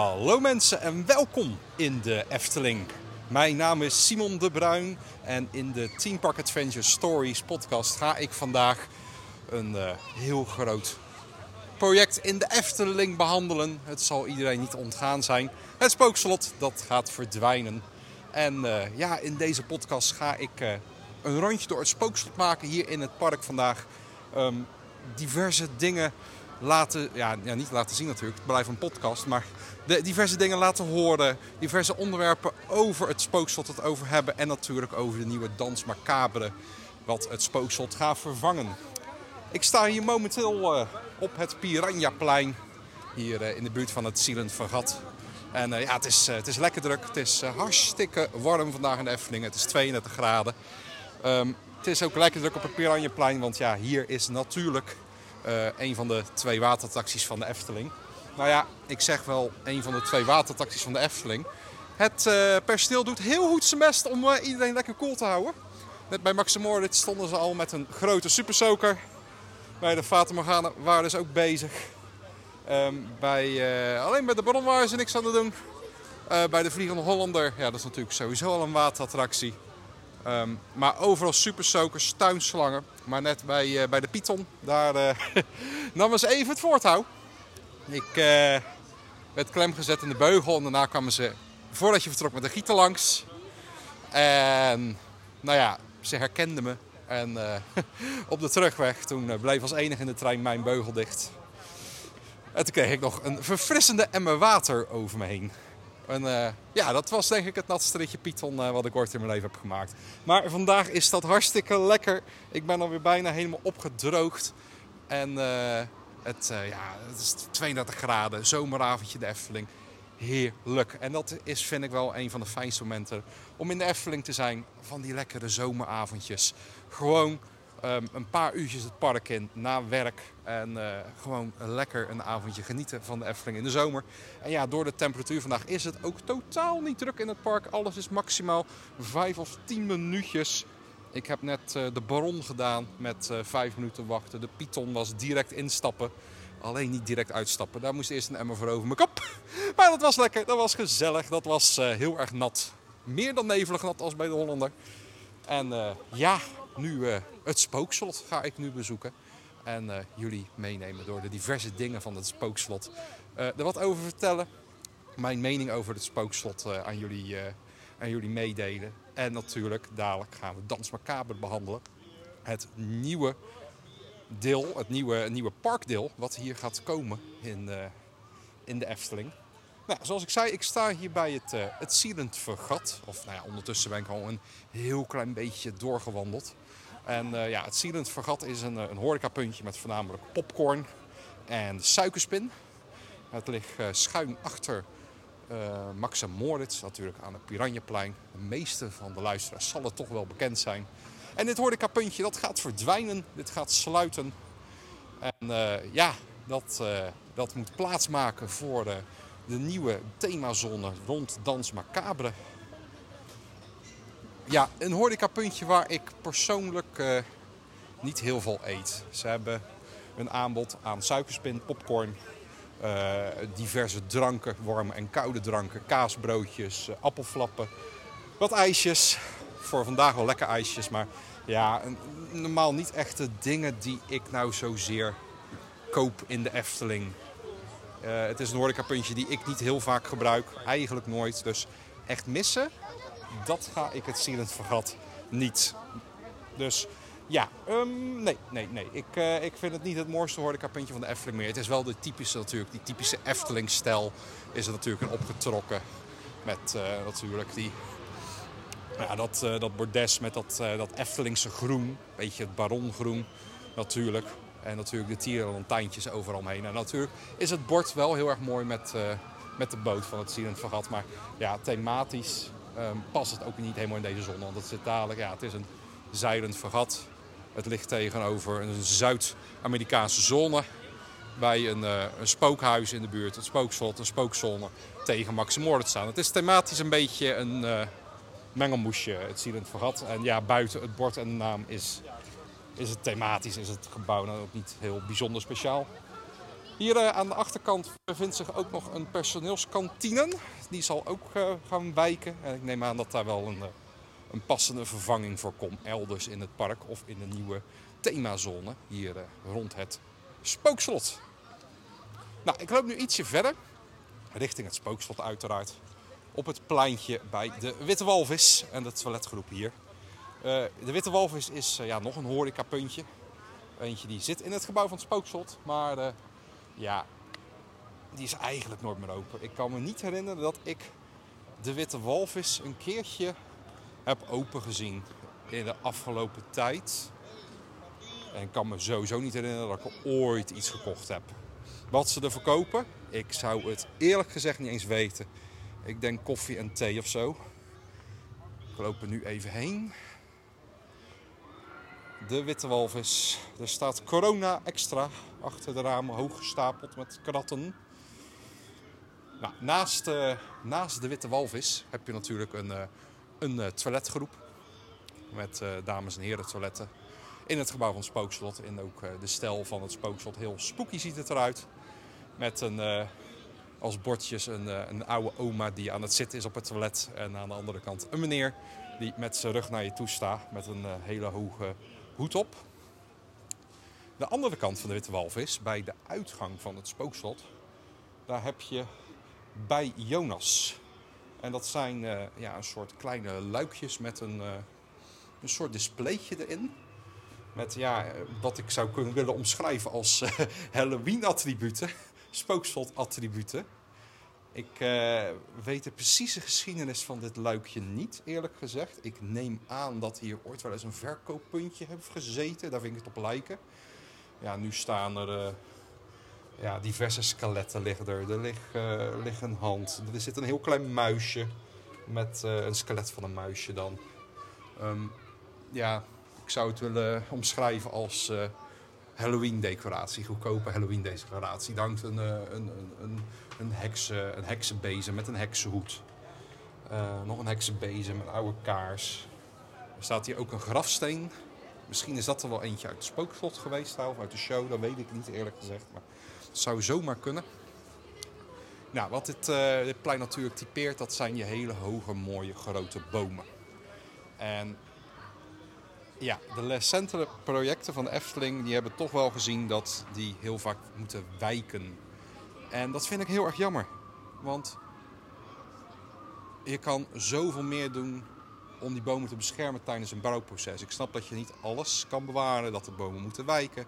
Hallo mensen en welkom in de Efteling. Mijn naam is Simon de Bruin en in de Team Park Adventure Stories podcast ga ik vandaag een uh, heel groot project in de Efteling behandelen. Het zal iedereen niet ontgaan zijn. Het spookslot dat gaat verdwijnen. En uh, ja, in deze podcast ga ik uh, een rondje door het spookslot maken hier in het park vandaag. Um, diverse dingen laten, ja, ja, niet laten zien natuurlijk, het blijft een podcast, maar de diverse dingen laten horen, diverse onderwerpen over het spookslot het over hebben en natuurlijk over de nieuwe Dans Macabre, wat het spookslot gaat vervangen. Ik sta hier momenteel uh, op het Piranhaplein, hier uh, in de buurt van het Silent Vergat. En uh, ja, het is, het is lekker druk, het is hartstikke warm vandaag in de Efteling, het is 32 graden. Um, het is ook lekker druk op het Piranhaplein, want ja, hier is natuurlijk een van de twee waterattracties van de Efteling. Nou ja, ik zeg wel een van de twee waterattracties van de Efteling. Het uh, personeel doet heel goed zijn best om uh, iedereen lekker cool te houden. Net bij Maximoritz stonden ze al met een grote supersoker. Bij de Fata Morgana waren ze ook bezig. Um, bij, alleen bij de Baron waren ze niks aan het doen. bij de Vliegende Hollander, ja dat is natuurlijk sowieso al een waterattractie. Um, maar overal supersokers, tuinslangen. Maar net bij, uh, bij de Python, daar uh, namen ze even het voortouw. Ik uh, werd klem gezet in de beugel en daarna kwamen ze, voordat je vertrok, met de gieten langs. En nou ja, ze herkenden me. En op de terugweg, toen bleef als enige in de trein mijn beugel dicht. En toen kreeg ik nog een verfrissende emmer water over me heen. En uh, ja, dat was denk ik het natste ritje Python uh, wat ik ooit in mijn leven heb gemaakt. Maar vandaag is dat hartstikke lekker. Ik ben alweer bijna helemaal opgedroogd. En uh, het, ja, het is 32 graden, zomeravondje de Efteling. Heerlijk. En dat is vind ik wel een van de fijnste momenten om in de Efteling te zijn. Van die lekkere zomeravondjes. Gewoon Um, een paar uurtjes het park in na werk. En uh, gewoon lekker een avondje genieten van de Efteling in de zomer. En ja, door de temperatuur vandaag is het ook totaal niet druk in het park. Alles is maximaal 5 of 10 minuutjes. Ik heb net uh, de Baron gedaan met uh, 5 minuten wachten. De Python was direct instappen. Alleen niet direct uitstappen. Daar moest eerst een emmer voor over mijn kop. Maar dat was lekker. Dat was gezellig. Dat was heel erg nat. Meer dan nevelig nat als bij de Hollander. En ja, nu uh, het spookslot ga ik nu bezoeken. En uh, jullie meenemen door de diverse dingen van het spookslot. er wat over vertellen. Mijn mening over het spookslot aan, jullie, aan jullie meedelen. En natuurlijk, dadelijk gaan we Dans Macabre behandelen. Het nieuwe deel, het nieuwe, nieuwe parkdeel, wat hier gaat komen in, in de Efteling. Nou, zoals ik zei, ik sta hier bij het, uh, het Vergat. Of nou ja, ondertussen ben ik al een heel klein beetje doorgewandeld. En uh, ja, het Silent Vergat is een, een horecapuntje met voornamelijk popcorn en suikerspin. Het ligt uh, schuin achter uh, Max en Moritz, natuurlijk aan het Piranjaplein. De meeste van de luisteraars zal het toch wel bekend zijn. En dit horecapuntje, dat gaat verdwijnen. Dit gaat sluiten. En ja, dat, dat moet plaatsmaken voor de de nieuwe themazone rond Dans Macabre. Ja, een horecapuntje waar ik persoonlijk uh, niet heel veel eet. Ze hebben een aanbod aan suikerspin, popcorn, uh, diverse dranken, warme en koude dranken, kaasbroodjes, uh, appelflappen, wat ijsjes. Voor vandaag wel lekker ijsjes, maar ja, normaal niet echte dingen die ik nou zozeer koop in de Efteling. Het is een horecapuntje die ik niet heel vaak gebruik. Eigenlijk nooit. Dus echt missen, dat ga ik het Silent Vergat niet. Dus ja, um, nee, nee, nee. Ik, uh, ik vind het niet het mooiste horecapuntje van de Efteling meer. Het is wel de typische natuurlijk, die typische Efteling-stijl is er natuurlijk een opgetrokken. Met uh, natuurlijk die, ja, dat, uh, dat bordes met dat, dat Eftelingse groen. Beetje het barongroen natuurlijk. En natuurlijk de tierenlantijntjes overal omheen. En natuurlijk is het bord wel heel erg mooi met, met de boot van het Silent Vergat. Maar ja, thematisch um, past het ook niet helemaal in deze zon. Want het, zit dadelijk, ja, het is een zeilend vergat. Het ligt tegenover een Zuid-Amerikaanse zone. Bij een, uh, een, spookhuis in de buurt, een spookslot, een spookzone tegen Maximoord staan. Het is thematisch een beetje een uh, mengelmoesje, het Silent Vergat. En ja, buiten het bord en de naam is is het thematisch, is het gebouw dan ook niet heel bijzonder speciaal. Hier eh, aan de achterkant bevindt zich ook nog een personeelskantine. Die zal ook eh, gaan wijken. En ik neem aan dat daar wel een, eh, een passende vervanging voor komt. Elders in het park of in de nieuwe themazone hier rond het spookslot. Nou, ik loop nu ietsje verder. Richting het spookslot uiteraard. Op het pleintje bij de Witte Walvis en de toiletgroep hier. de Witte Walvis is ja, nog een horecapuntje. Eentje die zit in het gebouw van het spookslot. Maar ja, die is eigenlijk nooit meer open. Ik kan me niet herinneren dat ik de Witte Walvis een keertje heb open gezien in de afgelopen tijd. En ik kan me sowieso niet herinneren dat ik ooit iets gekocht heb. Wat ze er verkopen, ik zou het eerlijk gezegd niet eens weten. Ik denk koffie en thee of zo. We lopen nu even heen de witte walvis. Er staat corona extra achter de ramen, hoog gestapeld met kratten. Naast, uh, naast de witte walvis heb je natuurlijk een, uh, een uh, toiletgroep. Met dames en heren toiletten. In het gebouw van het spookslot. In ook de stijl van het spookslot. Heel spooky ziet het eruit. Met een, als bordjes een, een oude oma die aan het zitten is op het toilet. En aan de andere kant een meneer die met zijn rug naar je toe staat. Met een hele hoge hoed op. De andere kant van de Witte Walvis, bij de uitgang van het spookslot, daar heb je bij Jonas. En dat zijn uh, ja, een soort kleine luikjes met een, uh, een soort displaytje erin. Met ja, wat ik zou kunnen willen omschrijven als Halloween-attributen, spookslot-attributen. Ik weet de precieze geschiedenis van dit luikje niet, eerlijk gezegd. Ik neem aan dat hier ooit wel eens een verkooppuntje heeft gezeten. Daar vind ik het op lijken. Ja, nu staan er ja, diverse skeletten liggen er. Er uh, ligt, een hand. Er zit een heel klein muisje met een skelet van een muisje dan. Um, ja, ik zou het willen omschrijven als Halloween-decoratie. Goedkope Halloween-decoratie. Hangt een, een, een, een heksen, een heksenbezem met een heksenhoed. Nog een heksenbezem, een oude kaars. Er staat hier ook een grafsteen. Misschien is dat er wel eentje uit het spookslot geweest of uit de show. Dat weet ik niet eerlijk gezegd. Maar het zou zomaar kunnen. Nou, wat dit, uh, dit plein natuurlijk typeert, dat zijn je hele hoge, mooie, grote bomen. En ja, de recente projecten van Efteling die hebben toch wel gezien dat die heel vaak moeten wijken en dat vind ik heel erg jammer. Want je kan zoveel meer doen om die bomen te beschermen tijdens een bouwproces. Ik snap dat je niet alles kan bewaren, dat de bomen moeten wijken.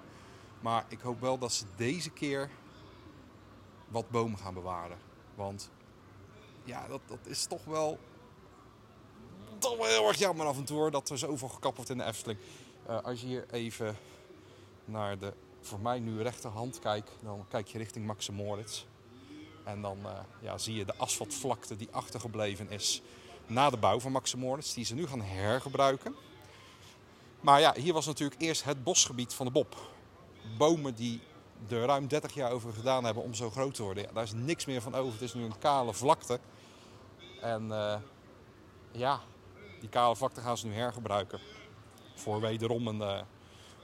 Maar ik hoop wel dat ze deze keer wat bomen gaan bewaren. Want ja, dat, dat is toch wel, toch wel heel erg jammer af en toe dat er zoveel gekapt wordt in de Efteling. Uh, als je hier even naar de voor mij nu rechterhand kijk, dan kijk je richting Maxim Moritz. En dan uh, ja, zie je de asfaltvlakte die achtergebleven is na de bouw van Maxim Moritz, die ze nu gaan hergebruiken. Maar ja, hier was natuurlijk eerst het bosgebied van de Bob. Bomen die er ruim 30 jaar over gedaan hebben om zo groot te worden. Daar is niks meer van over. Het is nu een kale vlakte. En uh, ja, die kale vlakte gaan ze nu hergebruiken. Voor wederom een, uh,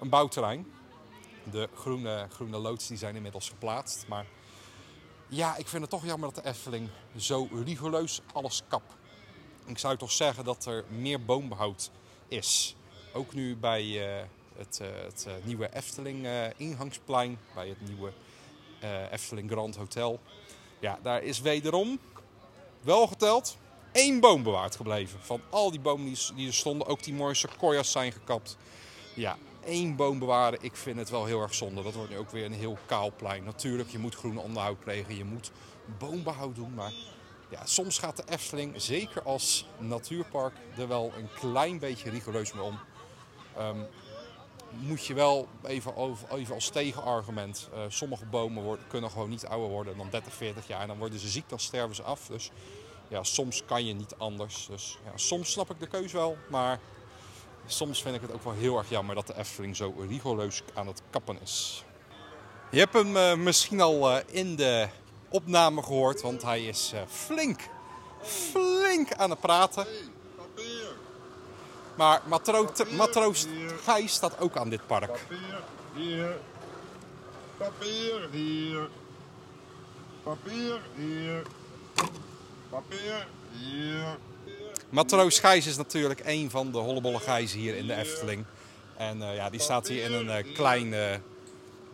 een bouwterrein. De groene, groene loods die zijn inmiddels geplaatst. Maar ja, ik vind het toch jammer dat de Efteling zo rigoureus alles kap. Ik zou toch zeggen dat er meer boombehoud is. Ook nu bij uh, het, uh, het uh, nieuwe Efteling ingangsplein, bij het nieuwe Efteling Grand Hotel. Ja, daar is wederom, wel geteld, één boom bewaard gebleven. Van al die bomen die, er stonden, ook die mooie sequoias zijn gekapt. Ja, één boom bewaren, ik vind het wel heel erg zonde. Dat wordt nu ook weer een heel kaal plein. Natuurlijk, je moet groen onderhoud plegen, je moet boombehoud doen. Maar ja, soms gaat de Efteling, zeker als natuurpark, er wel een klein beetje rigoureus mee om. Um, moet je wel even, even als tegenargument. Uh, sommige bomen worden, kunnen gewoon niet ouder worden dan 30, 40 jaar. En dan worden ze ziek, dan sterven ze af. Dus ja, soms kan je niet anders. Dus ja, soms snap ik de keus wel, maar soms vind ik het ook wel heel erg jammer dat de Efteling zo rigoureus aan het kappen is. Je hebt hem uh, misschien al uh, in de opname gehoord, want hij is flink, flink aan het praten. Maar matroos, matroos Gijs staat ook aan dit park. Papier, hier. Papier, hier. Papier hier. Papier hier. Matroos Gijs is natuurlijk een van de hollebolle gijzen hier in de Efteling. En eh, ja, die staat hier in een eh, klein, eh,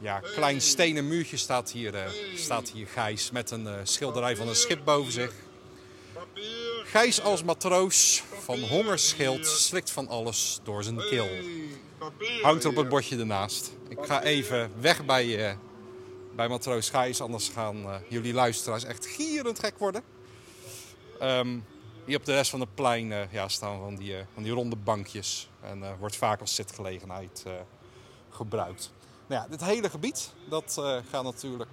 ja, klein stenen muurtje staat hier, staat hier Gijs met een schilderij van een schip boven zich. Gijs als matroos van honger schild slikt van alles door zijn keel. Hangt er op het bordje ernaast. Ik ga even weg bij, eh, bij matroos Gijs, anders gaan eh, jullie luisteraars echt gierend gek worden. Ehm, hier op de rest van het plein eh, ja, staan van die, van die ronde bankjes. En wordt vaak als zitgelegenheid gebruikt. Nou ja, dit hele gebied dat, gaat natuurlijk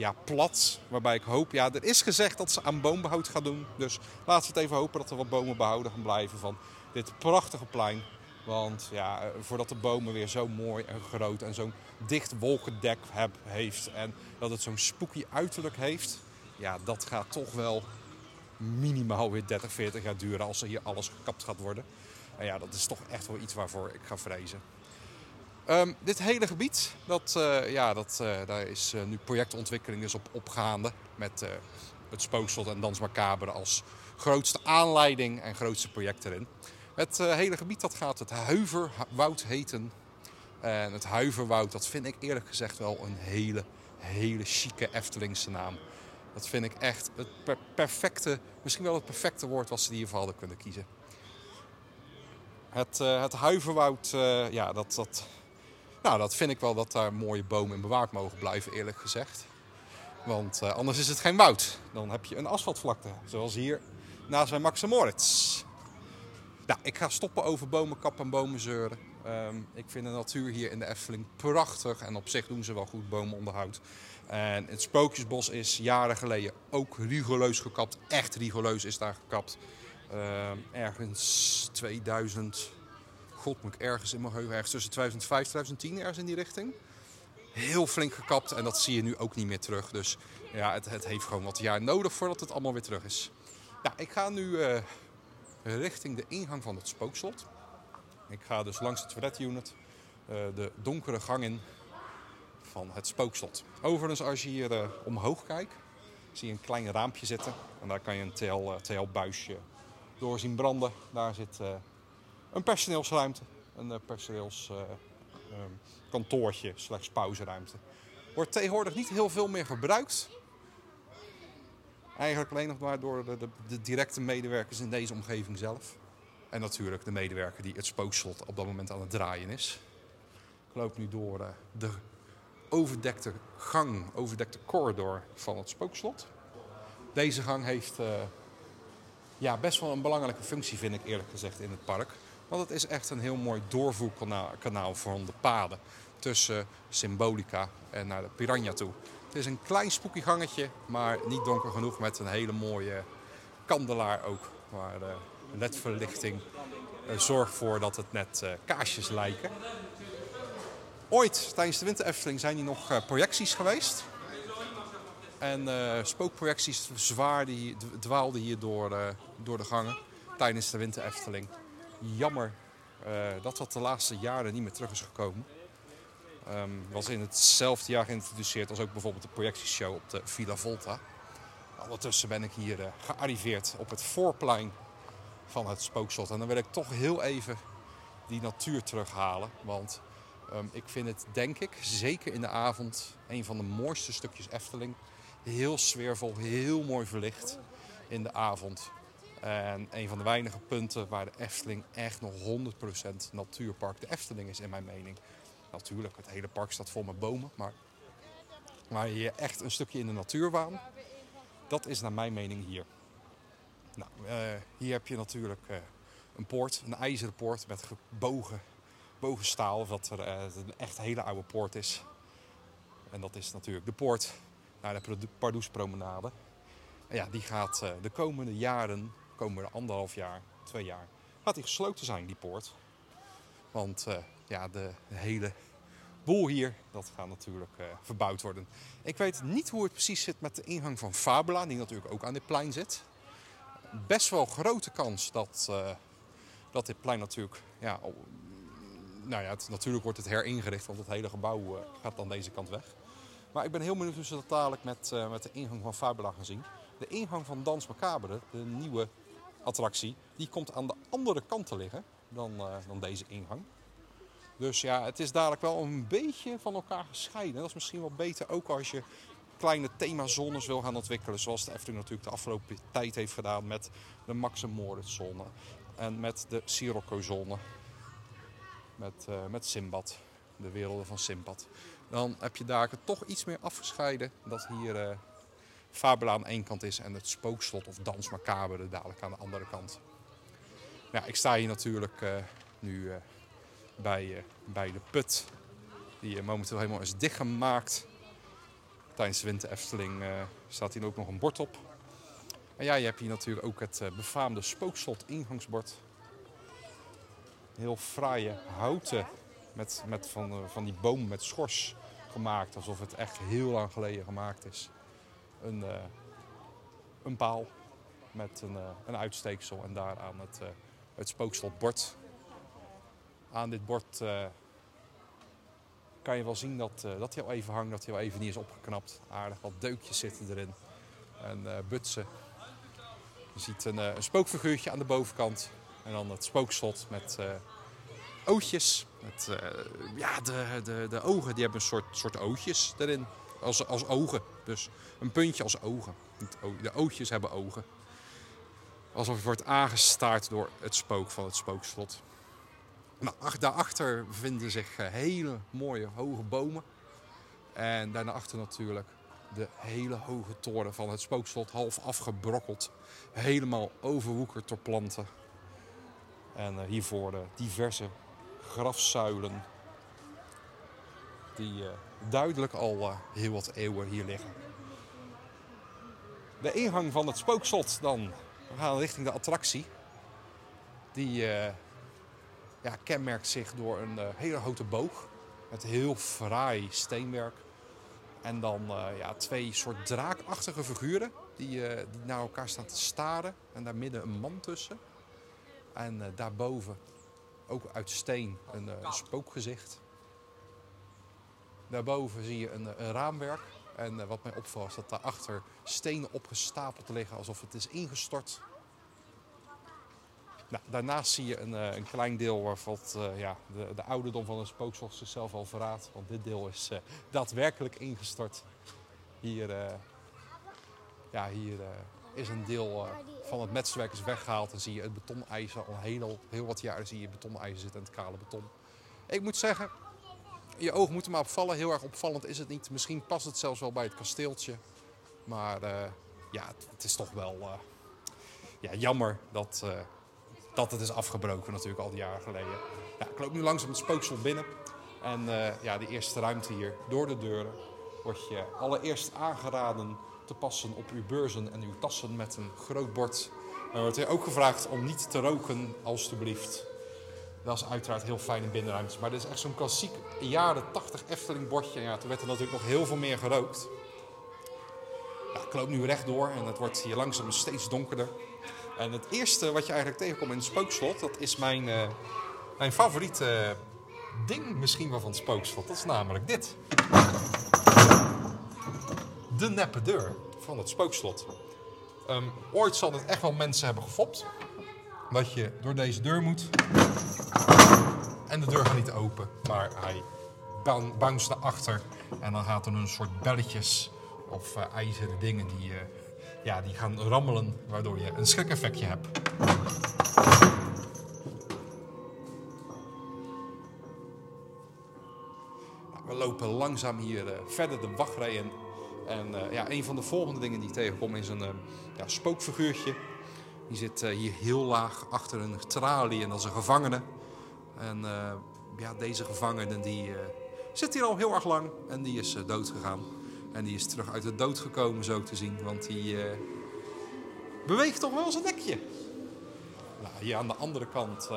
ja, plat. Waarbij ik hoop, ja, er is gezegd dat ze aan boombehoud gaan doen. Dus laten we het even hopen dat er wat bomen behouden gaan blijven van dit prachtige plein. Want ja, eh, voordat de bomen weer zo mooi en groot en zo'n dicht wolkendek heb, heeft. En dat het zo'n spooky uiterlijk heeft. Ja, dat gaat toch wel minimaal weer 30, 40 jaar duren als er hier alles gekapt gaat worden. En ja, dat is toch echt wel iets waarvoor ik ga vrezen. Ehm, dit hele gebied, dat, eh, ja, dat, eh, daar is eh, nu projectontwikkeling dus op opgaande. Met het Spookslot en Dans Macabre als grootste aanleiding en grootste project erin. Het hele gebied dat gaat het Huiverwoud heten. En het Huiverwoud, dat vind ik eerlijk gezegd wel een hele, hele chique Eftelingse naam. Dat vind ik echt het per- perfecte, misschien wel het perfecte woord wat ze hiervoor hadden kunnen kiezen. Het, het Huiverwoud, ja, dat, dat, nou, dat vind ik wel dat daar mooie bomen in bewaard mogen blijven, eerlijk gezegd. Want eh, anders is het geen woud. Dan heb je een asfaltvlakte, zoals hier naast bij Max Moritz. Nou, ik ga stoppen over bomen kappen en bomen zeuren. Ehm, ik vind de natuur hier in de Efteling prachtig en op zich doen ze wel goed bomenonderhoud. En het Spookjesbos is jaren geleden ook rigoureus gekapt. Echt rigoureus is daar gekapt. Ehm, ergens 2000, god moet ik ergens in mijn geheugen, ergens tussen 2005 en 2010 ergens in die richting. Heel flink gekapt en dat zie je nu ook niet meer terug. Dus ja, het, het heeft gewoon wat jaar nodig voordat het allemaal weer terug is. Ja, ik ga nu eh, richting de ingang van het spookslot. Ik ga dus langs het toilet unit eh, de donkere gang in van het spookslot. Overigens, als je hier eh, omhoog kijkt, zie je een klein raampje zitten. En daar kan je een TL, TL-buisje door zien branden. Daar zit een personeelsruimte, een uh, personeelskantoortje, slechts pauzeruimte. Wordt tegenwoordig niet heel veel meer gebruikt. Eigenlijk alleen nog maar door de, de, de directe medewerkers in deze omgeving zelf. En natuurlijk de medewerker die het spookslot op dat moment aan het draaien is. Ik loop nu door eh, de overdekte gang, overdekte corridor van het spookslot. Deze gang heeft eh, ja, best wel een belangrijke functie, vind ik eerlijk gezegd, in het park. Want het is echt een heel mooi doorvoerkanaal kanaal van de paden tussen Symbolica en naar de Piranha toe. Het is een klein spooky gangetje, maar niet donker genoeg met een hele mooie kandelaar ook. Waar de ledverlichting eh, zorgt voor dat het net eh, kaarsjes lijken. Ooit tijdens de Winter Efteling zijn hier nog eh, projecties geweest. En spookprojecties zwaarden hier, d- dwaalden hier door, door de gangen tijdens de Winter Efteling. Jammer eh, dat dat de laatste jaren niet meer terug is gekomen. Ehm, was in hetzelfde jaar geïntroduceerd als ook bijvoorbeeld de projectieshow op de Villa Volta. Ondertussen ben ik hier eh, gearriveerd op het voorplein van het spookslot. En dan wil ik toch heel even die natuur terughalen. Want ehm, ik vind het, denk ik, zeker in de avond, een van de mooiste stukjes Efteling. Heel sfeervol, heel mooi verlicht in de avond. En een van de weinige punten waar de Efteling echt nog 100% natuurpark de Efteling is, in mijn mening. Natuurlijk, het hele park staat vol met bomen, maar waar je echt een stukje in de natuur waan, dat is naar mijn mening hier. Nou, eh, hier heb je natuurlijk eh, een poort, een ijzeren poort met gebogen bogen staal, wat er eh, een echt hele oude poort is. En dat is natuurlijk de poort naar de Pardo- Pardoespromenade. En ja, die gaat de komende jaren, komende anderhalf jaar, twee jaar, gaat die gesloten zijn, die poort. Want eh, ja, de, hele boel hier, dat gaat natuurlijk eh, verbouwd worden. Ik weet niet hoe het precies zit met de ingang van Fabula, die natuurlijk ook aan dit plein zit. Best wel grote kans dat, eh, dat dit plein natuurlijk, ja, oh, nou ja, het, natuurlijk wordt het heringericht, want het hele gebouw gaat dan deze kant weg. Maar ik ben heel benieuwd hoe ze dat dadelijk met, met de ingang van Fabula gaan zien. De ingang van Dans Macabre, de nieuwe attractie, die komt aan de andere kant te liggen dan, eh, dan deze ingang. Dus ja, het is dadelijk wel een beetje van elkaar gescheiden. Dat is misschien wel beter ook als je kleine themazones wil gaan ontwikkelen. Zoals de Efteling natuurlijk de afgelopen tijd heeft gedaan met de Max zone. En met de Sirocco zone. Met, eh met Simbad. De werelden van Simbad. Dan heb je daar toch iets meer afgescheiden. Dat hier eh Fabula aan één kant is en het spookslot of Dans Macabre dadelijk aan de andere kant. Ik sta hier natuurlijk eh, nu eh, bij, eh, bij de put. Die momenteel helemaal is dichtgemaakt. Tijdens de Winter Efteling staat hier ook nog een bord op. En ja, je hebt hier natuurlijk ook het befaamde spookslot ingangsbord. Heel fraaie houten met, met van, van die boom met schors gemaakt. Alsof het echt heel lang geleden gemaakt is. Een, eh, een paal met een, eh, een uitsteeksel en daaraan het, eh, het spookslotbord. Aan dit bord kan je wel zien dat, dat hij al even hangt, dat hij al even niet is opgeknapt. Aardig wat deukjes zitten erin en butsen. Je ziet een, een spookfiguurtje aan de bovenkant en dan het spookslot met eh, ootjes. Met, ja, de, de, de ogen die hebben een soort, soort ootjes erin, als, als ogen. Dus een puntje als ogen. De ootjes hebben ogen. Alsof je wordt aangestaard door het spook van het spookslot. Nou, ach- daarachter bevinden zich eh, hele mooie hoge bomen. En daarachter natuurlijk de hele hoge toren van het spookslot, half afgebrokkeld. Helemaal overwoekerd door planten. En eh, hiervoor de diverse grafzuilen. Die eh, duidelijk al eh, heel wat eeuwen hier liggen. De ingang van het spookslot dan. We gaan richting de attractie. Die eh, ja, kenmerkt zich door een hele hoge boog. Met heel fraai steenwerk. En dan ja, twee soort draakachtige figuren die, die naar elkaar staan te staren. En daar midden een man tussen. En daarboven ook uit steen een, een spookgezicht. Daarboven zie je een, eh, een raamwerk. En eh, wat mij opvalt is dat daarachter stenen opgestapeld liggen alsof het is ingestort. Nou, daarnaast zie je een, eh, een klein deel eh, ja, de, de ouderdom van een spookslot zichzelf al verraadt. Want dit deel is daadwerkelijk ingestort. Hier, ja, hier is een deel van het metswerk is weggehaald. En zie je het betoneisen al heel, heel wat jaren zie je betoneisen zitten en het kale beton. Ik moet zeggen, je oog moet er maar opvallen. Heel erg opvallend is het niet. Misschien past het zelfs wel bij het kasteeltje. Maar eh, ja, het, is toch wel eh, ja, jammer dat, eh, dat het is afgebroken natuurlijk al die jaren geleden. Ja, ik loop nu langzaam het spookslot binnen. En ja, de eerste ruimte hier, door de deuren, wordt je allereerst aangeraden te passen op uw beurzen en uw tassen met een groot bord. Er wordt hier ook gevraagd om niet te roken, alstublieft. Dat is uiteraard heel fijn in binnenruimtes. Maar dit is echt zo'n klassiek jaren 80 Efteling bordje. Ja, toen werd er natuurlijk nog heel veel meer gerookt. Ja, ik loop nu rechtdoor en het wordt hier langzaam steeds donkerder. En het eerste wat je eigenlijk tegenkomt in het spookslot, dat is mijn, eh, mijn favoriete ding misschien wel van het spookslot. Dat is namelijk dit. De neppe deur van het spookslot. Ehm, ooit zal het echt wel mensen hebben gefopt. Dat je door deze deur moet. En de deur gaat niet open, maar hij boun- bounce naar achter. En dan gaat er een soort belletjes of eh, ijzeren dingen die, eh, ja, die gaan rammelen, waardoor je een schrik-effectje hebt. Nou, we lopen langzaam hier eh, verder de wachtrij in. En ja, een van de volgende dingen die ik tegenkom is een ja, spookfiguurtje. Die zit eh, hier heel laag achter een tralie en is een gevangene. En eh, ja, deze gevangene die, eh, zit hier al heel erg lang en die is dood gegaan. En die is terug uit de dood gekomen zo te zien, want die beweegt toch wel zijn nekje. Nou, hier aan de andere kant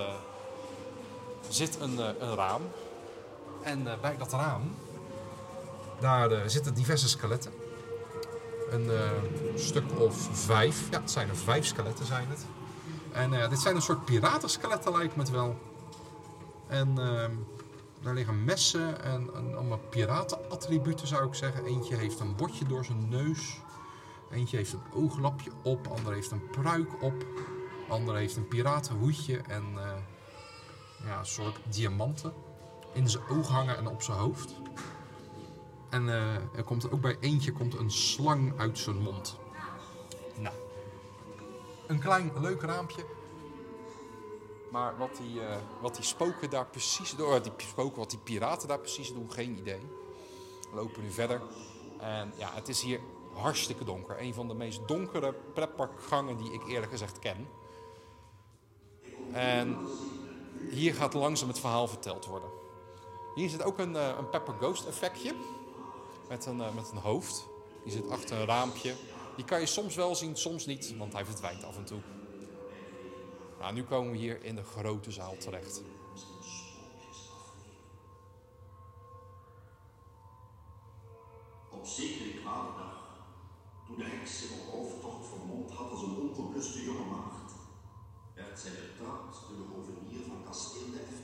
zit een, raam. En bij dat raam, daar zitten diverse skeletten. Een eh, stuk of vijf. Ja, het zijn er vijf skeletten zijn het. En eh, dit zijn een soort piratenskeletten lijkt me het wel. En ehm, daar liggen messen en, en allemaal piratenattributen zou ik zeggen. Eentje heeft een botje door zijn neus. Eentje heeft een ooglapje op. Ander heeft een pruik op. Ander heeft een piratenhoedje en eh, ja, een soort diamanten in zijn oog hangen en op zijn hoofd. En eh, er komt ook bij eentje komt een slang uit zijn mond. Nou, een klein leuk raampje. Maar wat die, eh, wat die spoken daar precies doen, die spoken, wat die piraten daar precies doen, geen idee. We lopen nu verder. En ja, het is hier hartstikke donker. Een van de meest donkere pretparkgangen die ik eerlijk gezegd ken. En hier gaat langzaam het verhaal verteld worden. Hier zit ook een, eh, een Pepper Ghost effectje. Met een, eh, met een hoofd. Die zit achter een raampje. Die kan je soms wel zien, soms niet, want hij verdwijnt af en toe. Nou, nu komen we hier in de grote zaal terecht. Op zekere kwade dag, toen de heks zich op hoofdtocht vermomd had als een ongebluste jonge maagd, werd zij betrapt door de hovenier van kasteel de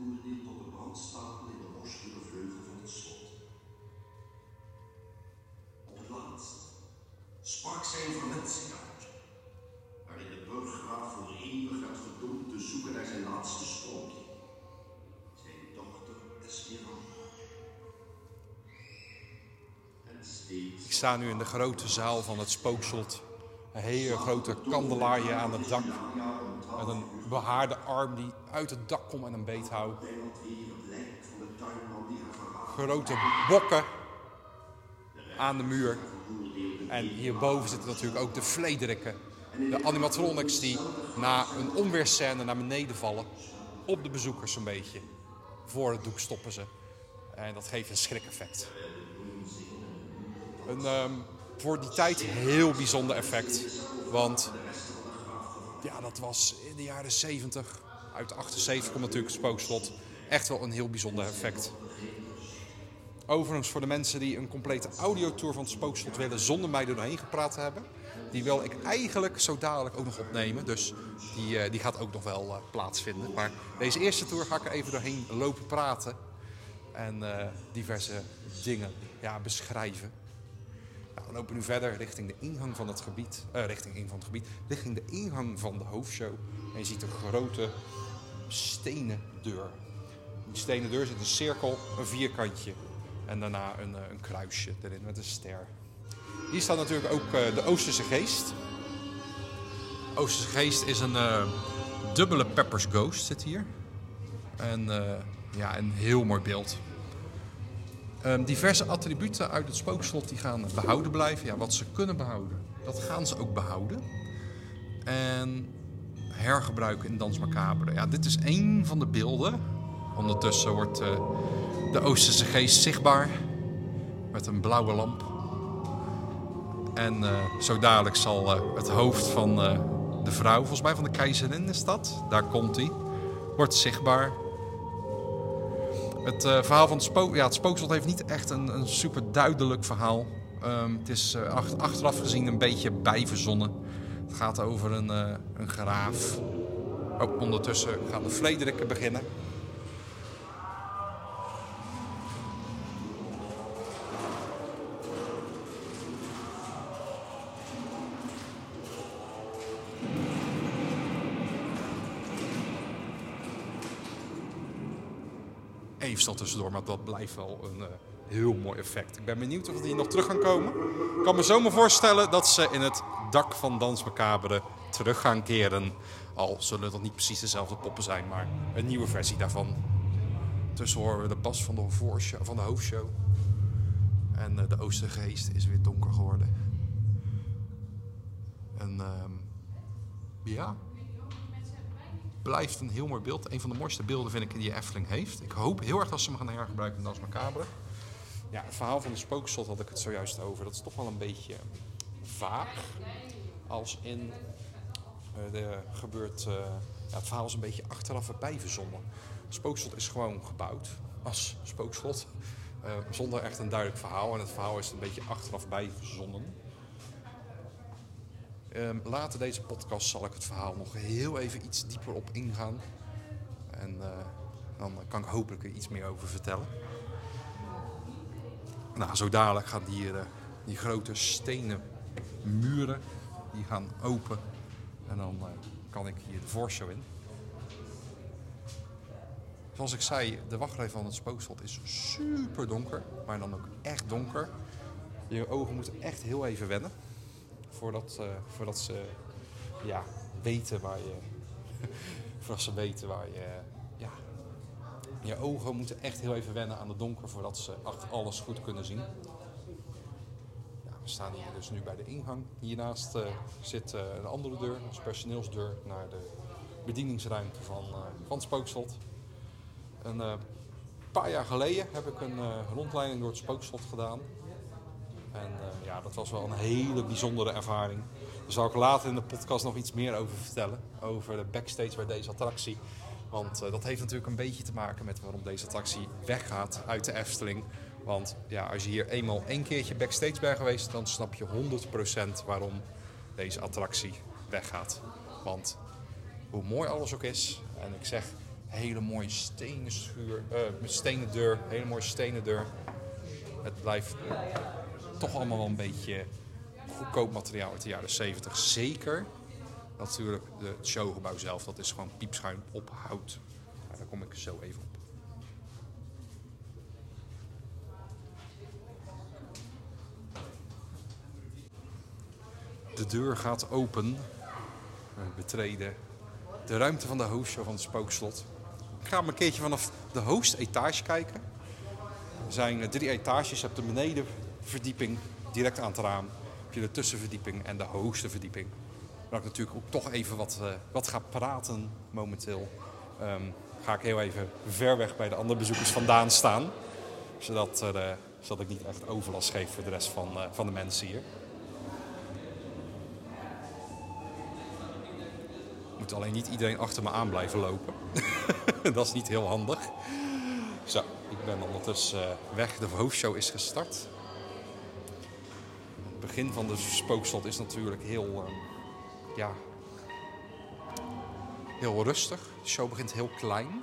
veroordeeld tot de brandstapel in de roostige vleugel van het slot. Op het laatst sprak zij een verwensing uit, waarin de burggraaf voor eeuwig werd gedoemd te zoeken naar zijn laatste sprookje, zijn dochter Esmeralda. Ik sta nu in de grote zaal van het spookslot. Een hele grote kandelaarje aan het dak. Met een behaarde arm die uit het dak komt en een beet houdt. Grote bokken aan de muur. En hierboven zitten natuurlijk ook de vlederikken. De animatronics die na een onweerscène naar beneden vallen. Op de bezoekers een beetje. Voor het doek stoppen ze. En dat geeft een schrikeffect. Een ehm, voor die tijd heel bijzonder effect. Want ja, dat was in de jaren 70. Uit 78 komt natuurlijk spookslot. Echt wel een heel bijzonder effect. Overigens, voor de mensen die een complete audiotour van het spookslot willen zonder mij doorheen gepraat te hebben. Die wil ik eigenlijk zo dadelijk ook nog opnemen. Dus die, eh, die gaat ook nog wel eh, plaatsvinden. Maar deze eerste tour ga ik er even doorheen lopen praten. En eh, diverse dingen ja, beschrijven. We lopen nu verder richting de ingang van het gebied. eh, richting een van het gebied. Richting de ingang van de hoofdshow. En je ziet een grote stenen deur. In die stenen deur zit een cirkel, een vierkantje. En daarna een, eh, een kruisje erin met een ster. Hier staat natuurlijk ook eh, de Oosterse Geest. Oosterse Geest is een dubbele Peppers Ghost zit hier. En ja, een heel mooi beeld. Ehm, diverse attributen uit het spookslot die gaan behouden blijven. Ja, wat ze kunnen behouden, dat gaan ze ook behouden. En hergebruiken in Dans Macabre. Ja, dit is één van de beelden. Ondertussen wordt eh, de Oosterse geest zichtbaar. Met een blauwe lamp. En eh, zo dadelijk zal eh, het hoofd van de vrouw, volgens mij van de keizerin is dat. Daar komt hij. Wordt zichtbaar. Het eh, verhaal van het, spook, ja, het spookslot heeft niet echt een, een super duidelijk verhaal. Ehm, het is eh, ach- achteraf gezien een beetje bijverzonnen. Het gaat over een, eh, een graaf. Ook ondertussen gaan de Flederikken beginnen. Snel tussendoor, maar dat blijft wel een eh, heel mooi effect. Ik ben benieuwd of die nog terug gaan komen. Ik kan me zomaar voorstellen dat ze in het dak van Dans terug gaan keren. Al zullen nog niet precies dezelfde poppen zijn, maar een nieuwe versie daarvan. Tussen horen we de bas van de, van de hoofdshow. En eh, de Oostergeest is weer donker geworden. En ehm, ja, blijft een heel mooi beeld. Een van de mooiste beelden vind ik die Efteling heeft. Ik hoop heel erg dat ze hem gaan hergebruiken in Dans Macabre. Ja, het verhaal van de spookslot had ik het zojuist over. Dat is toch wel een beetje vaag. Als in de gebeurt. eh, ja, het verhaal is een beetje achteraf erbij verzonnen. Het spookslot is gewoon gebouwd als spookslot. eh, zonder echt een duidelijk verhaal. En het verhaal is een beetje achteraf bij verzonnen. Ehm, later deze podcast zal ik het verhaal nog heel even iets dieper op ingaan. En eh, dan kan ik hopelijk er iets meer over vertellen. Nou, zo dadelijk gaan die, eh, die grote stenen muren die gaan open. En dan eh, kan ik hier de voorshow in. Zoals ik zei, de wachtrij van het spookslot is super donker. Maar dan ook echt donker. Je ogen moeten echt heel even wennen. Voordat, eh, voordat ze ja, weten waar je... voordat ze weten waar je... ja, je ogen moeten echt heel even wennen aan het donker voordat ze achter alles goed kunnen zien. Ja, we staan hier dus nu bij de ingang. Hiernaast eh, zit eh, een andere deur, een personeelsdeur, naar de bedieningsruimte van, van het spookslot. Een paar jaar geleden heb ik een rondleiding door het spookslot gedaan. En eh, ja, dat was wel een hele bijzondere ervaring. Daar zal ik later in de podcast nog iets meer over vertellen. Over de backstage bij deze attractie. Want eh, dat heeft natuurlijk een beetje te maken met waarom deze attractie weggaat uit de Efteling. Want ja, als je hier eenmaal één keertje backstage bent geweest, dan snap je 100% waarom deze attractie weggaat. Want hoe mooi alles ook is, en ik zeg hele mooie stenen schuur, eh, stenen deur, hele mooie stenen deur. Het blijft toch allemaal wel een beetje goedkoop materiaal uit de jaren 70. Zeker natuurlijk het showgebouw zelf, dat is gewoon piepschuim op hout. Ja, daar kom ik zo even op. De deur gaat open. We betreden de ruimte van de hostshow van het spookslot. Ik ga een keertje vanaf de hoofdetage kijken. Er zijn eh, drie etages. Je hebt de benedenverdieping direct aan het raam. Heb je de tussenverdieping en de hoogste verdieping. Waar ik natuurlijk ook toch even wat, eh, wat ga praten momenteel. Ehm, ga ik heel even ver weg bij de andere bezoekers vandaan staan. Zodat, eh, zodat ik niet echt overlast geef voor de rest van, eh, van de mensen hier. Moet alleen niet iedereen achter me aan blijven lopen. dat is niet heel handig. Zo, ik ben ondertussen weg. De hoofdshow is gestart. Het begin van de spookslot is natuurlijk heel, eh, ja, heel rustig. De show begint heel klein.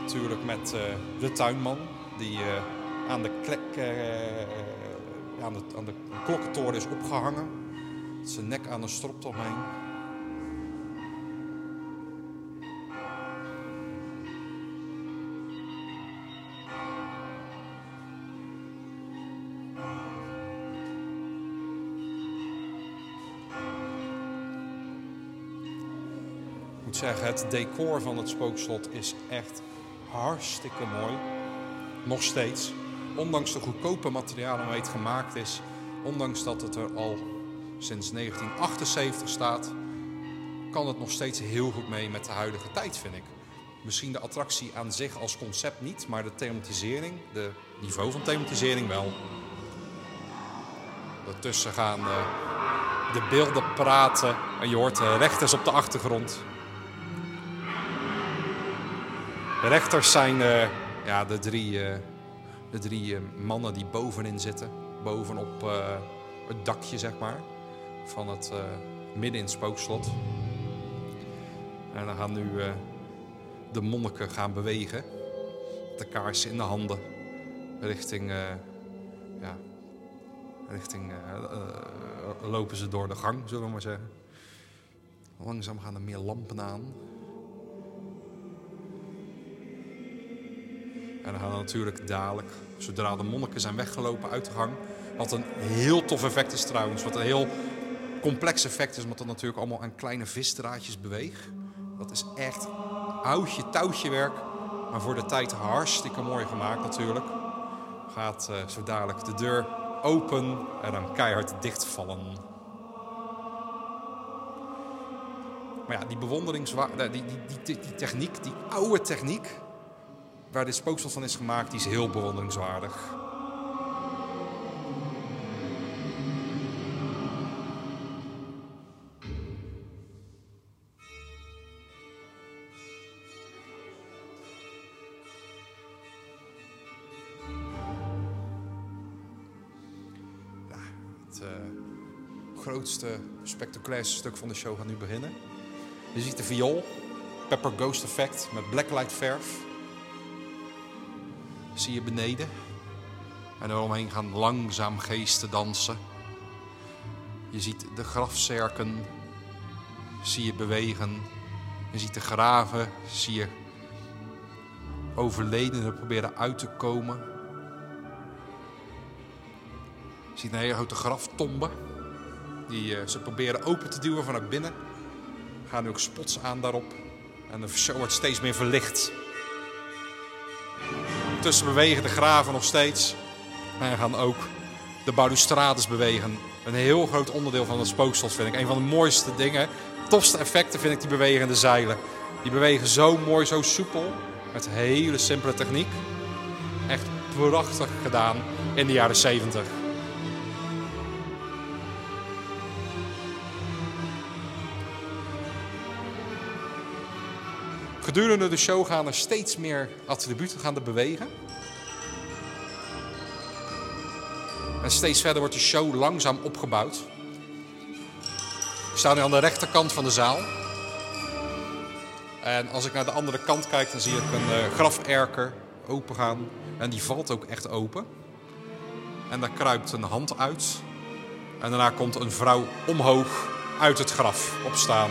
Natuurlijk met eh, de tuinman die eh, aan, de klek, eh, aan, aan de klokkentoren is opgehangen. Zijn nek aan een strop omheen. Het decor van het spookslot is echt hartstikke mooi. Nog steeds. Ondanks de goedkope materialen waarmee het gemaakt is. Ondanks dat het er al sinds 1978 staat. Kan het nog steeds heel goed mee met de huidige tijd, vind ik. Misschien de attractie aan zich als concept niet, maar de thematisering, de niveau van thematisering wel. Daartussen gaan eh, de beelden praten en je hoort de rechters op de achtergrond. De rechters zijn eh, ja, de drie, eh, de drie eh, mannen die bovenin zitten. Bovenop het dakje, zeg maar. Van het midden in het spookslot. En dan gaan nu de monniken gaan bewegen. De kaarsen in de handen. Richting, ja, richting lopen ze door de gang, zullen we maar zeggen. Langzaam gaan er meer lampen aan. En dan gaan we natuurlijk dadelijk, zodra de monniken zijn weggelopen uit de gang. Wat een heel tof effect is trouwens. Wat een heel complex effect is, omdat het natuurlijk allemaal aan kleine visdraadjes beweegt. Dat is echt oudje touwtje werk. Maar voor de tijd hartstikke mooi gemaakt natuurlijk. Gaat eh, zo dadelijk de deur open en dan keihard dichtvallen. Maar ja, die bewonderingswaarde, die, die, die techniek, die oude techniek waar dit spookslot van is gemaakt, die is heel bewonderingswaardig. Het, eh, grootste, spectaculairste stuk van de show gaat nu beginnen. Je ziet de viool, Pepper Ghost Effect met blacklight verf. Zie je beneden. En eromheen gaan langzaam geesten dansen. Je ziet de grafzerken, zie je bewegen. Je ziet de graven, zie je overledenen proberen uit te komen. Je ziet een hele grote graftombe. Die eh, ze proberen open te duwen vanuit binnen. Gaan nu ook spots aan daarop. En de show wordt steeds meer verlicht. Tussen bewegen de graven nog steeds. En gaan ook de balustrades bewegen. Een heel groot onderdeel van het spookslot vind ik. Een van de mooiste dingen. Tofste effecten vind ik die bewegende zeilen. Die bewegen zo mooi, zo soepel. Met hele simpele techniek. Echt prachtig gedaan in de jaren 70. Gedurende de show gaan er steeds meer attributen gaan er bewegen. En steeds verder wordt de show langzaam opgebouwd. Ik sta nu aan de rechterkant van de zaal. En als ik naar de andere kant kijk, dan zie ik een uh, graferker opengaan. En die valt ook echt open. En daar kruipt een hand uit. En daarna komt een vrouw omhoog uit het graf opstaan.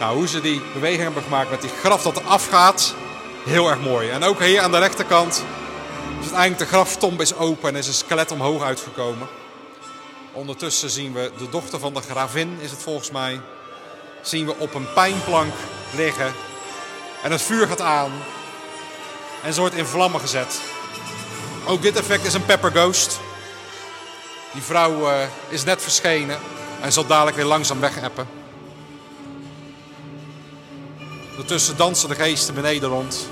Nou, hoe ze die beweging hebben gemaakt met die graf dat eraf gaat, heel erg mooi. En ook hier aan de rechterkant, dus uiteindelijk de graftombe is open en is een skelet omhoog uitgekomen. Ondertussen zien we de dochter van de gravin, is het volgens mij, zien we op een pijnplank liggen. En het vuur gaat aan. En ze wordt in vlammen gezet. Ook dit effect is een pepper ghost. Die vrouw uh, is net verschenen en zal dadelijk weer langzaam wegappen. Ondertussen dansen de geesten beneden rond.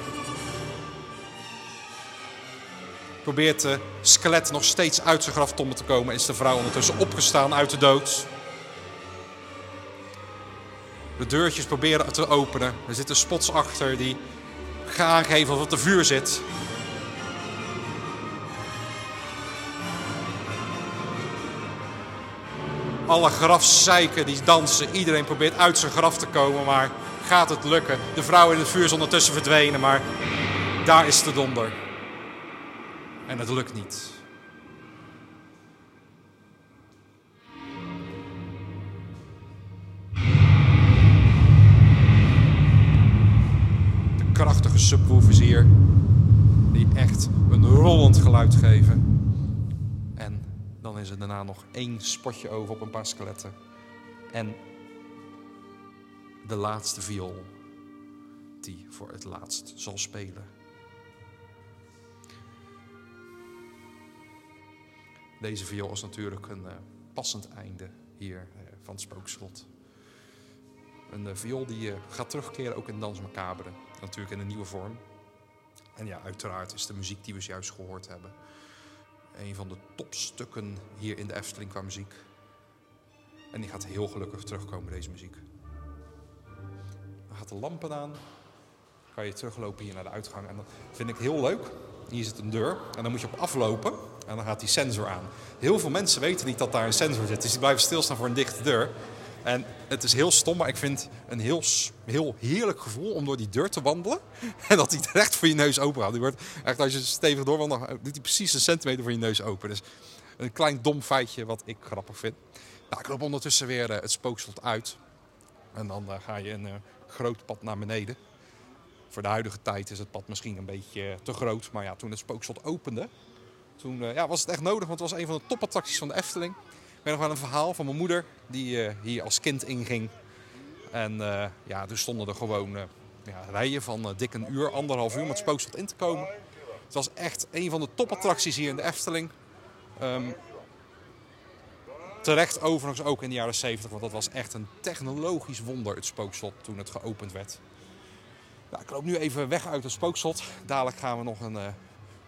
Probeert de skelet nog steeds uit zijn graftombe te komen. Is de vrouw ondertussen opgestaan uit de dood. De deurtjes proberen te openen. Er zitten spots achter die gaan aangeven of het er vuur zit. Alle grafzeiken die dansen. Iedereen probeert uit zijn graf te komen, maar gaat het lukken? De vrouw in het vuur is ondertussen verdwenen, maar daar is de donder. En het lukt niet. De krachtige subwoofers hier, die echt een rollend geluid geven. En dan is er daarna nog één spotje over op een paar skeletten. En de laatste viool die voor het laatst zal spelen. Deze viool is natuurlijk een uh, passend einde hier uh, van het spookslot. Een uh, viool die gaat terugkeren ook in Dans Macabre. Natuurlijk in een nieuwe vorm. En ja, uiteraard is de muziek die we juist gehoord hebben. Een van de topstukken hier in de Efteling qua muziek. En die gaat heel gelukkig terugkomen, deze muziek. Gaat de lampen aan. Kan je teruglopen hier naar de uitgang. En dat vind ik heel leuk. Hier zit een deur. En dan moet je op aflopen. En dan gaat die sensor aan. Heel veel mensen weten niet dat daar een sensor zit. Dus die blijven stilstaan voor een dichte deur. En het is heel stom, maar ik vind een heel, heel heerlijk gevoel om door die deur te wandelen. En dat die recht voor je neus open gaat. Die wordt echt, als je stevig doorwandelt, doet hij precies een centimeter voor je neus open. Dus een klein dom feitje wat ik grappig vind. Nou, ik loop ondertussen weer uh, het spookslot uit. En dan uh, ga je een groot pad naar beneden. Voor de huidige tijd is het pad misschien een beetje te groot. Maar ja, toen het spookslot opende, toen ja, was het echt nodig. Want het was een van de topattracties van de Efteling. Ik weet nog wel een verhaal van mijn moeder die uh, hier als kind inging. En ja, toen stonden er gewoon ja, rijen van dik een uur, anderhalf uur om het spookslot in te komen. Het was echt een van de topattracties hier in de Efteling. Um, terecht overigens ook in de jaren 70, want dat was echt een technologisch wonder, het spookslot, toen het geopend werd. Nou, ik loop nu even weg uit het spookslot. Dadelijk gaan we nog een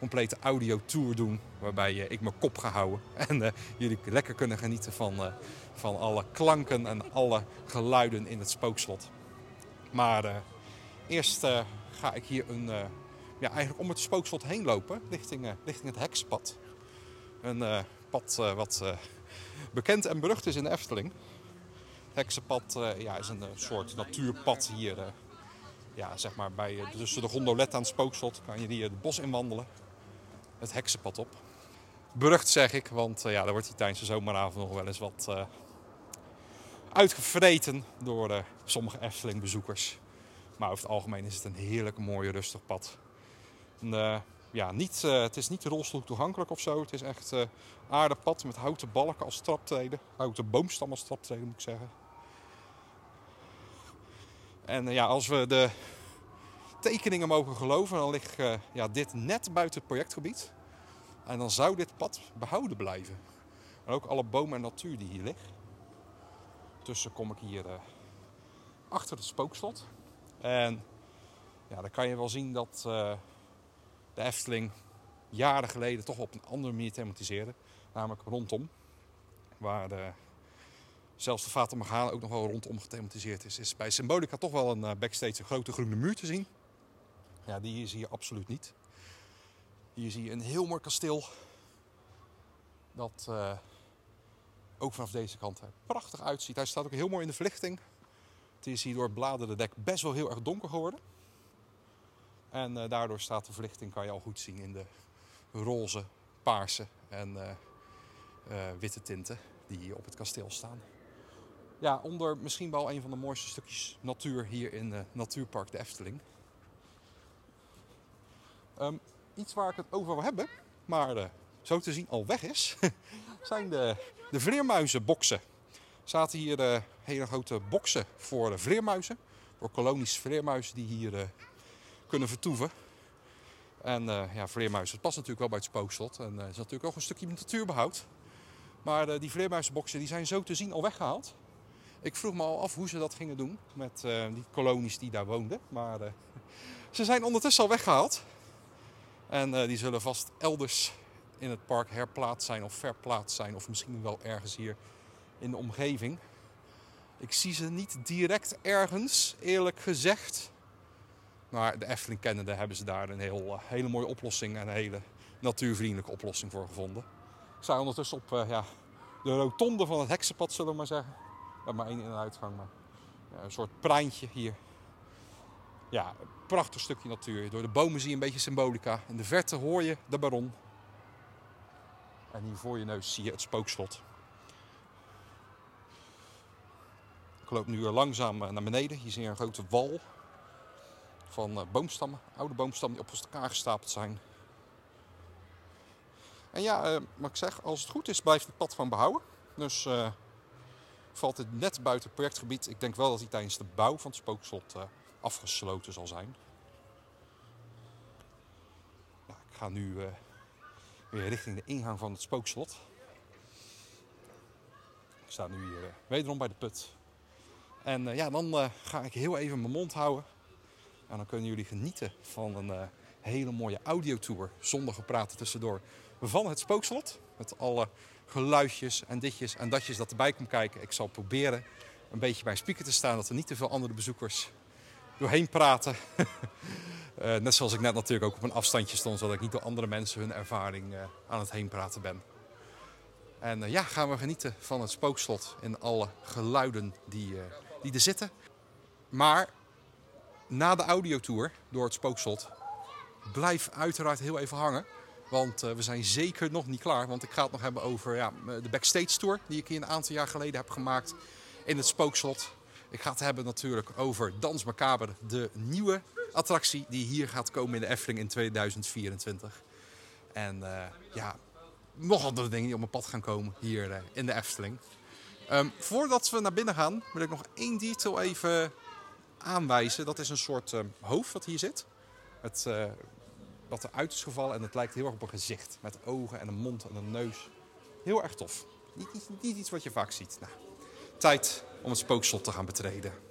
complete audio-tour doen. Waarbij uh, ik mijn kop ga houden. En uh, jullie lekker kunnen genieten van, van alle klanken en alle geluiden in het spookslot. Maar eerst ga ik hier een, ja, eigenlijk om het spookslot heen lopen. Richting, richting het hekspad. Een pad wat bekend en berucht is in de Efteling. Heksenpad eh, ja, is een eh, soort natuurpad hier. eh, ja, zeg maar bij, tussen de gondolet aan het spookslot kan je hier het bos in wandelen. Het heksenpad op. Berucht zeg ik, want ja, daar wordt hij tijdens de zomeravond nog wel eens wat uitgevreten door sommige Efteling-bezoekers. Maar over het algemeen is het een heerlijk mooi rustig pad. En, ja, niet, eh, het is niet rolstoel toegankelijk of zo. Het is echt eh aardepad met houten balken als traptreden. Houten boomstammen als traptreden moet ik zeggen. En eh, ja, als we de tekeningen mogen geloven, dan ligt ja, dit net buiten het projectgebied. En dan zou dit pad behouden blijven. En ook alle bomen en natuur die hier ligt. Tussen kom ik hier achter het spookslot. En ja, dan kan je wel zien dat de Efteling jaren geleden toch op een andere manier thematiseerde. Namelijk rondom. Waar de, zelfs de Fata Morgana ook nog wel rondom gethematiseerd is. Is bij Symbolica toch wel een eh, backstage een grote groene muur te zien. Ja, die is hier absoluut niet. Hier zie je een heel mooi kasteel. Dat eh, ook vanaf deze kant er prachtig uitziet. Hij staat ook heel mooi in de verlichting. Het is hier door het dek best wel heel erg donker geworden. En eh, daardoor staat de verlichting, kan je al goed zien, in de roze, paarse en eh, eh, witte tinten die hier op het kasteel staan. Ja, onder misschien wel een van de mooiste stukjes natuur hier in eh, Natuurpark de Efteling. Ehm, iets waar ik het over wil hebben, maar zo te zien al weg is, zijn de, de vleermuizenboksen. Er zaten hier hele grote boksen voor de vleermuizen. Voor kolonische vleermuizen die hier kunnen vertoeven. En eh, ja, vleermuizen, het past natuurlijk wel bij het spookslot. En er is natuurlijk ook een stukje natuurbehoud. Maar eh, die vleermuizenboksen die zijn zo te zien al weggehaald. Ik vroeg me al af hoe ze dat gingen doen met eh, die kolonies die daar woonden. Maar eh, ze zijn ondertussen al weggehaald. En eh, die zullen vast elders in het park herplaatst zijn of verplaatst zijn. Of misschien wel ergens hier in de omgeving. Ik zie ze niet direct ergens, eerlijk gezegd. Maar de Efteling kennende hebben ze daar een heel, eh, hele mooie oplossing en een hele natuurvriendelijke oplossing voor gevonden. Ik sta ondertussen op eh, ja, de rotonde van het heksenpad, zullen we maar zeggen. Hebben maar één in- en uitgang, maar ja, een soort pleintje hier. Ja, een prachtig stukje natuur. Door de bomen zie je een beetje symbolica. In de verte hoor je de baron. En hier voor je neus zie je het spookslot. Ik loop nu langzaam eh, naar beneden. Hier zie je een grote wal van eh, boomstammen. Oude boomstammen die op elkaar gestapeld zijn. En ja, wat ik zeg, als het goed is blijft het pad van behouden. Dus eh, valt het net buiten het projectgebied. Ik denk wel dat hij tijdens de bouw van het spookslot afgesloten zal zijn. Ik ga nu weer richting de ingang van het spookslot. Ik sta nu hier wederom bij de put. En ja, dan ga ik heel even mijn mond houden. En dan kunnen jullie genieten van een eh, hele mooie audiotour zonder gepraten tussendoor van het spookslot. Met alle geluidjes en ditjes en datjes dat erbij komt kijken. Ik zal proberen een beetje bij een speaker te staan, dat er niet te veel andere bezoekers doorheen praten. Eh, net zoals ik net natuurlijk ook op een afstandje stond, zodat ik niet door andere mensen hun ervaring eh, aan het heen praten ben. En ja, gaan we genieten van het spookslot en alle geluiden die, die er zitten. Maar na de audiotour door het spookslot, blijf uiteraard heel even hangen. Want eh, we zijn zeker nog niet klaar. Want ik ga het nog hebben over ja, de backstage tour die ik hier een aantal jaar geleden heb gemaakt in het spookslot. Ik ga het hebben natuurlijk over Dans Macabre, de nieuwe attractie die hier gaat komen in de Efteling in 2024. En eh, ja, nog andere dingen die op mijn pad gaan komen hier eh, in de Efteling. Ehm, voordat we naar binnen gaan, wil ik nog één detail even aanwijzen. Dat is een soort eh, hoofd wat hier zit. Het, eh, wat eruit is gevallen en het lijkt heel erg op een gezicht. Met ogen en een mond en een neus. Heel erg tof. Niet iets wat je vaak ziet. Nou, tijd om het spookslot te gaan betreden.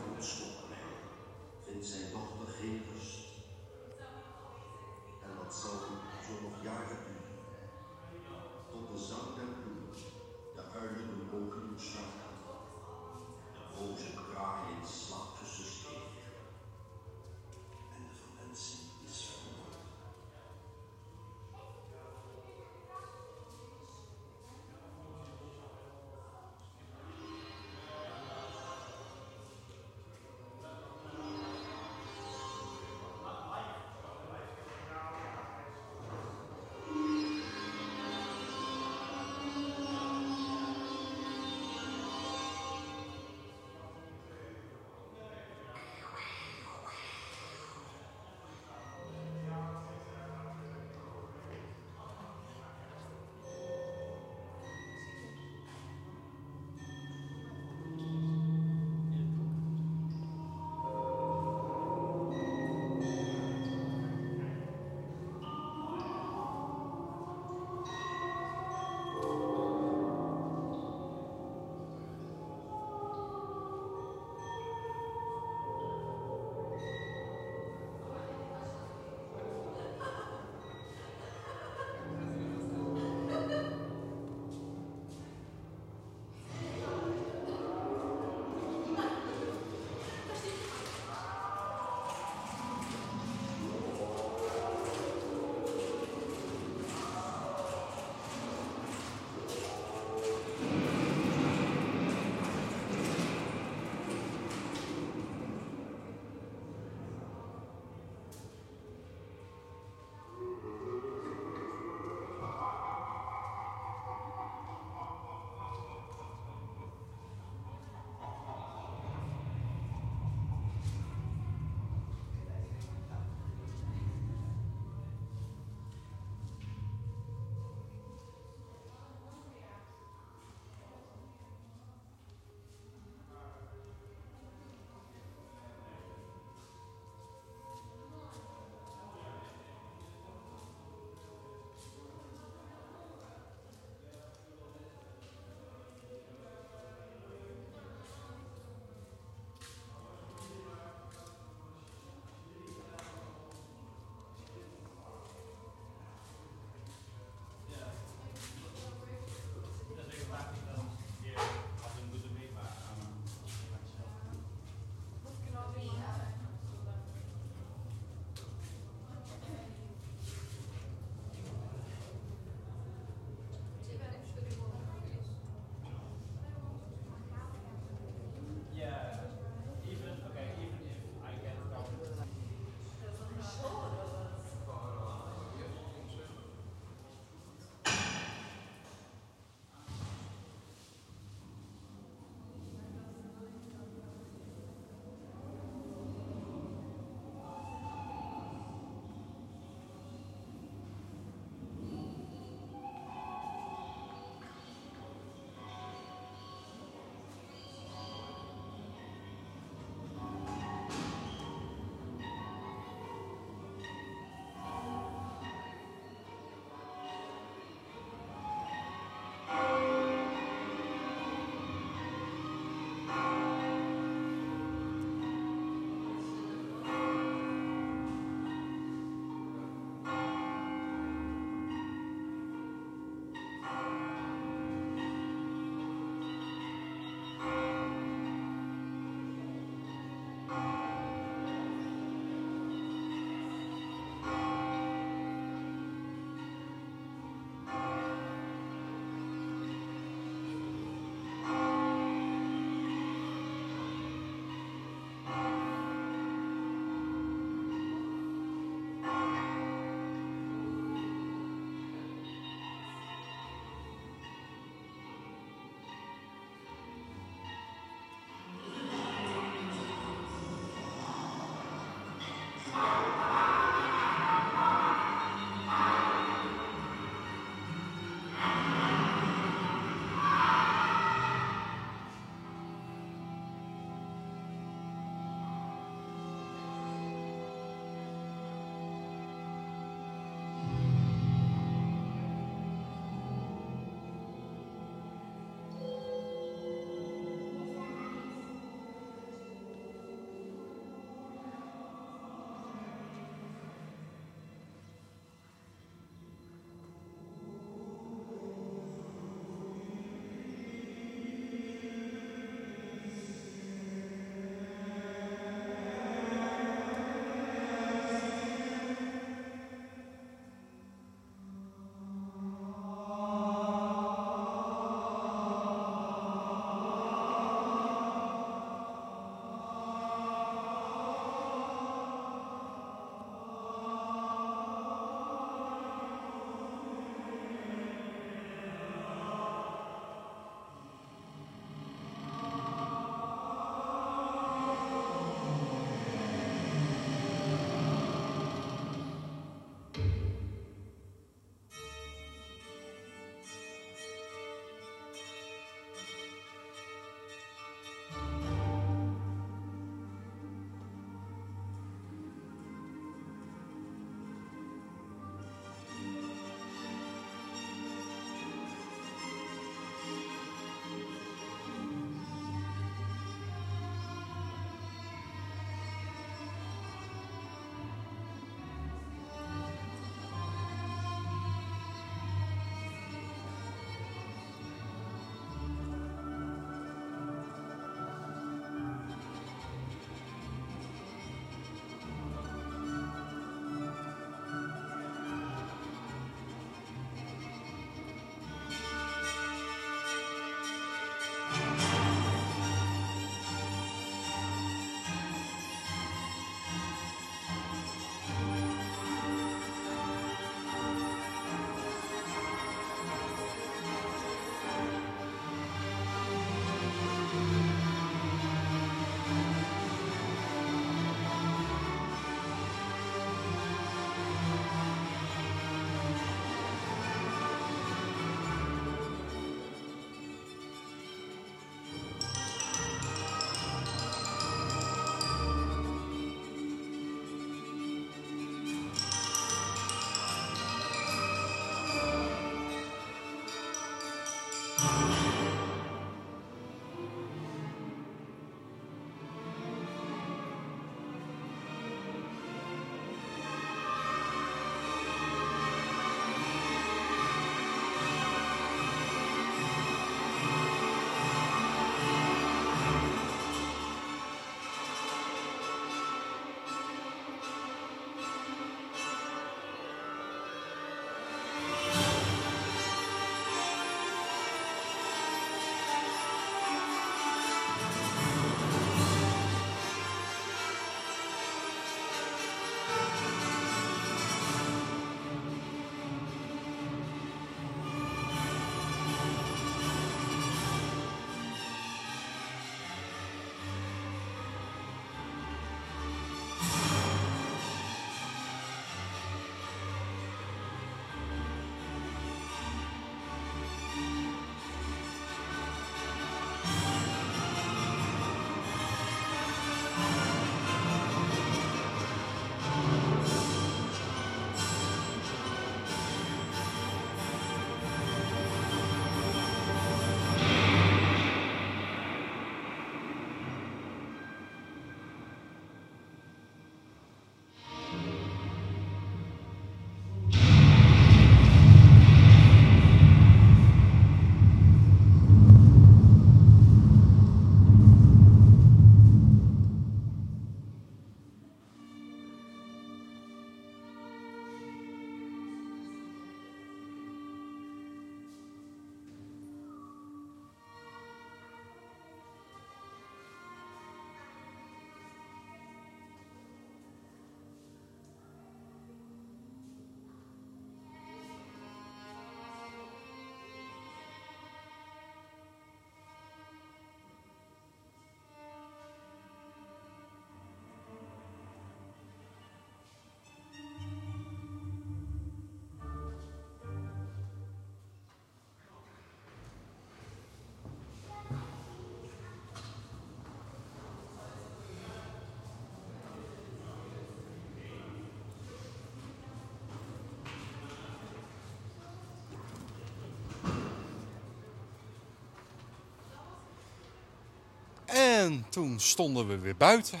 En toen stonden we weer buiten.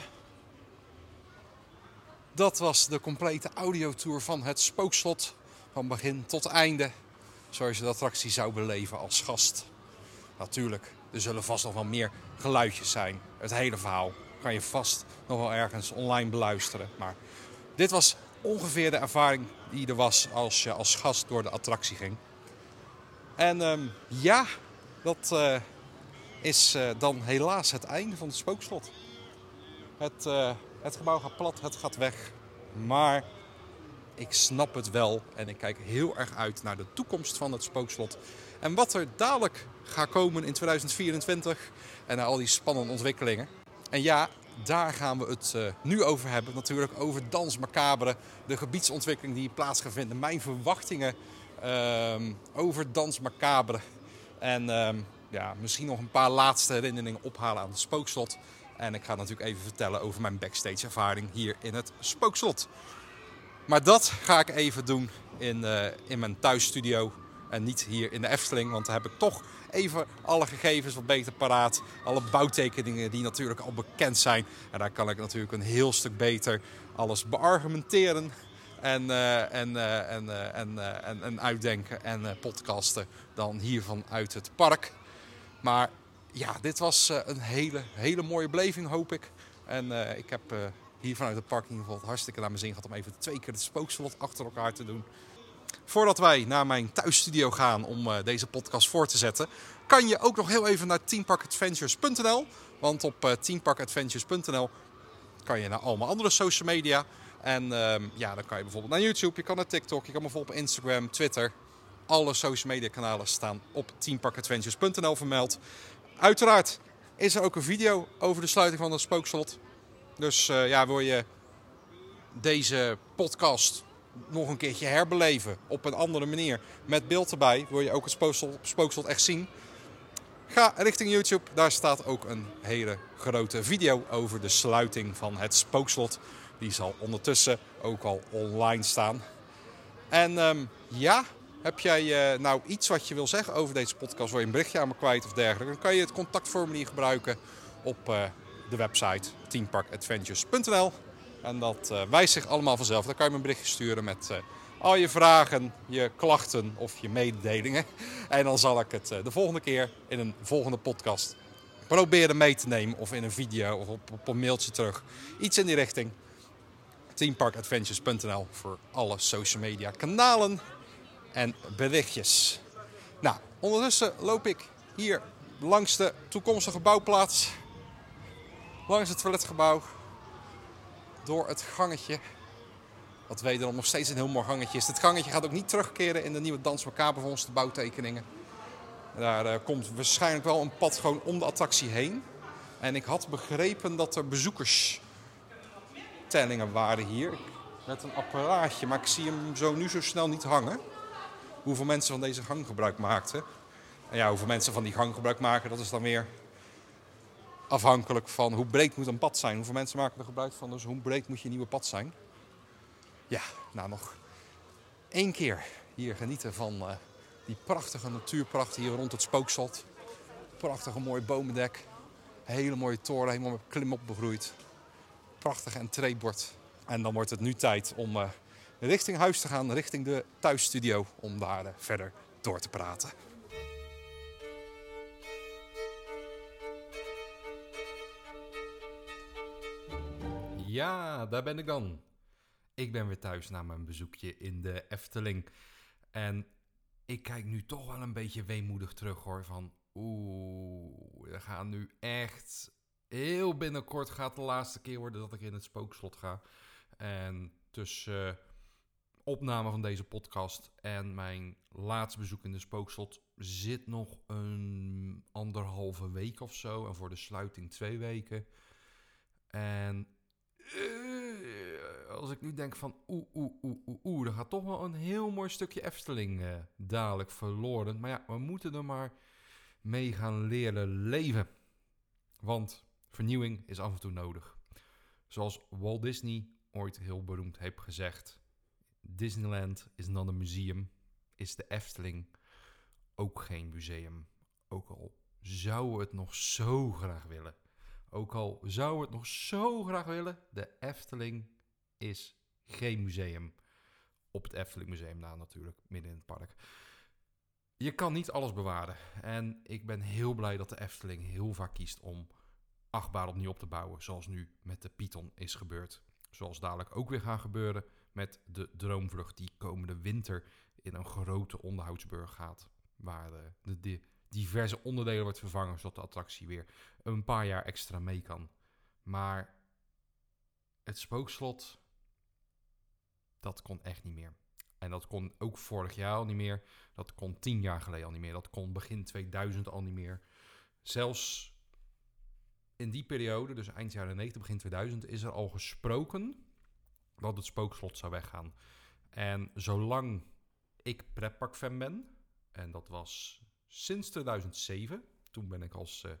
Dat was de complete audiotour van het spookslot. Van begin tot einde. Zoals je de attractie zou beleven als gast. Natuurlijk, er zullen vast nog wel meer geluidjes zijn. Het hele verhaal kan je vast nog wel ergens online beluisteren. Maar dit was ongeveer de ervaring die er was als je als gast door de attractie ging. En ehm, ja, dat eh, is eh, dan helaas het einde van het spookslot. Het, eh, het gebouw gaat plat, het gaat weg. Maar ik snap het wel en ik kijk heel erg uit naar de toekomst van het spookslot. En wat er dadelijk gaat komen in 2024 en naar al die spannende ontwikkelingen. En ja, daar gaan we het uh, nu over hebben. Natuurlijk over Dans Macabre, de gebiedsontwikkeling die plaats gaat vinden. Mijn verwachtingen um, over Dans Macabre. En um, ja, misschien nog een paar laatste herinneringen ophalen aan het spookslot. En ik ga natuurlijk even vertellen over mijn backstage ervaring hier in het spookslot. Maar dat ga ik even doen in, uh, in mijn thuisstudio en niet hier in de Efteling. Want daar heb ik toch even alle gegevens wat beter paraat. Alle bouwtekeningen die natuurlijk al bekend zijn. En daar kan ik natuurlijk een heel stuk beter alles beargumenteren. En, uh, en, en, uh, en, en, en, uitdenken en podcasten dan hier vanuit het park. Maar ja, dit was een hele, hele mooie beleving hoop ik. En ik heb hier vanuit het park in ieder geval hartstikke naar mijn zin gehad om even twee keer het spookslot achter elkaar te doen. Voordat wij naar mijn thuisstudio gaan om deze podcast voor te zetten, kan je ook nog heel even naar teamparkadventures.nl. Want op teamparkadventures.nl kan je naar allemaal andere social media. En uh, ja, dan kan je bijvoorbeeld naar YouTube, je kan naar TikTok, je kan bijvoorbeeld op Instagram, Twitter. Alle social media kanalen staan op teamparkadventures.nl vermeld. Uiteraard is er ook een video over de sluiting van het spookslot. Dus uh, ja, wil je deze podcast nog een keertje herbeleven op een andere manier met beeld erbij, wil je ook het spookslot, echt zien. Ga richting YouTube, daar staat ook een hele grote video over de sluiting van het spookslot. Die zal ondertussen ook al online staan. En um, ja, heb jij uh, nou iets wat je wil zeggen over deze podcast, wil je een berichtje aan me kwijt of dergelijke, dan kan je het contactformulier gebruiken op uh, de website teamparkadventures.nl. En dat uh, wijst zich allemaal vanzelf. Dan kan je me een berichtje sturen met al je vragen, je klachten of je mededelingen. En dan zal ik het de volgende keer in een volgende podcast proberen mee te nemen. Of in een video of op, op een mailtje terug. Iets in die richting. Teamparkadventures.nl voor alle social media kanalen en berichtjes. Nou, ondertussen loop ik hier langs de toekomstige bouwplaats. Langs het toiletgebouw door het gangetje. Wat wederom nog steeds een heel mooi gangetje is. Dit gangetje gaat ook niet terugkeren in de nieuwe Dans Macabre volgens de bouwtekeningen. Daar uh, komt waarschijnlijk wel een pad gewoon om de attractie heen. En ik had begrepen dat er bezoekerstellingen waren hier. Met een apparaatje, maar ik zie hem zo nu zo snel niet hangen. Hoeveel mensen van deze gang gebruik maakten. En ja, hoeveel mensen van die gang gebruik maken, dat is dan weer afhankelijk van hoe breed moet een pad zijn. Hoeveel mensen maken er gebruik van, dus hoe breed moet je nieuwe pad zijn. Ja, nou nog één keer hier genieten van uh, die prachtige natuurpracht hier rond het spookslot. Prachtige mooie bomendek. Hele mooie toren, helemaal met klimop begroeid. Prachtig entreebord. En dan wordt het nu tijd om uh, richting huis te gaan, richting de thuisstudio, om daar uh, verder door te praten. Ja, daar ben ik dan. Ik ben weer thuis na mijn bezoekje in de Efteling. En ik kijk nu toch wel een beetje weemoedig terug hoor. Van oeh, we gaan nu echt heel binnenkort gaat de laatste keer worden dat ik in het spookslot ga. En tussen opname van deze podcast en mijn laatste bezoek in de spookslot zit nog een anderhalve week of zo. En voor de sluiting twee weken. En uh, als ik nu denk van oeh, oeh, oeh, oeh, dan gaat toch wel een heel mooi stukje Efteling uh, dadelijk verloren. Maar ja, we moeten er maar mee gaan leren leven. Want vernieuwing is af en toe nodig. Zoals Walt Disney ooit heel beroemd heeft gezegd: Disneyland is not een museum, is de Efteling ook geen museum. Ook al zouden we het nog zo graag willen. Ook al zou het nog zo graag willen, de Efteling is geen museum. Op het Efteling Museum na natuurlijk, midden in het park. Je kan niet alles bewaren. En ik ben heel blij dat de Efteling heel vaak kiest om achtbaar opnieuw op te bouwen. Zoals nu met de Python is gebeurd. Zoals dadelijk ook weer gaan gebeuren met de Droomvlucht die komende winter in een grote onderhoudsburg gaat. Waar de, de diverse onderdelen wordt vervangen zodat de attractie weer een paar jaar extra mee kan. Maar het spookslot, dat kon echt niet meer. En dat kon ook vorig jaar al niet meer. Dat kon tien jaar geleden al niet meer. Dat kon begin 2000 al niet meer. Zelfs in die periode, dus eind jaren 90, begin 2000, is er al gesproken dat het spookslot zou weggaan. En zolang ik pretparkfan ben, en dat was sinds 2007, toen ben ik als uh,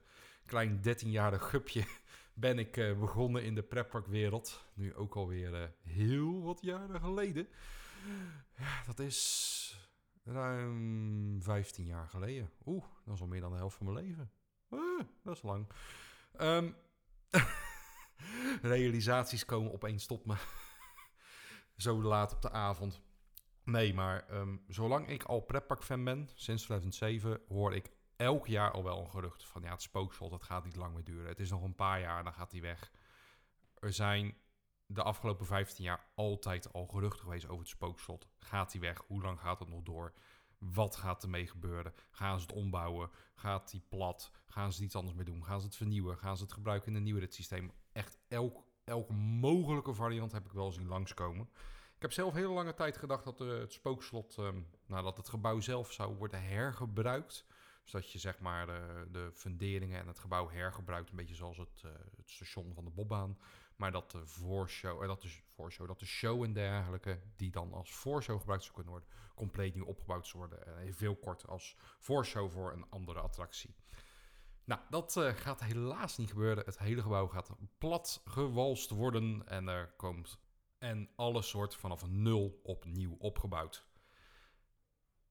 klein 13-jarig gupje ben ik, uh, begonnen in de pretparkwereld. Nu ook alweer uh, heel wat jaren geleden. Dat is ruim 15 jaar geleden. Oeh, dat is al meer dan de helft van mijn leven. dat is lang. Um, realisaties komen opeens tot me. Zo laat op de avond. Nee, maar um, zolang ik al pretpark-fan ben, sinds 2007, hoor ik elk jaar al wel een gerucht van ja, het spookslot, dat gaat niet lang meer duren. Het is nog een paar jaar en dan gaat hij weg. Er zijn de afgelopen 15 jaar altijd al geruchten geweest over het spookslot. Gaat hij weg? Hoe lang gaat het nog door? Wat gaat ermee gebeuren? Gaan ze het ombouwen? Gaat die plat? Gaan ze iets anders mee doen? Gaan ze het vernieuwen? Gaan ze het gebruiken in een nieuw systeem? Echt elk, elke mogelijke variant heb ik wel zien langskomen. Ik heb zelf heel lange tijd gedacht dat uh, het spookslot, um, nou, dat het gebouw zelf zou worden hergebruikt. Dus dat je zeg maar de, de funderingen en het gebouw hergebruikt, een beetje zoals het, uh, het station van de Bobbaan. Maar dat de voorshow, uh, dat de voorshow, dat de show en dergelijke, die dan als voorshow gebruikt zou kunnen worden, compleet nieuw opgebouwd zou worden. En veel kort als voorshow voor een andere attractie. Nou, dat uh, gaat helaas niet gebeuren. Het hele gebouw gaat plat gewalst worden en er komt en alles wordt vanaf nul opnieuw opgebouwd.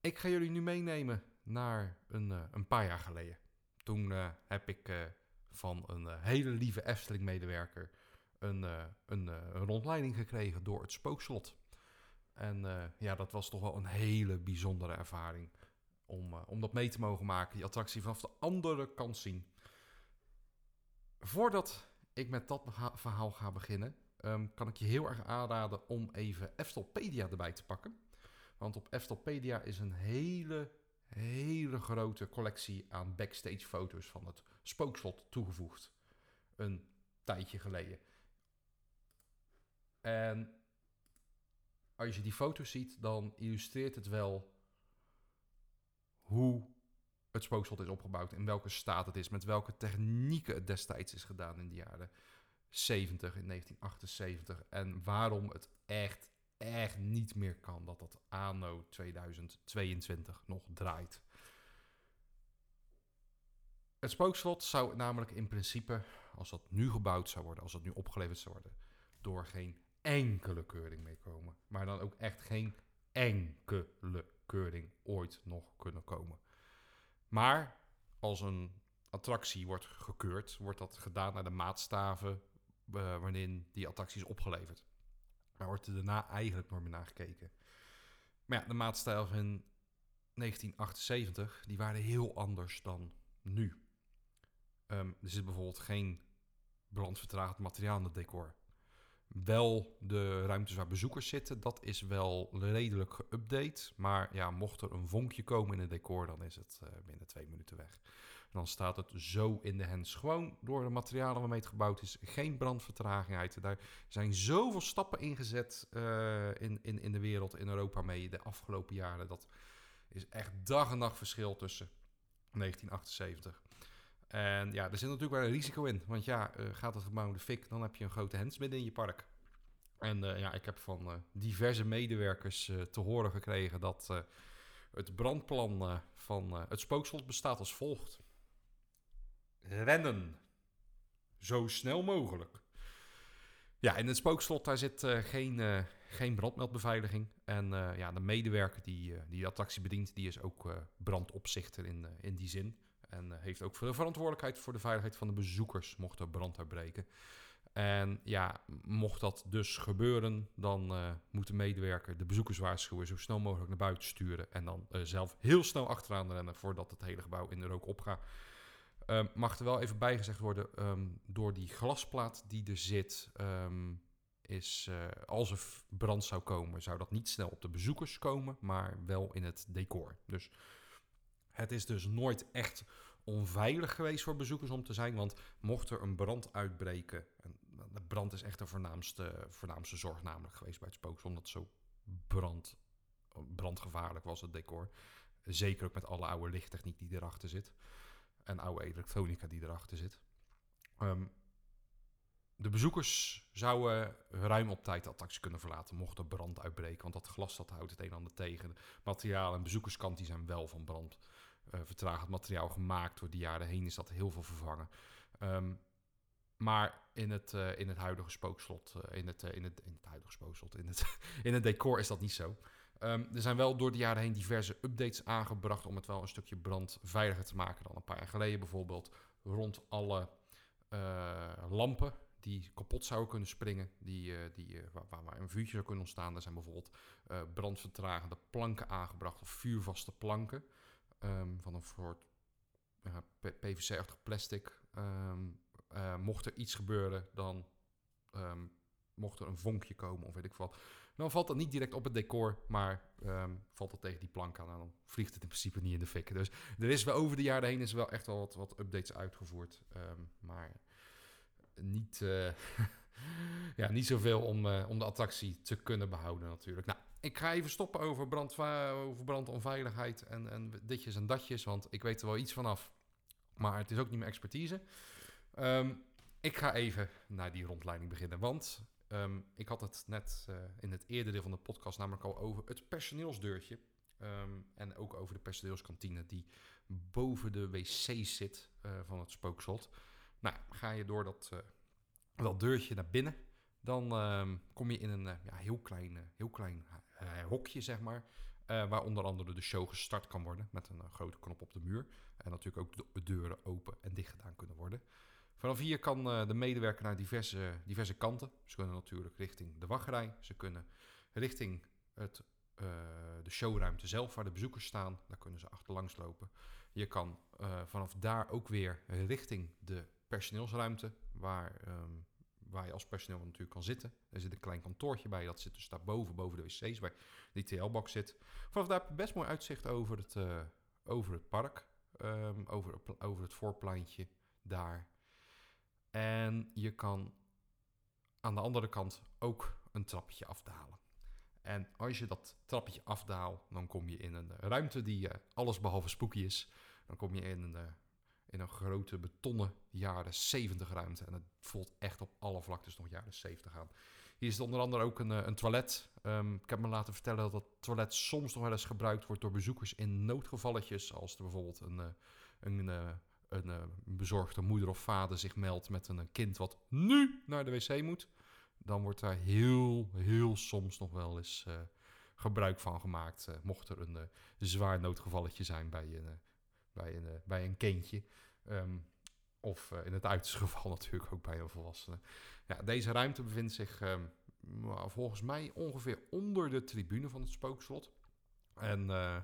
Ik ga jullie nu meenemen naar een, uh, een paar jaar geleden. Toen uh, heb ik van een hele lieve Efteling-medewerker een, een, een, rondleiding gekregen door het spookslot. En ja, dat was toch wel een hele bijzondere ervaring om, om dat mee te mogen maken. Die attractie vanaf de andere kant zien. Voordat ik met dat verhaal ga beginnen, um, kan ik je heel erg aanraden om even Eftelpedia erbij te pakken. Want op Eftelpedia is een hele, hele grote collectie aan backstage foto's van het spookslot toegevoegd. Een tijdje geleden. En als je die foto's ziet, dan illustreert het wel hoe het spookslot is opgebouwd, in welke staat het is, met welke technieken het destijds is gedaan in de jaren 70, in 1978. En waarom het echt, echt niet meer kan dat dat anno 2022 nog draait. Het spookslot zou namelijk in principe, als dat nu gebouwd zou worden, als dat nu opgeleverd zou worden, door geen enkele keuring meekomen. Maar dan ook echt geen enkele keuring ooit nog kunnen komen. Maar als een attractie wordt gekeurd, wordt dat gedaan naar de maatstaven uh, wanneer die attractie is opgeleverd. Daar wordt er daarna eigenlijk nooit meer naar gekeken. Maar ja, de maatstijl van 1978, die waren heel anders dan nu. Um, er zit bijvoorbeeld geen brandvertragend materiaal in het decor. Wel de ruimtes waar bezoekers zitten, dat is wel redelijk geüpdate. Maar ja, mocht er een vonkje komen in het decor, dan is het uh, binnen twee minuten weg. dan staat het zo in de hands. Gewoon door de materialen waarmee het gebouwd is. Geen brandvertraging uit. Daar zijn zoveel stappen ingezet uh, in, in, in de wereld, in Europa mee de afgelopen jaren. Dat is echt dag en nacht verschil tussen 1978. En ja, er zit natuurlijk wel een risico in. Want ja, uh, gaat het gebouw de fik, dan heb je een grote hens midden in je park. En uh, ja, ik heb van uh, diverse medewerkers te horen gekregen dat het brandplan van het spookslot bestaat als volgt. Rennen. Zo snel mogelijk. Ja, in het spookslot daar zit geen, geen brandmeldbeveiliging. En ja, de medewerker die die attractie bedient, die is ook brandopzichter in, in die zin. En eh, heeft ook de verantwoordelijkheid voor de veiligheid van de bezoekers, mocht er brand uitbreken. En ja, mocht dat dus gebeuren, dan eh, moet de medewerker de bezoekers waarschuwen, zo snel mogelijk naar buiten sturen. En dan eh, zelf heel snel achteraan rennen voordat het hele gebouw in de rook opgaat. Ehm, mag er wel even bijgezegd worden, ehm, door die glasplaat die er zit, ehm, is als er brand zou komen, zou dat niet snel op de bezoekers komen, maar wel in het decor. Dus het is dus nooit echt onveilig geweest voor bezoekers om te zijn, want mocht er een brand uitbreken, en de brand is echt de voornaamste, voornaamste zorg namelijk geweest bij het spookslot, omdat zo brand, brandgevaarlijk was het decor. Zeker ook met alle oude lichttechniek die erachter zit. En oude elektronica die erachter zit. Ehm, de bezoekers zouden ruim op tijd de attractie kunnen verlaten mocht er brand uitbreken. Want dat glas dat houdt het een en ander tegen. Materiaal en bezoekerskant die zijn wel van brand vertragend materiaal gemaakt. Door de jaren heen is dat heel veel vervangen. Ehm, maar in het, eh, in het huidige spookslot, eh, in, het, eh, in, het, in het huidige spookslot, in het, in het decor is dat niet zo. Ehm, er zijn wel door de jaren heen diverse updates aangebracht om het wel een stukje brandveiliger te maken dan een paar jaar geleden. Bijvoorbeeld rond alle eh, lampen die kapot zouden kunnen springen, die, eh, die, eh, waar, waar een vuurtje zou kunnen ontstaan. Er zijn bijvoorbeeld eh, brandvertragende planken aangebracht of vuurvaste planken ehm, van een soort PVC-achtig plastic. Ehm, eh, mocht er iets gebeuren, dan ehm, mocht er een vonkje komen of weet ik wat. Dan valt dat niet direct op het decor, maar valt het tegen die plank aan en dan vliegt het in principe niet in de fik. Dus er is wel over de jaren heen is wel echt wel wat, wat updates uitgevoerd, maar niet, eh ja, niet zoveel om, eh, om de attractie te kunnen behouden natuurlijk. Nou, ik ga even stoppen over, brandva- over brandonveiligheid en, en ditjes en datjes, want ik weet er wel iets vanaf, maar het is ook niet mijn expertise. Ehm, ik ga even naar die rondleiding beginnen, want ehm, ik had het net eh, in het eerdere deel van de podcast namelijk al over het personeelsdeurtje. Ehm, en ook over de personeelskantine die boven de wc's zit eh, van het spookslot. Nou, ga je door dat, dat deurtje naar binnen, dan kom je in een ja, heel klein, heel klein hokje, zeg maar. eh, waar onder andere de show gestart kan worden met een eh, grote knop op de muur. En natuurlijk ook de deuren open en dicht gedaan kunnen worden. Vanaf hier kan eh, de medewerker naar diverse, diverse kanten. Ze kunnen natuurlijk richting de wachtrij. Ze kunnen richting het, eh, de showruimte zelf, waar de bezoekers staan. Daar kunnen ze achterlangs lopen. Je kan eh, vanaf daar ook weer richting de personeelsruimte, waar, ehm, waar je als personeel natuurlijk kan zitten. Er zit een klein kantoortje bij, dat zit dus daarboven, boven de wc's, waar die TL-box zit. Vanaf daar heb je best mooi uitzicht over het, eh, over het park, ehm, over, over het voorpleintje daar. En je kan aan de andere kant ook een trappetje afdalen. En als je dat trappetje afdaalt, dan kom je in een eh, ruimte die eh, alles behalve spooky is. Dan kom je in een, in een grote betonnen jaren 70 ruimte. En het voelt echt op alle vlaktes nog jaren 70 aan. Hier is onder andere ook een, eh, een toilet. Ehm, ik heb me laten vertellen dat dat toilet soms nog wel eens gebruikt wordt door bezoekers in noodgevalletjes. Als er bijvoorbeeld een, eh, een, eh, een eh, bezorgde moeder of vader zich meldt met een kind wat nu naar de wc moet. Dan wordt daar heel, heel soms nog wel eens gebruik van gemaakt. mocht er een zwaar noodgevalletje zijn bij een, bij een, eh, bij een kindje. Ehm, of eh, in het uiterste geval natuurlijk ook bij een volwassene. Ja, deze ruimte bevindt zich ehm, nou, volgens mij ongeveer onder de tribune van het spookslot. En eh,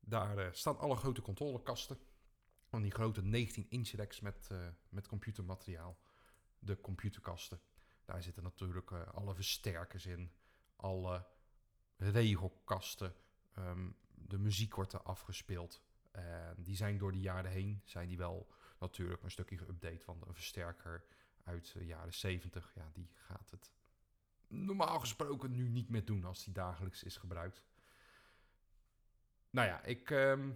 daar staan alle grote controlekasten. Van die grote 19-inch racks met, eh, met computermateriaal. De computerkasten. Daar zitten natuurlijk alle versterkers in. Alle regelkasten. Ehm, de muziek wordt er afgespeeld. En die zijn door de jaren heen zijn die wel natuurlijk een stukje geüpdate. Want een versterker uit de jaren 70, ja, die gaat het normaal gesproken nu niet meer doen als die dagelijks is gebruikt. Nou ja, ik ehm,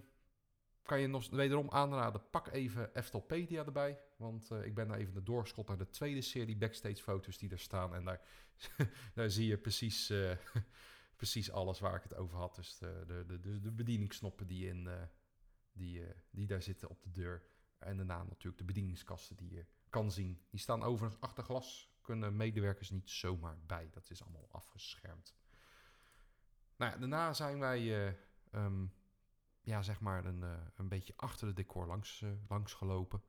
kan je nog wederom aanraden, pak even Eftelpedia erbij. Want eh, ik ben daar even de doorschot naar de tweede serie backstage foto's die er staan. En daar, daar zie je precies, eh, precies alles waar ik het over had. Dus de, de, de, de, bedieningsknoppen die, in, eh, die, eh, die daar zitten op de deur. En daarna natuurlijk de bedieningskasten die je kan zien. Die staan overigens achter glas. Kunnen medewerkers niet zomaar bij. Dat is allemaal afgeschermd. Nou daarna zijn wij... eh, ehm, ja, zeg maar een, eh, een beetje achter het decor langs, langs gelopen.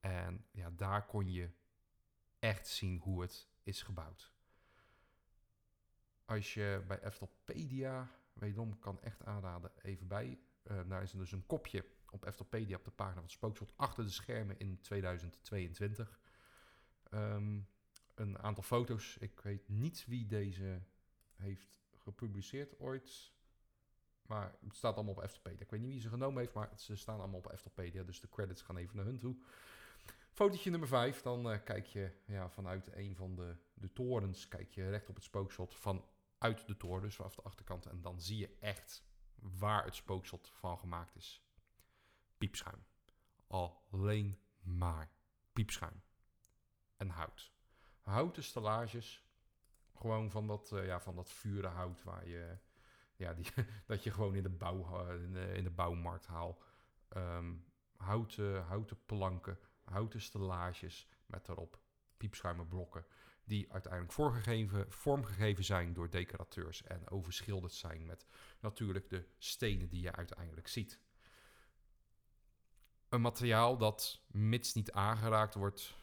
En ja, daar kon je echt zien hoe het is gebouwd. Als je bij Eftelpedia, wederom kan echt aanraden, even bij. Eh, daar is er dus een kopje op Eftelpedia op de pagina van Spookslot achter de schermen in 2022. Ehm, een aantal foto's. Ik weet niet wie deze heeft gepubliceerd ooit. Maar het staat allemaal op Eftelpedia. Ik weet niet wie ze genomen heeft, maar ze staan allemaal op Eftelpedia. Dus de credits gaan even naar hun toe. Fotootje nummer 5. Dan eh, kijk je ja, vanuit een van de, de torens. Kijk je recht op het spookshot vanuit de toren. Dus vanaf de achterkant. En dan zie je echt waar het spookshot van gemaakt is. Piepschuim. Alleen maar piepschuim. En hout. Houten stellages. Gewoon van dat, eh, ja, van dat vurenhout waar je... Ja, die, dat je gewoon in de, bouw, eh, in de, in de bouwmarkt haalt. Ehm, houten, houten planken, houten stellages met daarop piepschuimen blokken. Die uiteindelijk voorgegeven, vormgegeven zijn door decorateurs en overschilderd zijn met natuurlijk de stenen die je uiteindelijk ziet. Een materiaal dat, mits niet aangeraakt wordt,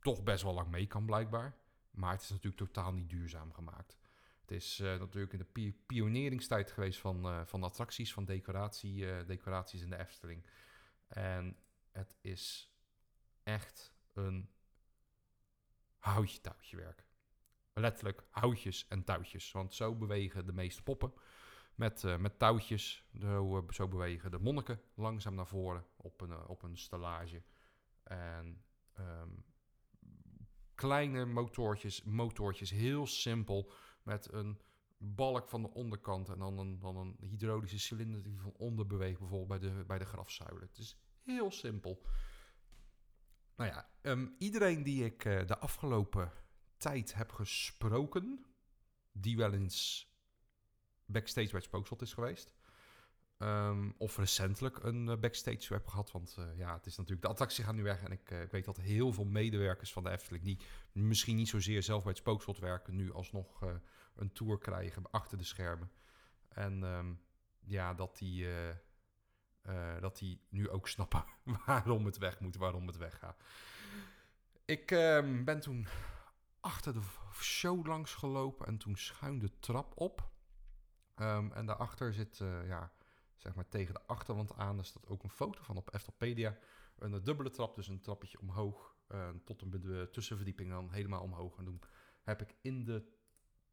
toch best wel lang mee kan blijkbaar. Maar het is natuurlijk totaal niet duurzaam gemaakt. Het is eh, natuurlijk in de pi- pioneringstijd geweest van, eh, van attracties, van decoratie, eh, decoraties in de Efteling. En het is echt een houtje-touwtje werk. Letterlijk houtjes en touwtjes. Want zo bewegen de meeste poppen met, eh, met touwtjes. Zo, eh, zo bewegen de monniken langzaam naar voren op een, eh, op een stellage. En ehm, kleine motortjes, motortjes, heel simpel. Met een balk van de onderkant en dan een, dan een hydraulische cilinder die van onder beweegt, bijvoorbeeld bij de, bij de grafzuilen. Het is heel simpel. Nou ja, ehm, iedereen die ik eh, de afgelopen tijd heb gesproken, die wel eens backstage bij het Spookslot is geweest, ehm, of recentelijk een eh, backstage heb gehad, want eh, ja, het is natuurlijk, de attractie gaat nu weg en ik, ik weet dat heel veel medewerkers van de Efteling, die misschien niet zozeer zelf bij het Spookslot werken, nu alsnog een tour krijgen achter de schermen. En ehm, ja, dat die, eh, dat die nu ook snappen waarom het weg moet, waarom het weggaat. Ik ehm, ben toen achter de show langs gelopen en toen schuin de trap op. Ehm, en daarachter zit, eh, ja, zeg maar tegen de achterwand aan, daar staat ook een foto van op Eftelpedia. Een dubbele trap, dus een trappetje omhoog, eh, tot een tussenverdieping dan helemaal omhoog. En toen heb ik in de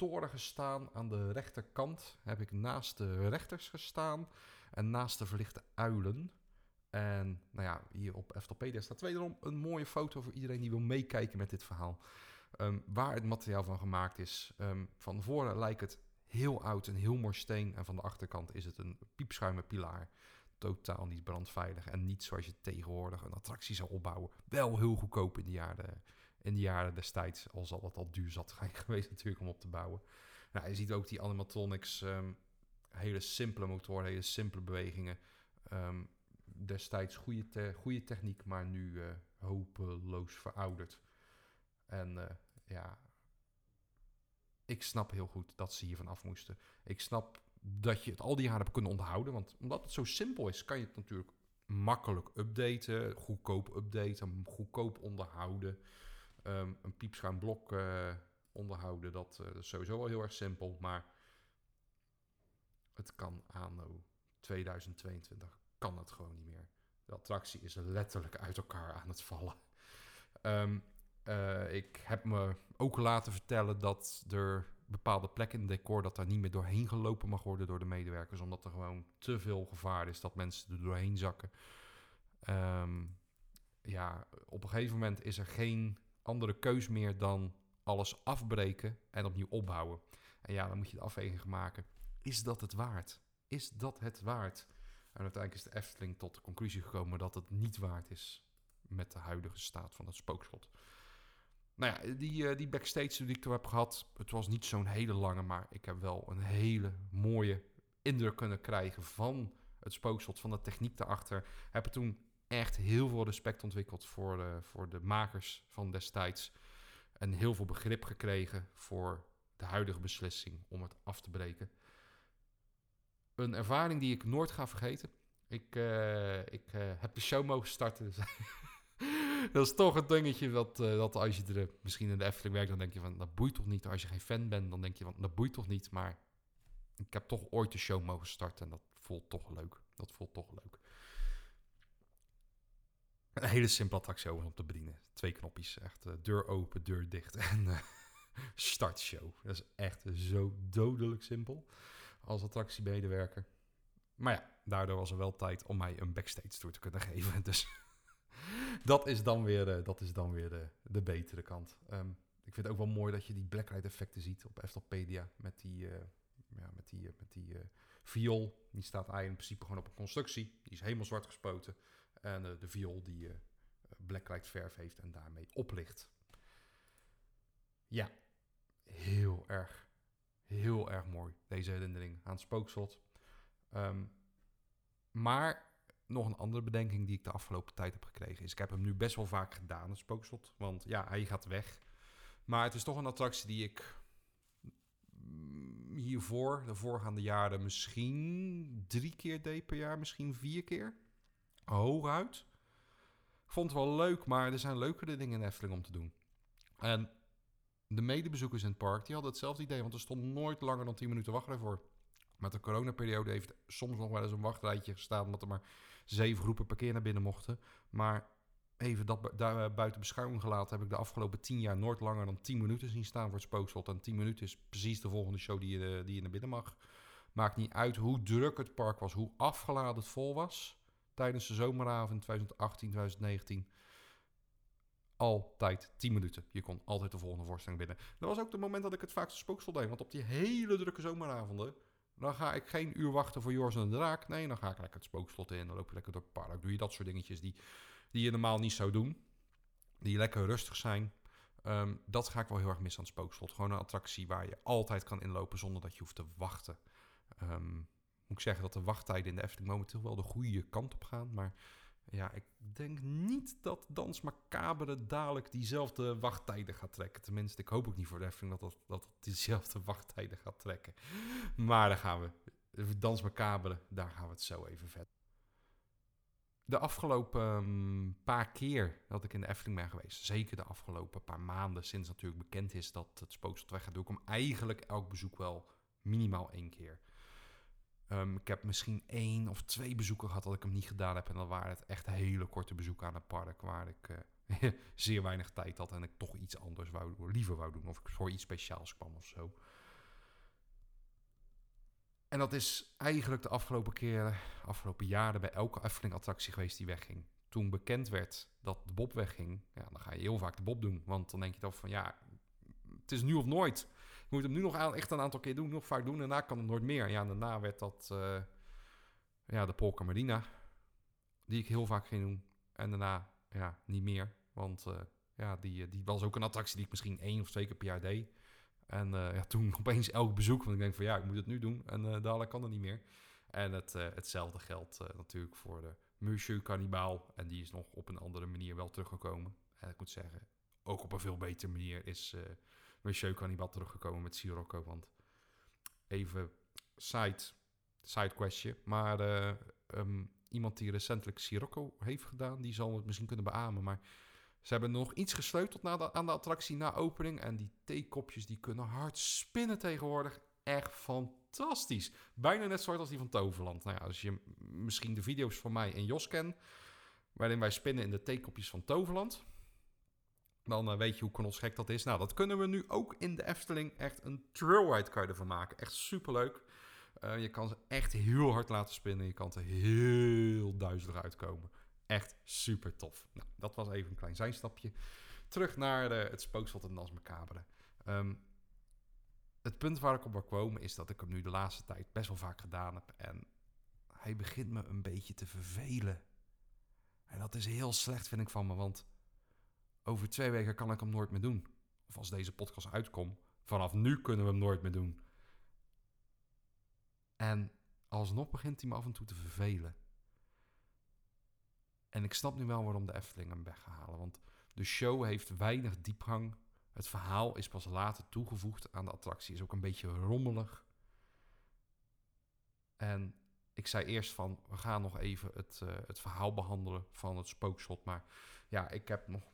toren gestaan aan de rechterkant. Heb ik naast de rechters gestaan en naast de verlichte uilen. En nou ja, hier op Eftelpedia staat wederom een mooie foto voor iedereen die wil meekijken met dit verhaal. Ehm, waar het materiaal van gemaakt is. Ehm, van voren lijkt het heel oud en heel mooi steen. En van de achterkant is het een piepschuimen pilaar. Totaal niet brandveilig. En niet zoals je tegenwoordig een attractie zou opbouwen. Wel heel goedkoop in de jaren, in de jaren destijds. Al zal dat al duur zat geweest natuurlijk om op te bouwen. Nou, je ziet ook die animatronics. ehm, hele simpele motoren, hele simpele bewegingen. Ehm, destijds goede, goede techniek, maar nu eh, hopeloos verouderd. En eh, ja, ik snap heel goed dat ze hiervan af moesten. Ik snap dat je het al die jaren hebt kunnen onderhouden. Want omdat het zo simpel is, kan je het natuurlijk makkelijk updaten. Goedkoop updaten, goedkoop onderhouden. Ehm, een piepschuim blok eh, onderhouden, dat, eh, dat is sowieso wel heel erg simpel. Maar het kan anno 2022, kan het gewoon niet meer. De attractie is letterlijk uit elkaar aan het vallen. Ehm, eh, ik heb me ook laten vertellen dat er bepaalde plekken in het decor... dat daar niet meer doorheen gelopen mag worden door de medewerkers... omdat er gewoon te veel gevaar is dat mensen er doorheen zakken. Ehm, ja, op een gegeven moment is er geen andere keus meer dan alles afbreken en opnieuw opbouwen. En ja, dan moet je de afweging maken. Is dat het waard? Is dat het waard? En uiteindelijk is de Efteling tot de conclusie gekomen dat het niet waard is met de huidige staat van het spookslot. Nou ja, die, eh, die backstage die ik toen heb gehad, het was niet zo'n hele lange, maar ik heb wel een hele mooie indruk kunnen krijgen van het spookslot, van de techniek daarachter. Heb er toen echt heel veel respect ontwikkeld voor de, voor de makers van destijds. En heel veel begrip gekregen voor de huidige beslissing om het af te breken. een ervaring die ik nooit ga vergeten. Ik, eh, ik eh, heb de show mogen starten. Dus dat is toch een dingetje dat, eh, dat als je er misschien in de Efteling werkt, dan denk je van dat boeit toch niet. Als je geen fan bent, dan denk je van dat boeit toch niet. Maar ik heb toch ooit de show mogen starten en dat voelt toch leuk. Dat voelt toch leuk. Een hele simpele attractie om te bedienen. Twee knopjes. Echt eh, deur open, deur dicht en uh, startshow. Dat is echt zo dodelijk simpel als attractiemedewerker. Maar ja, daardoor was er wel tijd om mij een backstage tour te kunnen geven. Dus dat is dan weer, uh, dat is dan weer de, de betere kant. Um, ik vind het ook wel mooi dat je die blacklight effecten ziet op Eftelpedia. Met die, ja, met die, met die viool. Die staat eigenlijk in principe gewoon op een constructie. Die is helemaal zwart gespoten. En uh, de viool die uh, blacklight verf heeft en daarmee oplicht. Ja, heel erg, heel erg mooi deze herinnering aan het spookslot. Um, maar nog een andere bedenking die ik de afgelopen tijd heb gekregen is... ik heb hem nu best wel vaak gedaan, het spookslot. Want ja, hij gaat weg. Maar het is toch een attractie die ik hiervoor, de voorgaande jaren, misschien drie keer deed per jaar, misschien vier keer. Hooguit. Ik vond het wel leuk, maar er zijn leukere dingen in Efteling om te doen. En de medebezoekers in het park, die hadden hetzelfde idee, want er stond nooit langer dan 10 minuten wachtrij voor. Met de coronaperiode heeft soms nog wel eens een wachtrijtje gestaan, omdat er maar zeven groepen parkeer naar binnen mochten. Maar even dat daar buiten beschouwing gelaten, heb ik de afgelopen tien jaar nooit langer dan 10 minuten zien staan voor het spookslot. En 10 minuten is precies de volgende show die je, die je naar binnen mag. Maakt niet uit hoe druk het park was, hoe afgeladen het vol was tijdens de zomeravond 2018, 2019. Altijd 10 minuten. Je kon altijd de volgende voorstelling binnen. Dat was ook het moment dat ik het vaakste spookslot deed. Want op die hele drukke zomeravonden... dan ga ik geen uur wachten voor Joris en de Draak. Nee, dan ga ik lekker het spookslot in. Dan loop je lekker door het park. Doe je dat soort dingetjes die, die je normaal niet zou doen. Die lekker rustig zijn. Um, dat ga ik wel heel erg missen aan het spookslot. Gewoon een attractie waar je altijd kan inlopen zonder dat je hoeft te wachten. Um, moet ik zeggen dat de wachttijden in de Efteling momenteel wel de goede kant op gaan. Maar ja, ik denk niet dat Dans Macabre dadelijk diezelfde wachttijden gaat trekken. Tenminste, ik hoop ook niet voor de Efteling dat dat, dat diezelfde wachttijden gaat trekken. Maar daar gaan we. Dans Macabre, daar gaan we het zo even verder. De afgelopen um, paar keer dat ik in de Efteling ben geweest, zeker de afgelopen paar maanden, sinds natuurlijk bekend is dat het spookslot weg gaat, doe ik hem eigenlijk elk bezoek wel minimaal één keer. Um, ik heb misschien één of twee bezoeken gehad dat ik hem niet gedaan heb. En dan waren het echt hele korte bezoeken aan het park. Waar ik uh, zeer weinig tijd had en ik toch iets anders wou, liever wou doen. Of ik voor iets speciaals kwam of zo. En dat is eigenlijk de afgelopen keren, afgelopen jaren bij elke Efteling-attractie geweest die wegging. Toen bekend werd dat de Bob wegging, ja, dan ga je heel vaak de Bob doen. Want dan denk je toch van ja, het is nu of nooit moet hem nu nog echt een aantal keer doen, nog vaak doen. Daarna kan het nooit meer. Ja, daarna werd dat uh, ja, de Polka Marina, die ik heel vaak ging doen. En daarna ja, niet meer, want uh, ja, die, die was ook een attractie die ik misschien één of twee keer per jaar deed. En uh, ja, toen opeens elk bezoek, want ik denk van ja, ik moet het nu doen. En dadelijk kan het niet meer. En het, hetzelfde geldt natuurlijk voor de Monsieur Cannibal. En die is nog op een andere manier wel teruggekomen. En ik moet zeggen, ook op een veel betere manier is Monsieur Cannibal teruggekomen met Sirocco. Want even side, side question. Maar uh, um, iemand die recentelijk Sirocco heeft gedaan, die zal het misschien kunnen beamen. Maar ze hebben nog iets gesleuteld aan de attractie na opening. En die theekopjes die kunnen hard spinnen tegenwoordig. Echt fantastisch. Bijna net zoals die van Toverland. Nou ja, als je misschien de video's van mij en Jos kent... waarin wij spinnen in de theekopjes van Toverland... Dan uh, weet je hoe knotsgek dat is. Nou, dat kunnen we nu ook in de Efteling. Echt een trailride kan je ervan maken. Echt superleuk. Uh, je kan ze echt heel hard laten spinnen. Je kan er heel duizelig uitkomen. Echt super tof. Nou, dat was even een klein zijstapje. Terug naar de, het spookslot en Macabre. Um, het punt waar ik op wil komen is dat ik hem nu de laatste tijd best wel vaak gedaan heb. En hij begint me een beetje te vervelen. En dat is heel slecht, vind ik van me. Want over twee weken kan ik hem nooit meer doen. Of als deze podcast uitkomt, vanaf nu kunnen we hem nooit meer doen. En alsnog begint hij me af en toe te vervelen. En ik snap nu wel waarom de Efteling hem weghalen. Want de show heeft weinig diepgang. Het verhaal is pas later toegevoegd aan de attractie. Is ook een beetje rommelig. En ik zei eerst van, we gaan nog even het, eh, het verhaal behandelen van het spookslot. Maar ja, ik heb nog...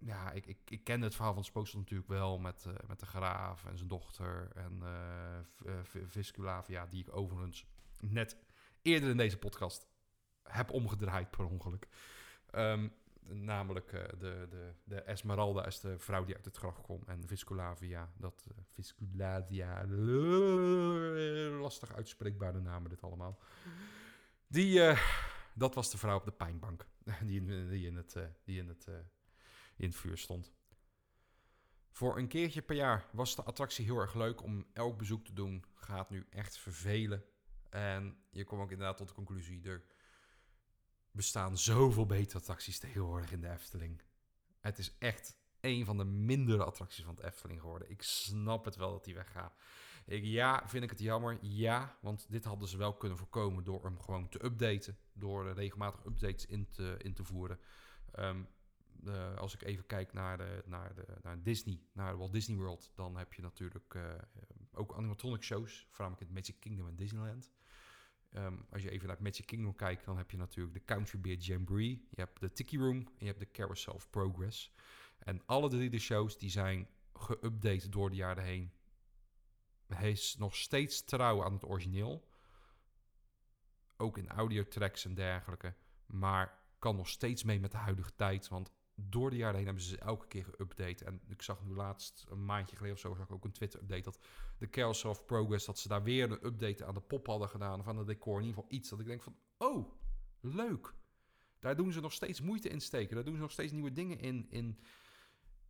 Ja, ik, ik, ik ken het verhaal van het spookslot natuurlijk wel met, eh, met de graaf en zijn dochter en eh eh, Visculavia, die ik overigens net eerder in deze podcast heb omgedraaid per ongeluk. Ehm, namelijk de, de, de Esmeralda is de vrouw die uit het graf kwam. En Visculavia, dat uh, Visculavia, lastig uitspreekbare namen dit allemaal. Die, eh, dat was de vrouw op de pijnbank die in, die in, het, die in, het, in het vuur stond. Voor een keertje per jaar was de attractie heel erg leuk om elk bezoek te doen. Gaat nu echt vervelen. En je komt ook inderdaad tot de conclusie, er bestaan zoveel betere attracties tegenwoordig in de Efteling. Het is echt een van de mindere attracties van het Efteling geworden. Ik snap het wel dat die weggaat. Ik, ja, vind ik het jammer? Ja, want dit hadden ze wel kunnen voorkomen door hem gewoon te updaten. Door regelmatig updates in te, in voeren. Ehm, als ik even kijk naar, de, naar, de, naar Disney, naar Walt Disney World, dan heb je natuurlijk eh, ook animatronic shows, voornamelijk in Magic Kingdom en Disneyland. Ehm, als je even naar Magic Kingdom kijkt, dan heb je natuurlijk de Country Beer Jamboree, je hebt de Tiki Room en je hebt de Carousel of Progress. En alle drie de shows die zijn geüpdate door de jaren heen. Hij is nog steeds trouw aan het origineel. Ook in audiotracks en dergelijke. Maar kan nog steeds mee met de huidige tijd. Want door de jaren heen hebben ze ze elke keer geüpdate. En ik zag nu laatst, een maandje geleden of zo, zag ik ook een Twitter-update... dat de Carousel of Progress, dat ze daar weer een update aan de pop hadden gedaan... of aan het decor, in ieder geval iets dat ik denk van... oh, leuk. Daar doen ze nog steeds moeite in steken. Daar doen ze nog steeds nieuwe dingen in, in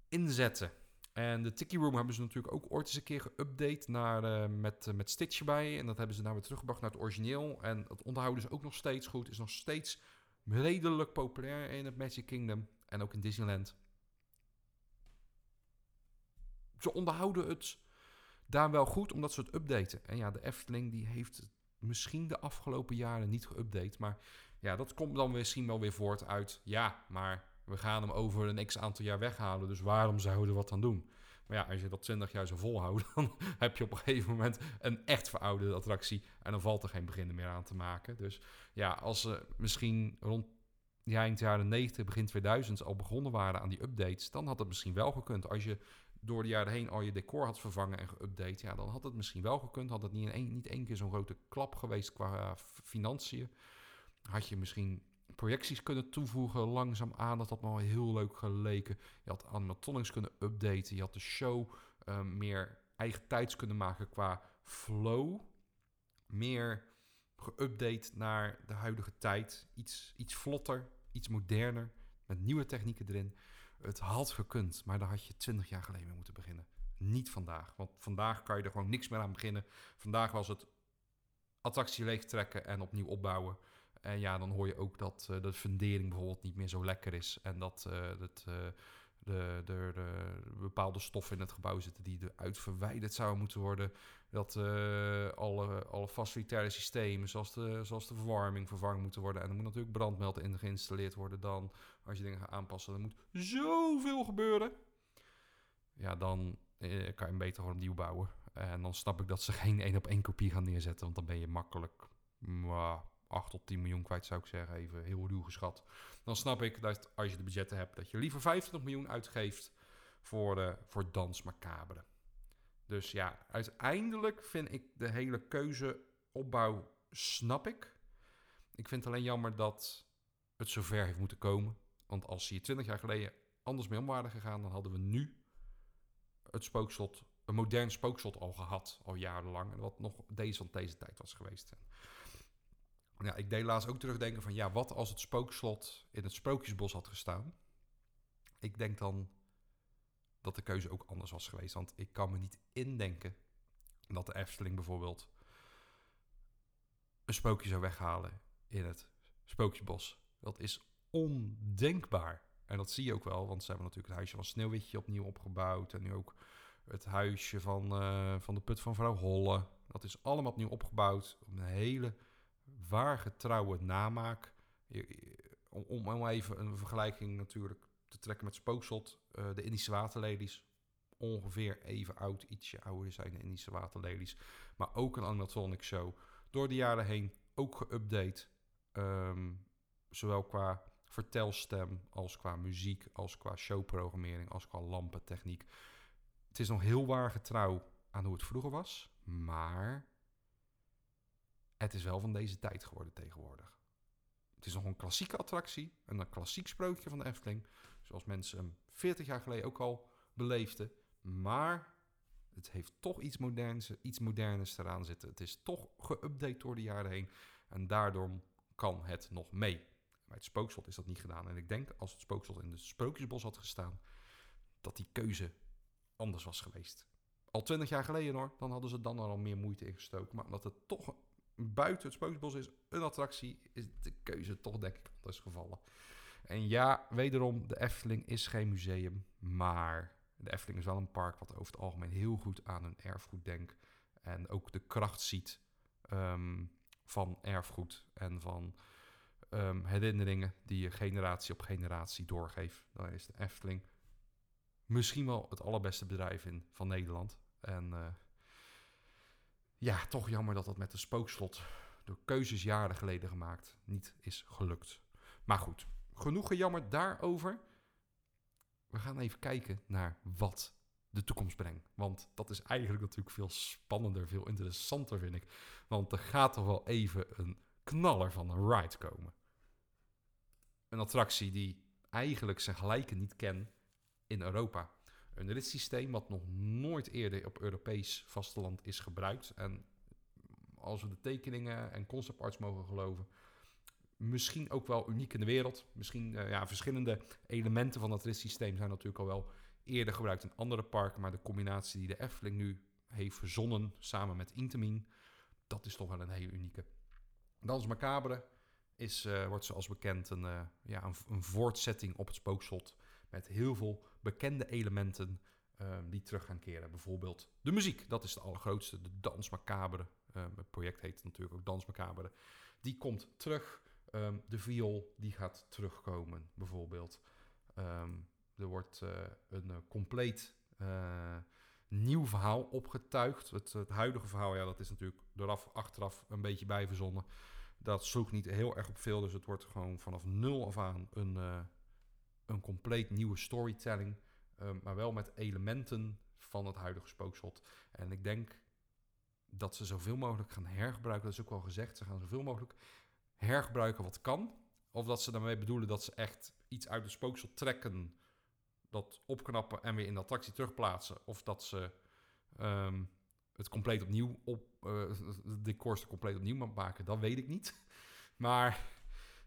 inzetten. En de Tiki Room hebben ze natuurlijk ook ooit eens een keer geüpdate naar, eh, met, eh, met Stitch erbij. En dat hebben ze nou weer teruggebracht naar het origineel. En het onderhouden is ook nog steeds goed. Is nog steeds redelijk populair in het Magic Kingdom. En ook in Disneyland. Ze onderhouden het daar wel goed, omdat ze het updaten. En ja, de Efteling die heeft het misschien de afgelopen jaren niet geüpdate. Maar ja, dat komt dan misschien wel weer voort uit... Ja, maar we gaan hem over een x aantal jaar weghalen. Dus waarom zouden we wat aan doen? Maar ja, als je dat 20 jaar zo volhoudt, dan heb je op een gegeven moment een echt verouderde attractie. En dan valt er geen beginnen meer aan te maken. Dus ja, als ze misschien rond ja, eind jaren 90, begin 2000 al begonnen waren aan die updates, dan had het misschien wel gekund. Als je door de jaren heen al je decor had vervangen en geüpdate, ja, dan had het misschien wel gekund. Had het niet, in één, niet één keer zo'n grote klap geweest qua financiën. Had je misschien projecties kunnen toevoegen langzaam aan. Dat had me wel heel leuk geleken. Je had animatronics kunnen updaten. Je had de show uh, meer eigen tijds kunnen maken qua flow. Meer geüpdate naar de huidige tijd. Iets, iets vlotter, iets moderner. Met nieuwe technieken erin. Het had gekund, maar daar had je 20 jaar geleden mee moeten beginnen. Niet vandaag, want vandaag kan je er gewoon niks meer aan beginnen. Vandaag was het attractie leegtrekken en opnieuw opbouwen. En ja, dan hoor je ook dat uh, de fundering bijvoorbeeld niet meer zo lekker is. En dat uh, het, uh, de, de, de, bepaalde stoffen in het gebouw zitten die eruit verwijderd zouden moeten worden. Dat alle, alle facilitaire systemen, zoals de, zoals de verwarming, vervangen moeten worden. En er moet natuurlijk brandmelder in geïnstalleerd worden dan. Als je dingen gaat aanpassen, er moet zoveel gebeuren. Ja, dan kan je hem beter gewoon opnieuw bouwen. En dan snap ik dat ze geen één op één kopie gaan neerzetten. Want dan ben je makkelijk... 8 tot 10 miljoen kwijt, zou ik zeggen. Even heel ruw geschat. Dan snap ik dat als je de budgetten hebt, dat je liever 25 miljoen uitgeeft voor, de, voor Dans Macabre. Dus ja, uiteindelijk vind ik de hele keuzeopbouw snap ik. Ik vind het alleen jammer dat het zover heeft moeten komen. Want als hier 20 jaar geleden anders mee om waren gegaan, dan hadden we nu het spookslot, een modern spookslot al gehad, al jarenlang. En wat nog deze van deze tijd was geweest. Ja, ik deed laatst ook terugdenken van ja, wat als het spookslot in het Sprookjesbos had gestaan? Ik denk dan dat de keuze ook anders was geweest. Want ik kan me niet indenken dat de Efteling bijvoorbeeld een spookje zou weghalen in het Sprookjesbos. Dat is ondenkbaar. En dat zie je ook wel, want ze hebben natuurlijk het huisje van Sneeuwwitje opnieuw opgebouwd. En nu ook het huisje van, uh, van de put van vrouw Holle. Dat is allemaal opnieuw opgebouwd. Op een hele waargetrouwe namaak. Om, om even een vergelijking natuurlijk te trekken met Spookslot. Uh, de Indische waterlelies. Ongeveer even oud, ietsje ouder zijn de Indische waterlelies. Maar ook een animatronic show. door de jaren heen ook geüpdate. Ehm, zowel qua vertelstem als qua muziek, als qua showprogrammering, als qua lampentechniek. Het is nog heel waargetrouw aan hoe het vroeger was, maar het is wel van deze tijd geworden tegenwoordig. Het is nog een klassieke attractie, een klassiek sprookje van de Efteling, zoals mensen hem 40 jaar geleden ook al beleefden, maar het heeft toch iets moderns, iets moderners eraan zitten. Het is toch geüpdate door de jaren heen en daardoor kan het nog mee. Bij het spookslot is dat niet gedaan. En ik denk als het spookslot in de Sprookjesbos had gestaan, dat die keuze anders was geweest. Al twintig jaar geleden hoor, dan hadden ze dan al meer moeite ingestoken. Maar omdat het toch buiten het Spookjesbos is een attractie, is de keuze toch denk ik anders gevallen. En ja, wederom, de Efteling is geen museum, maar de Efteling is wel een park wat over het algemeen heel goed aan een erfgoed denkt. En ook de kracht ziet ehm, van erfgoed en van um, herinneringen die je generatie op generatie doorgeeft. Dan is de Efteling misschien wel het allerbeste bedrijf in, van Nederland. En uh, ja, toch jammer dat dat met de spookslot door keuzes jaren geleden gemaakt niet is gelukt. Maar goed, genoeg gejammer daarover. We gaan even kijken naar wat de toekomst brengt. Want dat is eigenlijk natuurlijk veel spannender, veel interessanter vind ik. Want er gaat toch wel even een knaller van een ride komen. Een attractie die eigenlijk zijn gelijken niet kent in Europa. Een ritssysteem wat nog nooit eerder op Europees vasteland is gebruikt. En als we de tekeningen en conceptarts mogen geloven, misschien ook wel uniek in de wereld. Misschien uh, ja, verschillende elementen van dat ritssysteem zijn natuurlijk al wel eerder gebruikt in andere parken. Maar de combinatie die de Efteling nu heeft verzonnen samen met Intamin, dat is toch wel een hele unieke. Dans Macabre is, uh, wordt zoals bekend een, uh, ja, een, een, voortzetting op het spookslot. Met heel veel bekende elementen um, die terug gaan keren. Bijvoorbeeld de muziek, dat is de allergrootste. De Dans Macabre, um, het project heet natuurlijk ook Dans Macabre. Die komt terug. Um, de viool, die gaat terugkomen, bijvoorbeeld. er wordt uh, een uh, compleet uh, nieuw verhaal opgetuigd. Het, het, huidige verhaal, ja, dat is natuurlijk dooraf, achteraf een beetje bijverzonnen. Dat sloeg niet heel erg op veel, dus het wordt gewoon vanaf nul af aan een, een compleet nieuwe storytelling. Uh, maar wel met elementen van het huidige spookslot. En ik denk dat ze zoveel mogelijk gaan hergebruiken. Dat is ook wel gezegd. Ze gaan zoveel mogelijk hergebruiken wat kan. Of dat ze daarmee bedoelen dat ze echt iets uit het spookslot trekken. Dat opknappen en weer in de attractie terugplaatsen. Of dat ze um, het compleet opnieuw op de decors compleet opnieuw maken, dat weet ik niet. Maar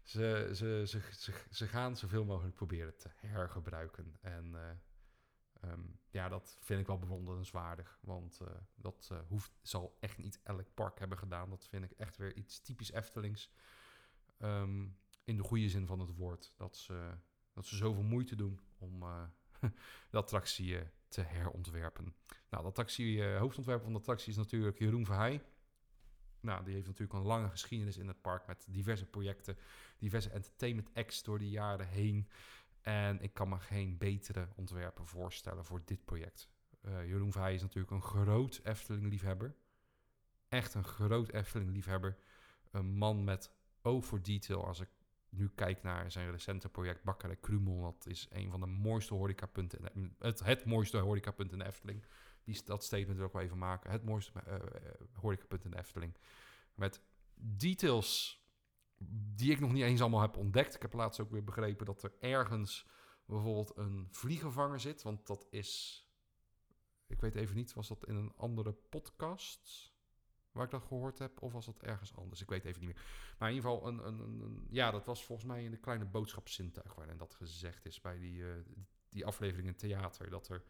ze, ze, ze, ze, gaan zoveel mogelijk proberen te hergebruiken. En uh, um, ja, dat vind ik wel bewonderenswaardig. Want uh, dat hoeft, zal echt niet elk park hebben gedaan. Dat vind ik echt weer iets typisch Eftelings. Um, in de goede zin van het woord. Dat ze, dat ze zoveel moeite doen om de attractie te herontwerpen. Nou, de attractie, hoofdontwerper van de attractie is natuurlijk Jeroen Verheij. Nou, die heeft natuurlijk een lange geschiedenis in het park met diverse projecten, diverse entertainment acts door de jaren heen. En ik kan me geen betere ontwerper voorstellen voor dit project. Uh, Jeroen Verheij is natuurlijk een groot Efteling-liefhebber. Echt een groot Efteling-liefhebber. Een man met oog voor detail. Als ik nu kijk naar zijn recente project Bakkerij Krumel, dat is een van de mooiste horecapunten, het, het mooiste horecapunt in de Efteling. Die, dat statement wil ik wel even maken. Het mooiste uh, horecapunt in de Efteling. Met details die ik nog niet eens allemaal heb ontdekt. Ik heb laatst ook weer begrepen dat er ergens bijvoorbeeld een vliegenvanger zit. Want dat is, ik weet even niet, was dat in een andere podcast? waar ik dat gehoord heb, of was dat ergens anders? Ik weet even niet meer. Maar in ieder geval, een, een, ja, dat was volgens mij in de kleine boodschapszintuig waarin dat gezegd is bij die, uh, die aflevering in theater. Dat er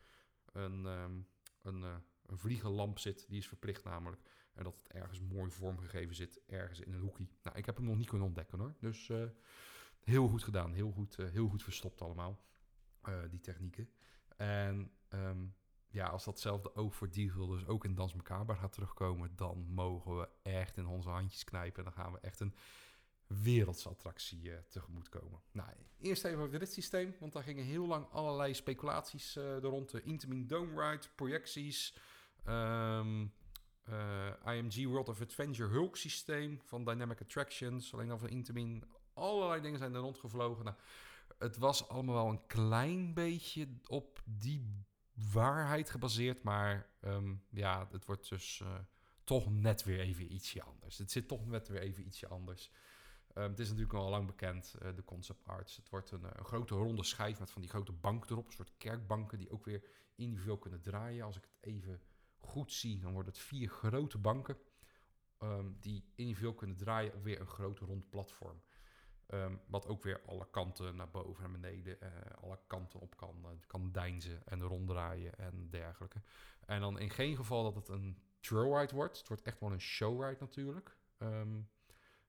een, um, een, uh, een vliegenlamp zit, die is verplicht namelijk. En dat het ergens mooi vormgegeven zit, ergens in een hoekie. Nou, ik heb hem nog niet kunnen ontdekken hoor. Dus uh, heel goed gedaan, heel goed, heel goed verstopt allemaal, die technieken. En um, ja, als datzelfde oog voor Diesel dus ook in Dans Macabre gaat terugkomen, dan mogen we echt in onze handjes knijpen. En dan gaan we echt een wereldse attractie uh, tegemoet komen. Nou, eerst even over dit systeem, want daar gingen heel lang allerlei speculaties uh, rond. De Intamin Dome Ride, projecties, um, eh, IMG World of Adventure Hulk systeem van Dynamic Attractions. Alleen al van Intamin. Allerlei dingen zijn er rondgevlogen. Nou, het was allemaal wel een klein beetje op die waarheid gebaseerd. Maar ehm, ja, het wordt dus toch net weer even ietsje anders. Het zit toch net weer even ietsje anders. Ehm, het is natuurlijk al lang bekend, eh, de concept arts. Het wordt een, een, grote ronde schijf met van die grote banken erop. Een soort kerkbanken die ook weer individueel kunnen draaien. Als ik het even goed zie, dan worden het vier grote banken. Um, die individueel kunnen draaien op weer een groot rond platform. Um, wat ook weer alle kanten naar boven en beneden, uh, alle kanten op kan, kan deinzen en ronddraaien en dergelijke. En dan in geen geval dat het een trailride wordt. Het wordt echt wel een showride natuurlijk.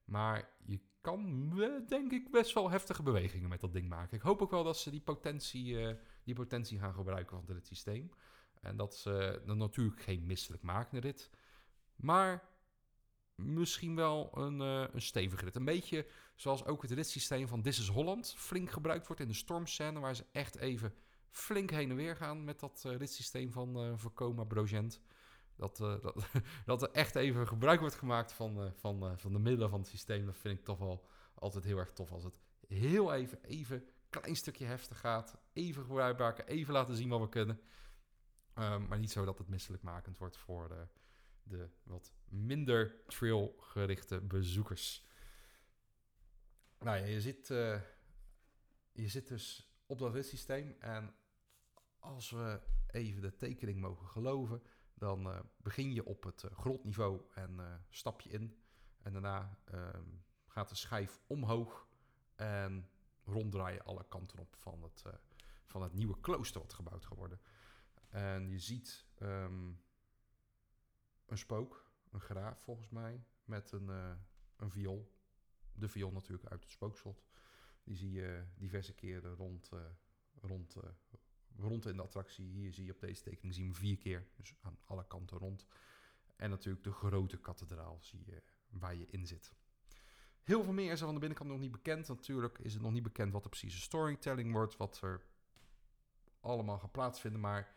Maar je kan, denk ik, best wel heftige bewegingen met dat ding maken. Ik hoop ook wel dat ze die potentie, uh, die potentie gaan gebruiken van dit systeem. En dat ze dan natuurlijk geen misselijk maken rit. Maar misschien wel een, uh, een stevige rit. Een beetje zoals ook het ritssysteem van This is Holland flink gebruikt wordt in de stormscène. Waar ze echt even flink heen en weer gaan met dat uh, ritssysteem van uh, Voorkoma Brogent. Dat, uh, dat, dat, er echt even gebruik wordt gemaakt van, uh, van, uh, van de middelen van het systeem. Dat vind ik toch wel altijd heel erg tof. Als het heel even, even klein stukje heftig gaat. Even gebruik maken, even laten zien wat we kunnen. Um, maar niet zo dat het misselijkmakend wordt voor de, de wat minder trail-gerichte bezoekers. Nou ja, je zit, je zit dus op dat ritssysteem. En als we even de tekening mogen geloven dan uh, begin je op het uh, grondniveau en uh, stap je in. En daarna gaat de schijf omhoog en ronddraai je alle kanten op van het, van het nieuwe klooster wat gebouwd gaat worden. En je ziet um, een spook, een graaf volgens mij, met een, een viool. De viool natuurlijk uit het spookslot. Die zie je diverse keren rond, rond, rond in de attractie. Hier zie je op deze tekening zien we vier keer, dus aan alle kanten rond. En natuurlijk de grote kathedraal zie je waar je in zit. Heel veel meer is er van de binnenkant nog niet bekend. Natuurlijk is het nog niet bekend wat de precieze storytelling wordt, wat er allemaal gaat plaatsvinden. Maar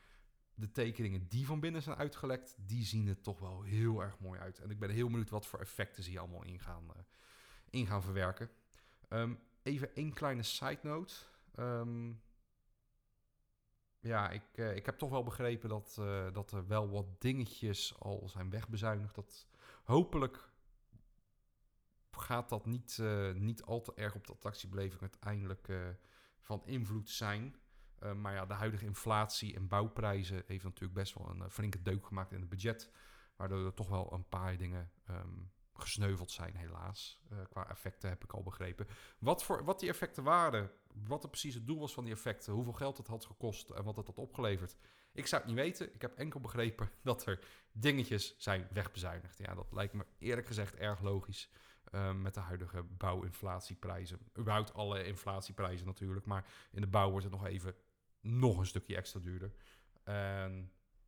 de tekeningen die van binnen zijn uitgelekt, die zien er toch wel heel erg mooi uit. En ik ben heel benieuwd wat voor effecten ze hier allemaal in gaan, uh, in gaan verwerken. Um, even één kleine side note. Um, ja, ik, uh, ik heb toch wel begrepen dat, uh, dat er wel wat dingetjes al zijn wegbezuinigd. Dat hopelijk gaat dat niet, uh, niet al te erg op de attractiebeleving uiteindelijk van invloed zijn. maar ja, de huidige inflatie en bouwprijzen heeft natuurlijk best wel een flinke deuk gemaakt in het budget. Waardoor er toch wel een paar dingen um, gesneuveld zijn, helaas. Uh, qua effecten heb ik al begrepen. Wat, voor, wat die effecten waren, wat er precies het doel was van die effecten, hoeveel geld het had gekost en wat het had opgeleverd. Ik zou het niet weten. Ik heb enkel begrepen dat er dingetjes zijn wegbezuinigd. Ja, dat lijkt me eerlijk gezegd erg logisch. Uh, met de huidige bouwinflatieprijzen. Überhaupt alle inflatieprijzen natuurlijk. Maar in de bouw wordt het nog even nog een stukje extra duurder.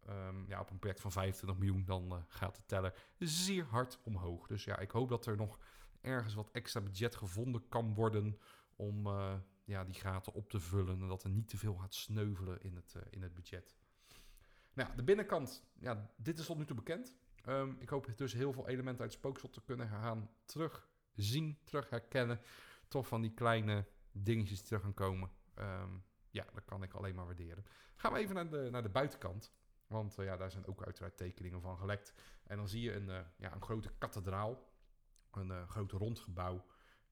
Um, ja, op een project van 25 miljoen, dan uh, gaat de teller zeer hard omhoog. Dus ja, ik hoop dat er nog ergens wat extra budget gevonden kan worden om uh, ja, die gaten op te vullen. En dat er niet te veel gaat sneuvelen in het, uh, in het budget. Nou, de binnenkant, ja, dit is tot nu toe bekend. Um, ik hoop dus heel veel elementen uit Spookslot te kunnen gaan terugzien, terug herkennen. Toch van die kleine dingetjes die terug gaan komen. Um, ja, dat kan ik alleen maar waarderen. Gaan we even naar de, naar de buitenkant. Want uh, ja, daar zijn ook uiteraard tekeningen van gelekt. En dan zie je een, uh, ja, een grote kathedraal. Een uh, groot rond gebouw.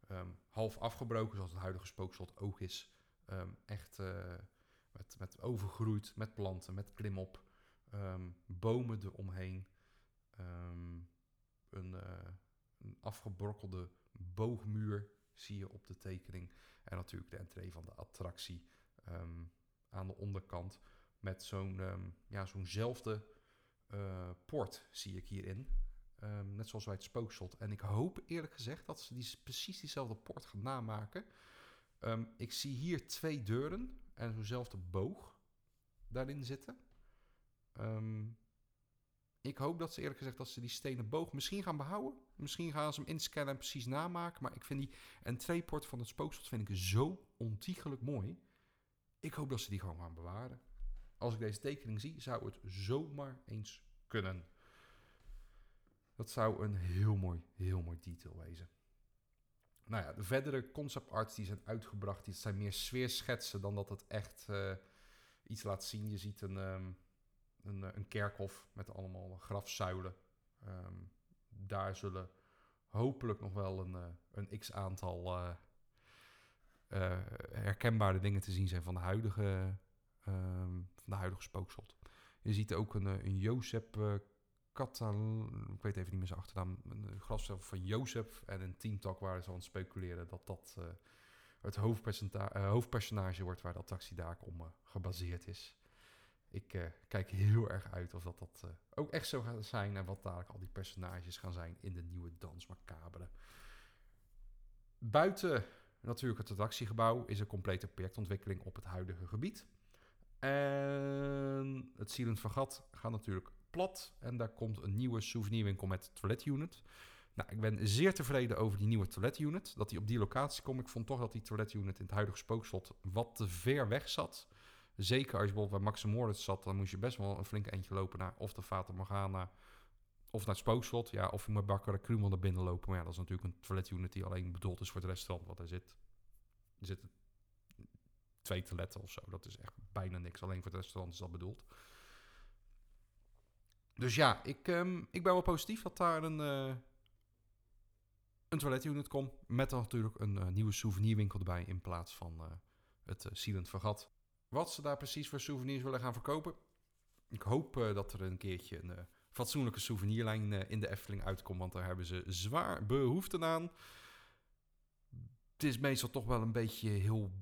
Um, half afgebroken, zoals het huidige spookslot ook is. Um, echt met, met overgroeid, met planten, met klimop. Um, bomen eromheen. een, een afgebrokkelde boogmuur zie je op de tekening. En natuurlijk de entree van de attractie aan de onderkant met zo'n um, ja, zo'nzelfde uh, poort zie ik hierin. Um, net zoals bij het spookslot. En ik hoop eerlijk gezegd dat ze die, precies diezelfde poort gaan namaken. Um, ik zie hier twee deuren en zo'nzelfde boog daarin zitten. ik hoop dat ze eerlijk gezegd dat ze die stenen boog misschien gaan behouden. Misschien gaan ze hem inscannen en precies namaken. Maar ik vind die entreepoort van het spookslot vind ik zo ontiegelijk mooi. Ik hoop dat ze die gewoon gaan bewaren. Als ik deze tekening zie, zou het zomaar eens kunnen. Dat zou een heel mooi, heel mooi detail wezen. Nou ja, de verdere concept arts die zijn uitgebracht, die zijn meer sfeerschetsen dan dat het echt eh, iets laat zien. Je ziet een, ehm, een, eh, een kerkhof met allemaal grafzuilen. Ehm, daar zullen hopelijk nog wel een, eh, een x aantal eh, herkenbare dingen te zien zijn van de huidige, ehm, van de huidige spookslot. Je ziet ook een, eh, een Jozef eh Katal, ik weet even niet meer zijn achternaam, een grafzuil van Jozef en een teamtalk waar ze aan het speculeren dat dat eh, het hoofdpersonage, eh, wordt waar de attractie daar om eh, gebaseerd is. Ik eh, kijk heel erg uit of dat, dat eh, ook echt zo gaat zijn en wat dadelijk al die personages gaan zijn in de nieuwe Dans Macabre. Buiten natuurlijk het attractiegebouw is een complete projectontwikkeling op het huidige gebied. En het Silent Vergat gaat natuurlijk plat en daar komt een nieuwe souvenirwinkel met toiletunit. Nou, ik ben zeer tevreden over die nieuwe toiletunit. Dat die op die locatie komt. Ik vond toch dat die toiletunit in het huidige spookslot wat te ver weg zat. Zeker als je bijvoorbeeld bij Max Moritz zat, dan moest je best wel een flink eindje lopen naar of de Fata Morgana of naar het spookslot. Ja, of je moet bakker Krumel naar binnen lopen. Maar ja, dat is natuurlijk een toiletunit die alleen bedoeld is voor het restaurant. Want er zit, zitten twee toiletten of zo. Dat is echt bijna niks. Alleen voor het restaurant is dat bedoeld. Dus ja, ik, ehm, ik ben wel positief dat daar een, eh een toiletunit komt. Met dan natuurlijk een eh, nieuwe souvenirwinkel erbij in plaats van eh, het uh, Silent Vergat. Wat ze daar precies voor souvenirs willen gaan verkopen. Ik hoop dat er een keertje een fatsoenlijke souvenirlijn in de Efteling uitkomt. Want daar hebben ze zwaar behoefte aan. Het is meestal toch wel een beetje heel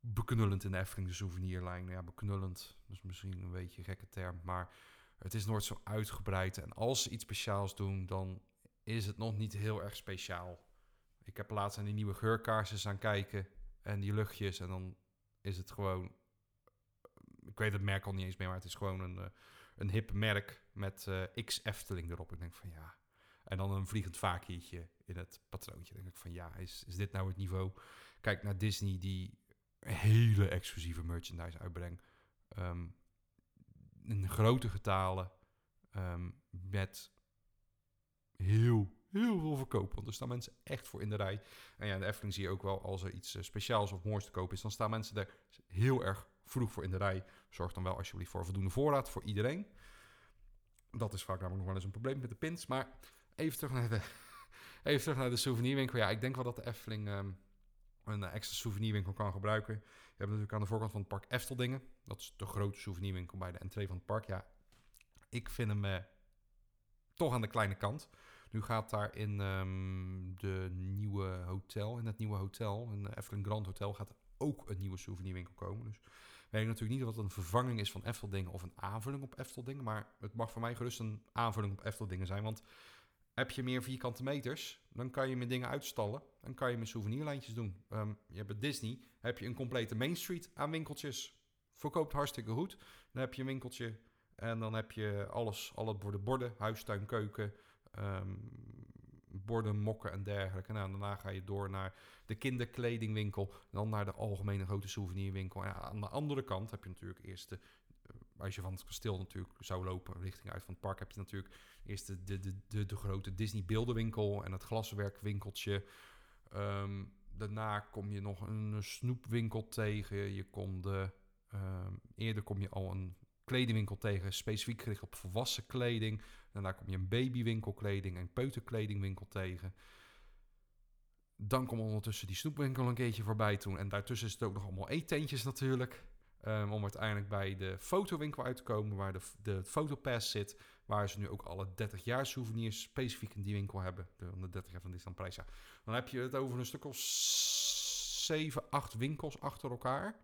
beknullend in de Efteling, de souvenirlijn. Ja, beknullend, is misschien een beetje een gekke term. Maar het is nooit zo uitgebreid. En als ze iets speciaals doen, dan is het nog niet heel erg speciaal. Ik heb laatst aan die nieuwe geurkaarsjes aan kijken. En die luchtjes. En dan is het gewoon... Ik weet het merk al niet eens meer, maar het is gewoon een, eh, een hip merk met eh, X Efteling erop. Ik denk van ja... En dan een vliegend vaakiertje in het patroontje. Denk ik van ja, is, is dit nou het niveau? Kijk naar Disney die hele exclusieve merchandise uitbrengt. Ehm, in grote getalen. ehm, met heel, heel veel verkoop. Want er staan mensen echt voor in de rij. En ja, de Efteling zie je ook wel als er iets eh, speciaals of moois te koop is... dan staan mensen er heel erg vroeg voor in de rij. Zorg dan wel alsjeblieft voor voldoende voorraad voor iedereen. Dat is vaak namelijk nog wel eens een probleem met de pins. Maar even terug naar de, even terug naar de souvenirwinkel. Ja, ik denk wel dat de Efteling ehm, een eh, extra souvenirwinkel kan gebruiken. Je hebt natuurlijk aan de voorkant van het park Efteldingen. Dat is de grote souvenirwinkel bij de entree van het park. Ja, ik vind hem eh, toch aan de kleine kant. Nu gaat daar in ehm, de nieuwe hotel, in het nieuwe hotel, in de Efteling Grand Hotel, gaat ook een nieuwe souvenirwinkel komen. Dus weet ik natuurlijk niet of dat een vervanging is van Efteldingen of een aanvulling op Efteldingen. Maar het mag voor mij gerust een aanvulling op Efteldingen zijn. Want heb je meer vierkante meters, dan kan je meer dingen uitstallen. Dan kan je met souvenirlijntjes doen. Ehm, je hebt Disney, heb je een complete Main Street aan winkeltjes. Verkoopt hartstikke goed. Dan heb je een winkeltje en dan heb je alles, alle borden, borden, huistuin, keuken, ehm, borden, mokken en dergelijke. Nou, daarna ga je door naar de kinderkledingwinkel, dan naar de algemene grote souvenirwinkel. En aan de andere kant heb je natuurlijk eerst de, als je van het kasteel natuurlijk zou lopen richting uit van het park, heb je natuurlijk eerst de, de, de, de, grote Disney beeldenwinkel en het glaswerkwinkeltje. Ehm, daarna kom je nog een snoepwinkel tegen. Je komt de, ehm, eerder kom je al een kledingwinkel tegen, specifiek gericht op volwassen kleding. Daarna kom je een babywinkelkleding en peuterkledingwinkel tegen. Dan komt ondertussen die snoepwinkel een keertje voorbij toen. En daartussen is het ook nog allemaal eetentjes natuurlijk. Um, om uiteindelijk bij de fotowinkel uit te komen, waar de, de fotopass zit. Waar ze nu ook alle 30 jaar souvenirs specifiek in die winkel hebben. De, de 30 jaar van Disneyland. Ja. Dan heb je het over een stuk of 7, 8 winkels achter elkaar.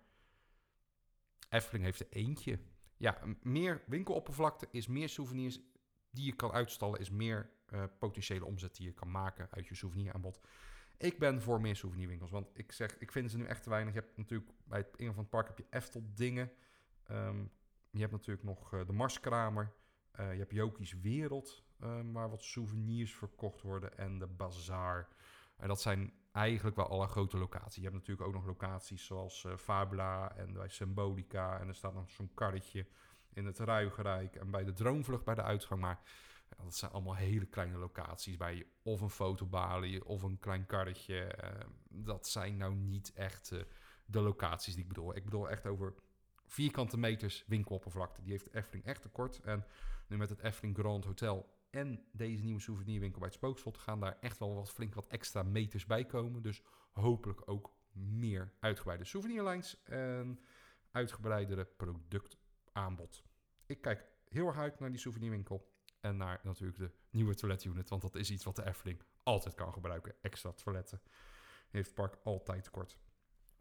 Efteling heeft er eentje. Ja, meer winkeloppervlakte is meer souvenirs die je kan uitstallen, is meer uh, potentiële omzet die je kan maken uit je souveniraanbod. Ik ben voor meer souvenirwinkels, want ik zeg, ik vind ze nu echt te weinig. Je hebt natuurlijk bij het ingang van het park heb je Eftel dingen. Um, je hebt natuurlijk nog uh, de Marskramer. Uh, je hebt Joki's Wereld, um, waar wat souvenirs verkocht worden. En de Bazaar. En dat zijn eigenlijk wel alle grote locaties. Je hebt natuurlijk ook nog locaties zoals uh, Fabula en bij Symbolica. En er staat nog zo'n karretje in het Ruigerijk en bij de Droomvlucht bij de uitgang. Maar Dat zijn allemaal hele kleine locaties bij of een fotobalie of een klein karretje. Eh, dat zijn nou niet echt eh, de locaties die ik bedoel. Ik bedoel echt over vierkante meters winkeloppervlakte. Die heeft Efteling echt tekort. En nu met het Efteling Grand Hotel en deze nieuwe souvenirwinkel bij het Spookslot gaan daar echt wel wat flink wat extra meters bij komen. Dus hopelijk ook meer uitgebreide souvenirlines en uitgebreidere productaanbod. Ik kijk heel erg uit naar die souvenirwinkel en naar natuurlijk de nieuwe toiletunit, want dat is iets wat de Efteling altijd kan gebruiken. Extra toiletten heeft het park altijd tekort.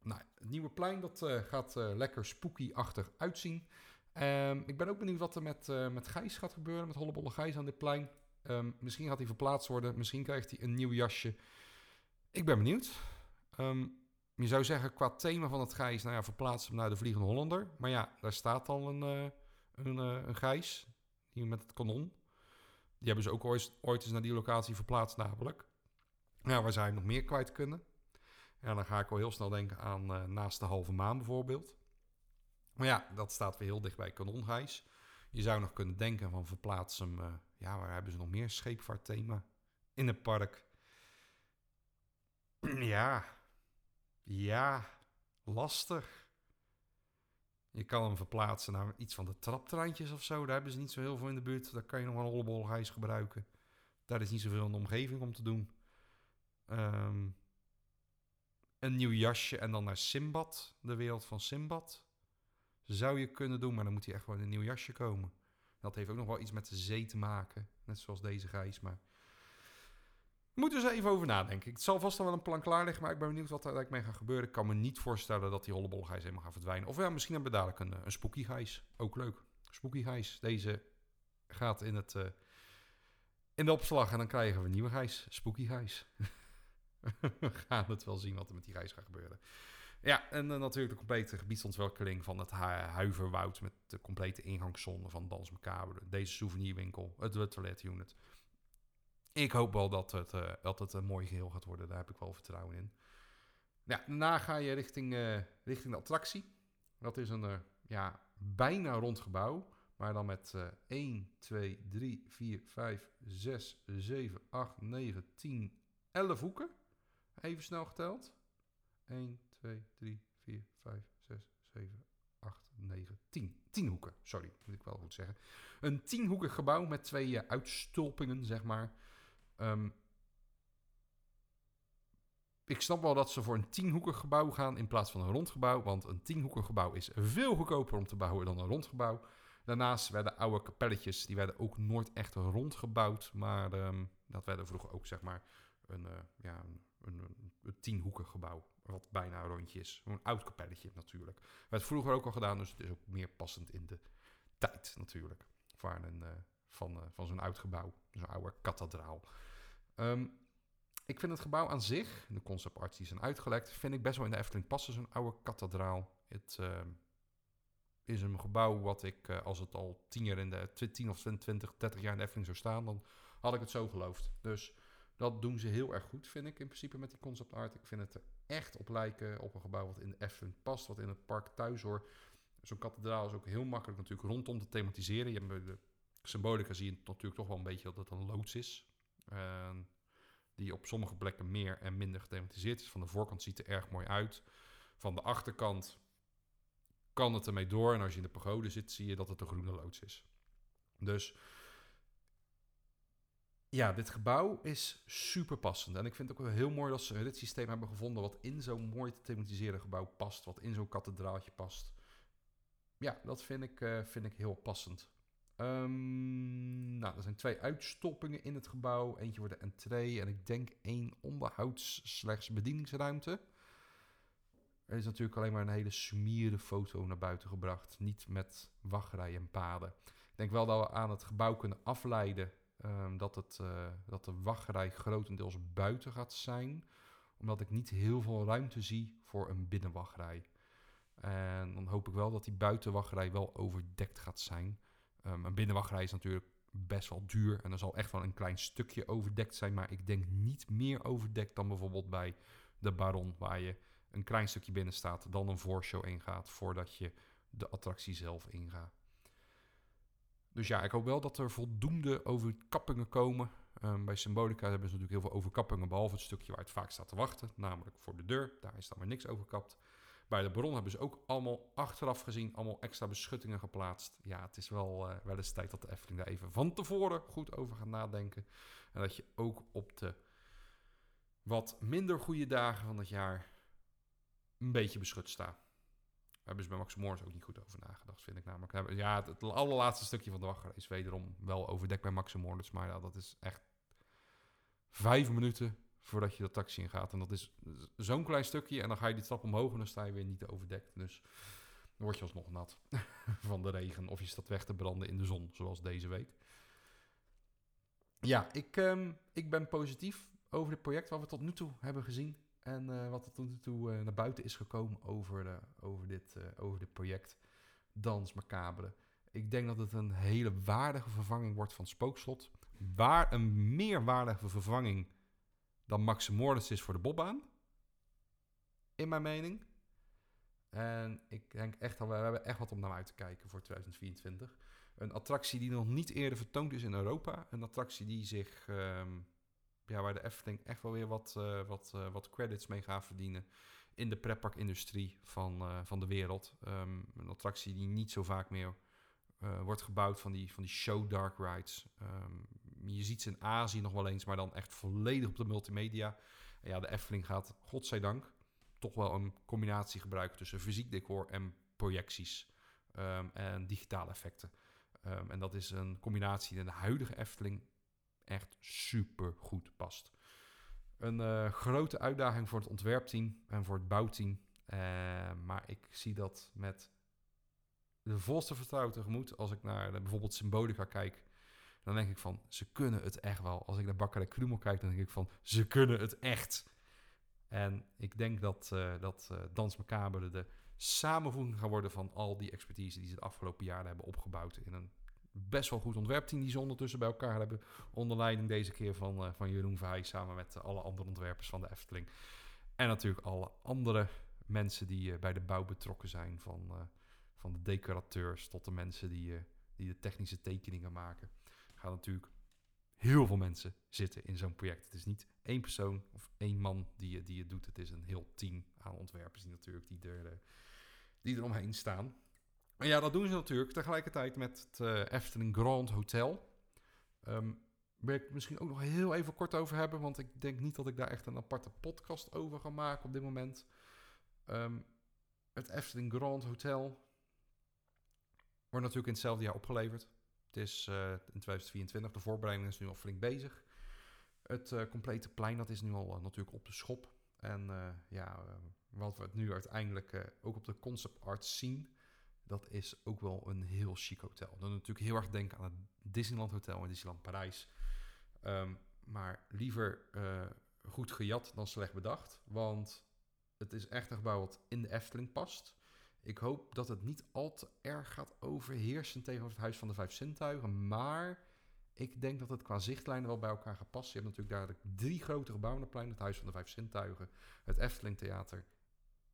Nou, het nieuwe plein dat uh, gaat uh, lekker spooky-achtig uitzien. Um, ik ben ook benieuwd wat er met, uh, met Gijs gaat gebeuren, met Hollebolle Gijs aan dit plein. Um, misschien gaat hij verplaatst worden, misschien krijgt hij een nieuw jasje. Ik ben benieuwd. Um, je zou zeggen, qua thema van het Gijs, nou ja, verplaatst hem naar de Vliegende Hollander. Maar ja, daar staat al een, een, een Gijs, die met het kanon. Die hebben ze ook ooit, ooit eens naar die locatie verplaatst namelijk. Nou, waar je nog meer kwijt kunnen? Ja, dan ga ik al heel snel denken aan uh, Naast de Halve Maan bijvoorbeeld. Maar ja, dat staat weer heel dicht bij kanongijs. Je zou nog kunnen denken van verplaats hem... Uh, ja, waar hebben ze nog meer scheepvaartthema? In het park. ja, ja, lastig. Je kan hem verplaatsen naar iets van de traptreintjes of zo. Daar hebben ze niet zo heel veel in de buurt. Daar kan je nog wel een hollebolgijs gebruiken. Daar is niet zoveel in de omgeving om te doen. Um, een nieuw jasje en dan naar Simbad, de wereld van Simbad. Zou je kunnen doen, maar dan moet hij echt gewoon een nieuw jasje komen. Dat heeft ook nog wel iets met de zee te maken. Net zoals deze gijs, maar... Moeten eens even over nadenken. Het zal vast wel een plan klaar liggen, maar ik ben benieuwd wat daar mee gaat gebeuren. Ik kan me niet voorstellen dat die hollebolgijs helemaal gaat verdwijnen. Of ja, misschien hebben we dadelijk een, een spooky gijs. Ook leuk. Spooky gijs. Deze gaat in, het, uh, in de opslag en dan krijgen we een nieuwe gijs. Spooky gijs. we gaan het wel zien wat er met die reis gaat gebeuren. Ja, en uh, natuurlijk de complete gebiedsontwikkeling van het hu Huiverwoud... met de complete ingangszone van Dans Macabre. Deze souvenirwinkel, het toiletunit. Ik hoop wel dat het, uh, dat het een mooi geheel gaat worden. Daar heb ik wel vertrouwen in. Ja, daarna ga je richting, uh, richting de attractie. Dat is een ja, bijna rond gebouw... Maar dan met uh, 1, 2, 3, 4, 5, 6, 7, 8, 9, 10, 11 hoeken. Even snel geteld. 1, 2, 3, 4, 5, 6, 7, 8, 9, 10. 10 hoeken, sorry, moet ik wel goed zeggen. Een tienhoekig gebouw met twee uh, uitstulpingen, zeg maar. Um, ik snap wel dat ze voor een tienhoekig gebouw gaan in plaats van een rondgebouw. Want een tienhoekig gebouw is veel goedkoper om te bouwen dan een rondgebouw. Daarnaast werden oude kapelletjes, die werden ook nooit echt rondgebouwd. Maar um, dat werden vroeger ook, zeg maar, een, uh, ja, een, een, gebouw. Wat bijna een rondje is. Een oud kapelletje natuurlijk. Werd vroeger ook al gedaan, dus het is ook meer passend in de tijd natuurlijk. Van, een, uh, van, uh, van zo'n oud gebouw. Zo'n oude kathedraal. Um, ik vind het gebouw aan zich, de concept arts die zijn uitgelekt, vind ik best wel in de Efteling passen, zo'n oude kathedraal. Het uh, is een gebouw wat ik, uh, als het al 10 jaar in de 10 of 20, 30 jaar in de Efteling zou staan, dan had ik het zo geloofd. Dus dat doen ze heel erg goed, vind ik in principe met die concept art. Ik vind het er echt op lijken op een gebouw wat in de Efteling past, wat in het park thuis hoort. Zo'n kathedraal is ook heel makkelijk natuurlijk rondom te thematiseren. Je hebt de symbolica zie je natuurlijk toch wel een beetje dat het een loods is. Uh, die op sommige plekken meer en minder gethematiseerd is. Van de voorkant ziet er erg mooi uit. Van de achterkant kan het ermee door. En als je in de pagode zit, zie je dat het een groene loods is. Dus ja, dit gebouw is super passend. En ik vind het ook wel heel mooi dat ze dit systeem hebben gevonden... wat in zo'n mooi te thematiseren gebouw past. Wat in zo'n kathedraaltje past. Ja, dat vind ik, uh, vind ik heel passend. Um, nou, er zijn twee uitstoppingen in het gebouw. Eentje voor de entree en ik denk één onderhouds slechts bedieningsruimte. Er is natuurlijk alleen maar een hele smierde foto naar buiten gebracht. Niet met wachtrij en paden. Ik denk wel dat we aan het gebouw kunnen afleiden um, dat, het, uh, dat de wachtrij grotendeels buiten gaat zijn. Omdat ik niet heel veel ruimte zie voor een binnenwachtrij. En dan hoop ik wel dat die buitenwachtrij wel overdekt gaat zijn. Um, een binnenwachtrij is natuurlijk best wel duur. En er zal echt wel een klein stukje overdekt zijn. Maar ik denk niet meer overdekt dan bijvoorbeeld bij de Baron. Waar je een klein stukje binnen staat, dan een voorshow ingaat voordat je de attractie zelf ingaat. Dus ja, ik hoop wel dat er voldoende overkappingen komen. Ehm, bij Symbolica hebben ze natuurlijk heel veel overkappingen, behalve het stukje waar het vaak staat te wachten, namelijk voor de deur. Daar is dan maar niks overkapt. Bij de Baron hebben ze ook allemaal achteraf gezien, allemaal extra beschuttingen geplaatst. Ja, het is wel, eh, wel eens tijd dat de Efteling daar even van tevoren goed over gaat nadenken. En dat je ook op de wat minder goede dagen van het jaar een beetje beschut staat. Daar hebben ze bij Max ook niet goed over nagedacht, vind ik namelijk. Ja, het, allerlaatste stukje van de wacht is wederom wel overdekt bij Max Moors. Maar dat is echt vijf minuten voordat je de taxi in gaat. En dat is zo'n klein stukje. En dan ga je die trap omhoog en dan sta je weer niet overdekt. Dus dan word je alsnog nat van de regen. Of je staat weg te branden in de zon, zoals deze week. Ja, ik, ehm, ik ben positief over dit project wat we tot nu toe hebben gezien. En uh, wat er tot nu toe uh, naar buiten is gekomen over, uh, over, dit, over dit project. Dans Macabre. Ik denk dat het een hele waardige vervanging wordt van Spookslot. Waar een meer waardige vervanging dan Max Morris is voor de bobbaan. In mijn mening. En ik denk echt dat we, hebben echt wat om naar uit te kijken voor 2024. Een attractie die nog niet eerder vertoond is in Europa. Een attractie die zich, um, ja, waar de Efteling echt wel weer wat, uh, wat, uh, wat credits mee gaat verdienen in de pretparkindustrie van, uh, van de wereld. Um, een attractie die niet zo vaak meer wordt gebouwd van die, van die show dark rides. Um, je ziet ze in Azië nog wel eens, maar dan echt volledig op de multimedia. En ja, de Efteling gaat, godzijdank, toch wel een combinatie gebruiken tussen fysiek decor en projecties um, en digitale effecten. Um, en dat is een combinatie die in de huidige Efteling echt super goed past. Een uh, grote uitdaging voor het ontwerpteam en voor het bouwteam. Uh, maar ik zie dat met de volste vertrouwen tegemoet. Als ik naar bijvoorbeeld Symbolica kijk, dan denk ik van, ze kunnen het echt wel. Als ik naar Bakker de Krumel kijk, dan denk ik van, ze kunnen het echt. En ik denk dat, uh, dat uh, Dans de samenvoeging gaat worden van al die expertise die ze de afgelopen jaren hebben opgebouwd in een best wel goed ontwerpteam die ze ondertussen bij elkaar hebben. Onder leiding deze keer van, uh, van Jeroen Verheij samen met alle andere ontwerpers van de Efteling. En natuurlijk alle andere mensen die bij de bouw betrokken zijn. Van, van de decorateurs tot de mensen die, die de technische tekeningen maken gaan natuurlijk heel veel mensen zitten in zo'n project. Het is niet één persoon of één man die, die het doet. Het is een heel team aan ontwerpers die natuurlijk die er, eh, die er omheen staan. En ja, dat doen ze natuurlijk tegelijkertijd met het uh, Efteling Grand Hotel. Um, wil ik misschien ook nog heel even kort over hebben, want ik denk niet dat ik daar echt een aparte podcast over ga maken op dit moment. Um, het Efteling Grand Hotel wordt natuurlijk in hetzelfde jaar opgeleverd. Het is uh, in 2024, de voorbereiding is nu al flink bezig. Het uh, complete plein dat is nu al uh, natuurlijk op de schop. En ja, wat we nu uiteindelijk ook op de concept art zien, dat is ook wel een heel chic hotel. Dan natuurlijk heel erg denken aan het Disneyland Hotel in Disneyland Parijs. Um, maar liever goed gejat dan slecht bedacht. Want het is echt een gebouw wat in de Efteling past. Ik hoop dat het niet al te erg gaat overheersen tegenover het Huis van de Vijf Zintuigen. Maar ik denk dat het qua zichtlijnen wel bij elkaar gaat passen. Je hebt natuurlijk daar drie grote gebouwen op plein. Het Huis van de Vijf Zintuigen, het Efteling Theater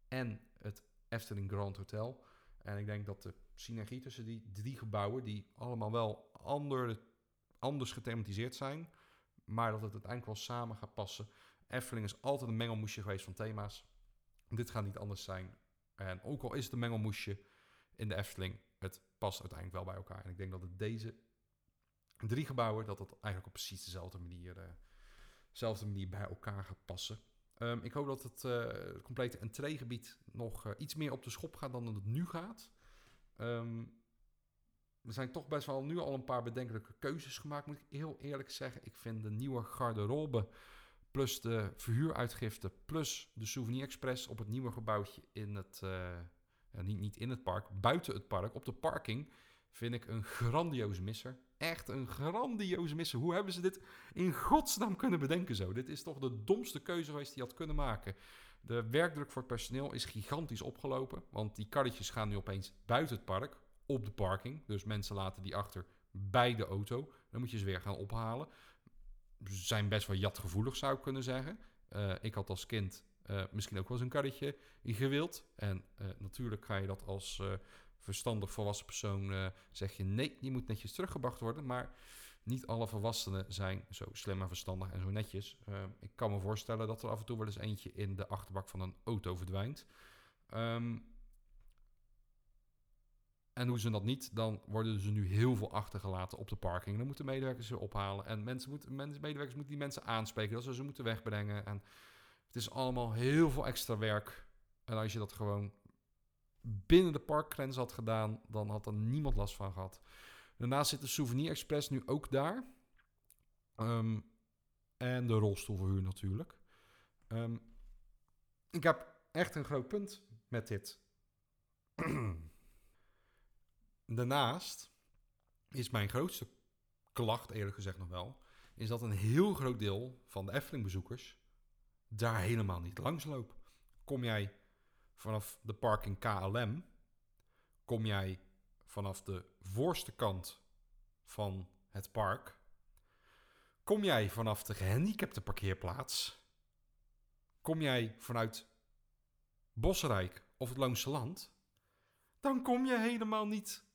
en het Efteling Grand Hotel. En ik denk dat de synergie tussen die drie gebouwen, die allemaal wel ander, anders gethematiseerd zijn, maar dat het uiteindelijk wel samen gaat passen. Efteling is altijd een mengelmoesje geweest van thema's. Dit gaat niet anders zijn. En ook al is het een mengelmoesje in de Efteling, het past uiteindelijk wel bij elkaar. En ik denk dat deze drie gebouwen, dat het eigenlijk op precies dezelfde manier, uh, dezelfde manier bij elkaar gaat passen. Um, ik hoop dat het, uh, complete entreegebied nog uh, iets meer op de schop gaat dan het nu gaat. Um, er zijn toch best wel nu al een paar bedenkelijke keuzes gemaakt, moet ik heel eerlijk zeggen. Ik vind de nieuwe garderobe plus de verhuuruitgifte, plus de Souvenir Express op het nieuwe gebouwtje in het, ja, niet, niet in het park, buiten het park, op de parking, vind ik een grandioze misser. Echt een grandioze misser. Hoe hebben ze dit in godsnaam kunnen bedenken zo? Dit is toch de domste keuze geweest die je had kunnen maken. De werkdruk voor het personeel is gigantisch opgelopen, want die karretjes gaan nu opeens buiten het park, op de parking. Dus mensen laten die achter bij de auto. Dan moet je ze weer gaan ophalen zijn best wel jatgevoelig, zou ik kunnen zeggen. Uh, ik had als kind Eh, misschien ook wel eens een karretje gewild. En eh, natuurlijk ga je dat als eh, verstandig volwassen persoon zeg je nee, die moet netjes teruggebracht worden. Maar niet alle volwassenen zijn zo slim en verstandig en zo netjes. Ik kan me voorstellen dat er af en toe wel eens eentje in de achterbak van een auto verdwijnt. Um, en doen ze dat niet, dan worden ze nu heel veel achtergelaten op de parking. Dan moeten medewerkers ze ophalen. En mensen moeten, medewerkers moeten die mensen aanspreken. Dat ze ze moeten wegbrengen. En het is allemaal heel veel extra werk. En als je dat gewoon binnen de parkgrens had gedaan, dan had er niemand last van gehad. Daarnaast zit de Souvenir Express nu ook daar. Um, en de rolstoelverhuur natuurlijk. Um, ik heb echt een groot punt met dit. Daarnaast is mijn grootste klacht, eerlijk gezegd nog wel, is dat een heel groot deel van de Efteling-bezoekers daar helemaal niet langs loopt. Kom jij vanaf de parking KLM, kom jij vanaf de voorste kant van het park, kom jij vanaf de gehandicapte parkeerplaats, kom jij vanuit Bosrijk of het Loonse Land, dan kom je helemaal niet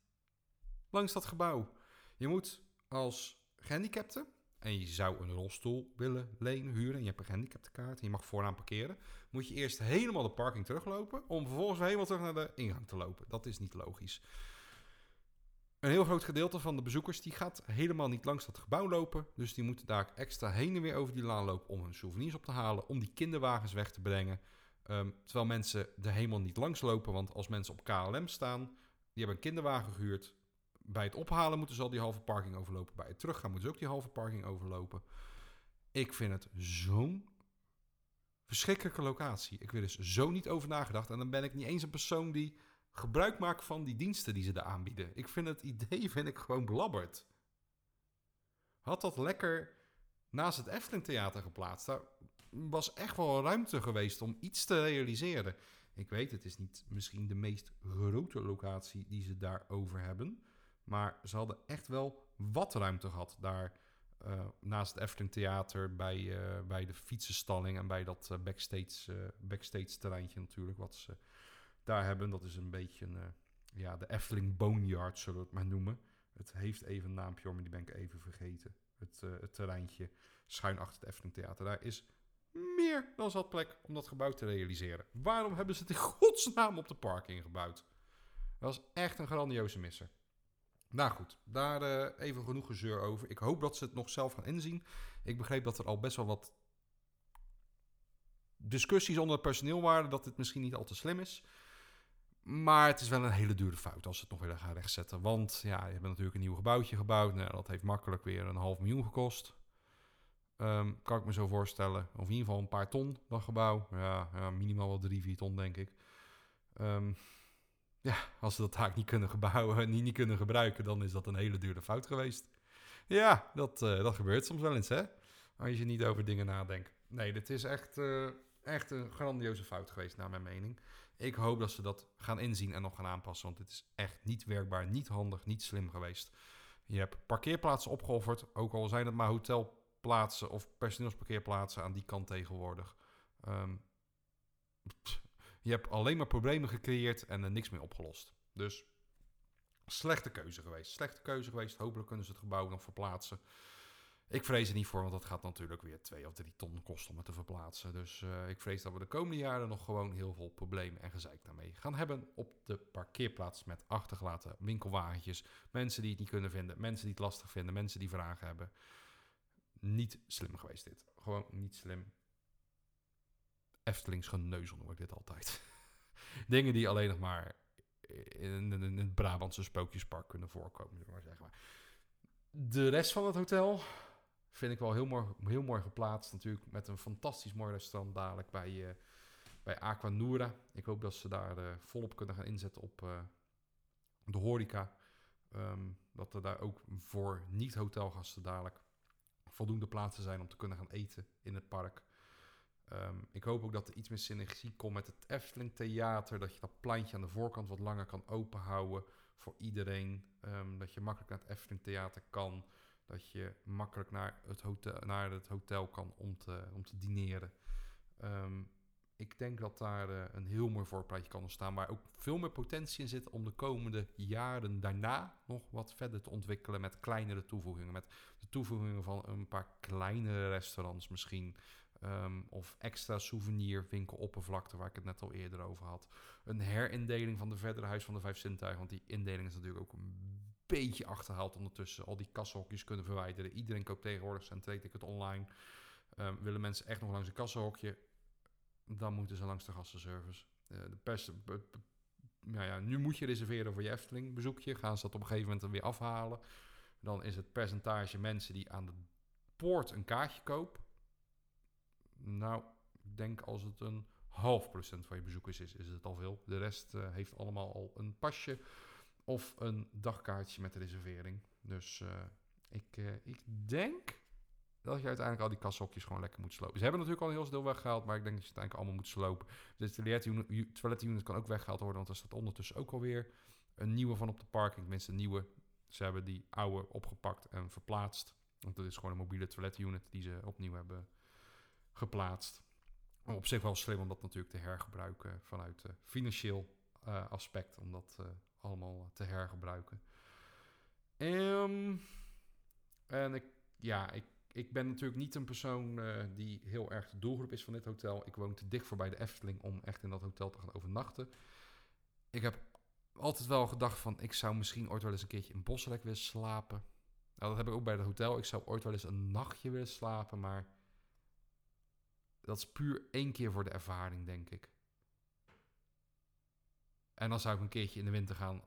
langs dat gebouw. Je moet als gehandicapte, en je zou een rolstoel willen lenen, huren, en je hebt een gehandicaptekaart en je mag vooraan parkeren, moet je eerst helemaal de parking teruglopen, om vervolgens helemaal terug naar de ingang te lopen. Dat is niet logisch. Een heel groot gedeelte van de bezoekers die gaat helemaal niet langs dat gebouw lopen. Dus die moeten daar extra heen en weer over die laan lopen om hun souvenirs op te halen. Om die kinderwagens weg te brengen. Um, terwijl mensen er helemaal niet langs lopen. Want als mensen op KLM staan, die hebben een kinderwagen gehuurd bij het ophalen moeten ze al die halve parking overlopen. Bij het teruggaan moeten ze ook die halve parking overlopen. Ik vind het zo'n verschrikkelijke locatie. Ik wil er zo niet over nagedacht. En dan ben ik niet eens een persoon die gebruik maakt van die diensten die ze daar aanbieden. Ik vind het idee vind ik gewoon belabberd. Had dat lekker naast het Efteling Theater geplaatst. Daar was echt wel ruimte geweest om iets te realiseren. Ik weet, het is niet misschien de meest grote locatie die ze daarover hebben. Maar ze hadden echt wel wat ruimte gehad daar. Uh, naast het Efteling Theater, bij, uh, bij de fietsenstalling en bij dat uh, backstage, backstage terreintje natuurlijk, wat ze daar hebben. Dat is een beetje een, ja, de Efteling Boneyard, zullen we het maar noemen. Het heeft even een naampje, maar die ben ik even vergeten. Het, het terreintje schuin achter het Efteling Theater. Daar is meer dan zat plek om dat gebouw te realiseren. Waarom hebben ze het in godsnaam op de parking gebouwd? Dat was echt een grandioze misser. Nou goed, daar uh, even genoeg gezeur over. Ik hoop dat ze het nog zelf gaan inzien. Ik begreep dat er al best wel wat discussies onder het personeel waren dat dit misschien niet al te slim is. Maar het is wel een hele dure fout als ze het nog willen gaan rechtzetten. Want ja, je hebt natuurlijk een nieuw gebouwtje gebouwd. Nou, dat heeft makkelijk weer een half miljoen gekost. Um, kan ik me zo voorstellen. Of in ieder geval een paar ton, dat gebouw. Ja, ja minimaal wel drie, vier ton, denk ik. Um, ja, als ze dat taak niet kunnen gebouwen, niet, niet kunnen gebruiken, dan is dat een hele dure fout geweest. Ja, dat, uh, dat gebeurt soms wel eens, hè? Als je niet over dingen nadenkt. Nee, dit is echt, uh, echt een grandioze fout geweest, naar mijn mening. Ik hoop dat ze dat gaan inzien en nog gaan aanpassen, want dit is echt niet werkbaar, niet handig, niet slim geweest. Je hebt parkeerplaatsen opgeofferd, ook al zijn het maar hotelplaatsen of personeelsparkeerplaatsen aan die kant tegenwoordig. Um, je hebt alleen maar problemen gecreëerd en er niks meer opgelost. Dus slechte keuze geweest. Slechte keuze geweest. Hopelijk kunnen ze het gebouw nog verplaatsen. Ik vrees er niet voor, want dat gaat natuurlijk weer 2 of 3 ton kosten om het te verplaatsen. Dus uh, ik vrees dat we de komende jaren nog gewoon heel veel problemen en gezeik daarmee gaan hebben op de parkeerplaats met achtergelaten winkelwagentjes. Mensen die het niet kunnen vinden, mensen die het lastig vinden, mensen die vragen hebben. Niet slim geweest dit. Gewoon niet slim. Eftelings geneuzel noem ik dit altijd. Dingen die alleen nog maar in, het Brabantse sprookjespark kunnen voorkomen, zeggen maar. De rest van het hotel vind ik wel heel mooi, heel mooi geplaatst. Natuurlijk met een fantastisch mooi restaurant dadelijk bij, uh, bij Aqua Noura. Ik hoop dat ze daar uh, volop kunnen gaan inzetten op uh, de horeca. Um, dat er daar ook voor niet-hotelgasten dadelijk voldoende plaatsen zijn om te kunnen gaan eten in het park. Um, ik hoop ook dat er iets meer synergie komt met het Efteling Theater. Dat je dat pleintje aan de voorkant wat langer kan openhouden voor iedereen. Um, dat je makkelijk naar het Efteling Theater kan. Dat je makkelijk naar het hotel, naar het hotel kan om te, om te dineren. Um, ik denk dat daar eh, een heel mooi voorplaatje kan ontstaan. Waar ook veel meer potentie in zit om de komende jaren daarna nog wat verder te ontwikkelen. Met kleinere toevoegingen. Met de toevoegingen van een paar kleinere restaurants misschien. Ehm, of extra souvenirwinkeloppervlakte, waar ik het net al eerder over had. Een herindeling van de verdere Huis van de Vijf Zintuigen. Want die indeling is natuurlijk ook een beetje achterhaald ondertussen. Al die kassenhokjes kunnen verwijderen. Iedereen koopt tegenwoordig zijn het online. Um, willen mensen echt nog langs een kassenhokje? Dan moeten ze langs de gastenservice. Uh, de nou ja, nu moet je reserveren voor je Efteling bezoekje. Gaan ze dat op een gegeven moment weer afhalen. Dan is het percentage mensen die aan de poort een kaartje kopen. Nou, ik denk als het een half procent van je bezoekers is, is het al veel. De rest uh, heeft allemaal al een pasje of een dagkaartje met reservering. Dus uh, ik, uh, ik denk dat je uiteindelijk al die kashokjes gewoon lekker moet slopen. Ze hebben natuurlijk al een heel deel weggehaald, maar ik denk dat je het uiteindelijk allemaal moet slopen. Dus de toiletunit kan ook weggehaald worden, want er staat ondertussen ook alweer een nieuwe van op de parking. Tenminste, een nieuwe. Ze hebben die oude opgepakt en verplaatst. Want dat is gewoon een mobiele toiletunit die ze opnieuw hebben geplaatst. op zich wel slim om dat natuurlijk te hergebruiken vanuit uh, financieel uh, aspect. Om dat uh, allemaal te hergebruiken. Um, en ik, ja, ik ik ben natuurlijk niet een persoon die heel erg de doelgroep is van dit hotel. Ik woon te dicht voorbij de Efteling om echt in dat hotel te gaan overnachten. Ik heb altijd wel gedacht van, ik zou misschien ooit wel eens een keertje in Bosrek willen slapen. Nou, dat heb ik ook bij het hotel. Ik zou ooit wel eens een nachtje willen slapen, maar dat is puur één keer voor de ervaring, denk ik. En dan zou ik een keertje in de winter gaan,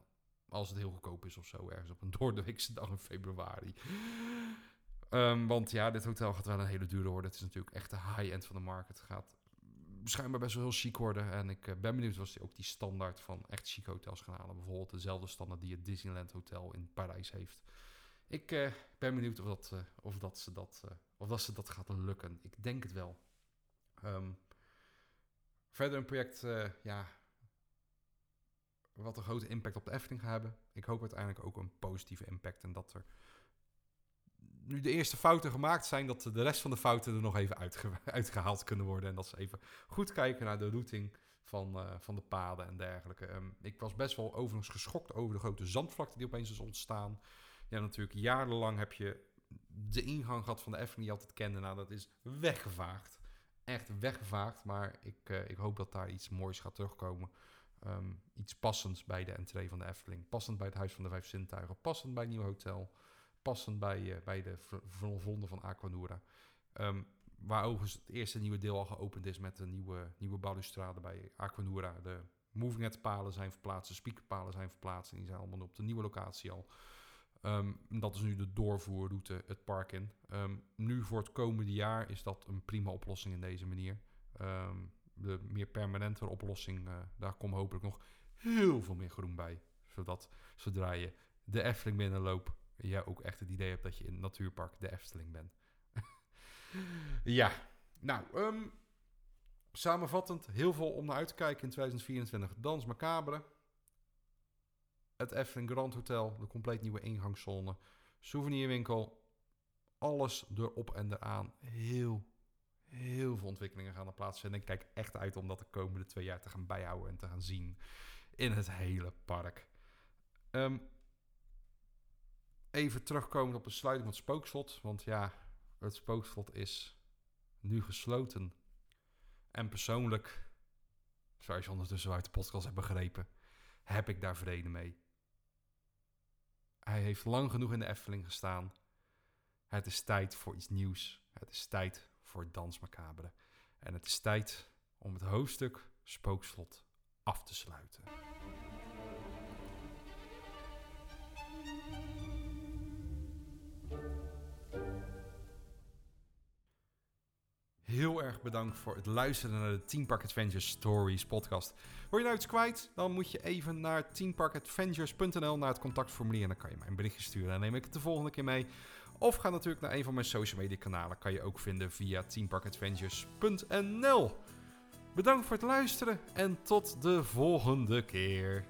als het heel goedkoop is of zo, ergens op een doordeweekse dag in februari. Um, want ja, dit hotel gaat wel een hele dure worden. Het is natuurlijk echt de high-end van de markt. Het gaat schijnbaar best wel heel chic worden. En ik uh, ben benieuwd of ze ook die standaard van echt chic hotels gaan halen. Bijvoorbeeld dezelfde standaard die het Disneyland Hotel in Parijs heeft. Ik uh, ben benieuwd of dat, uh, of, dat ze dat, of dat ze dat gaat lukken. Ik denk het wel. Um, verder een project, ja, wat een grote impact op de Efteling gaat hebben. Ik hoop uiteindelijk ook een positieve impact en dat er nu de eerste fouten gemaakt zijn, dat de rest van de fouten er nog even uitgehaald kunnen worden. En dat ze even goed kijken naar de routing van, uh, van de paden en dergelijke. Um, ik was best wel overigens geschokt over de grote zandvlakte die opeens is ontstaan. Ja, natuurlijk, jarenlang heb je de ingang gehad van de Efteling die je altijd kende. Nou, dat is weggevaagd. Echt weggevaagd, maar ik, uh, ik hoop dat daar iets moois gaat terugkomen. Um, iets passends bij de entree van de Efteling. Passend bij het Huis van de Vijf Zintuigen. Passend bij het Nieuw Hotel passend bij, uh, bij de vonden van Aquanura. Um, waar overigens het eerste nieuwe deel al geopend is met een nieuwe, nieuwe balustrade bij Aquanura. De moving palen zijn verplaatst, de speakerpalen zijn verplaatst en die zijn allemaal op de nieuwe locatie al. Um, dat is nu de doorvoerroute het park in. Um, nu voor het komende jaar is dat een prima oplossing in deze manier. Um, de meer permanente oplossing, uh, daar komt hopelijk nog heel veel meer groen bij. Zodat zodra je de Efteling binnenloopt, jij ook echt het idee hebt dat je in het natuurpark de Efteling bent. ja, nou, samenvattend, heel veel om naar uit te kijken in 2024. Dans Macabre, het Efteling Grand Hotel, de compleet nieuwe ingangszone, souvenirwinkel, alles erop en eraan. Heel, heel veel ontwikkelingen gaan er plaatsvinden. Ik kijk echt uit om dat de komende twee jaar te gaan bijhouden en te gaan zien in het hele park. Um, even terugkomen op de sluiting van het spookslot. Want ja, het spookslot is nu gesloten. En persoonlijk, zoals je ondertussen uit de podcast hebt begrepen, heb ik daar vrede mee. Hij heeft lang genoeg in de Efteling gestaan. Het is tijd voor iets nieuws. Het is tijd voor Dans Macabre. En het is tijd om het hoofdstuk Spookslot af te sluiten. Heel erg bedankt voor het luisteren naar de Team Park Adventures Stories podcast. Wil je nou iets kwijt? Dan moet je even naar teamparkadventures.nl naar het contactformulier en dan kan je mij een berichtje sturen. Dan neem ik het de volgende keer mee. Of ga natuurlijk naar een van mijn social media kanalen. Kan je ook vinden via teamparkadventures.nl. Bedankt voor het luisteren en tot de volgende keer.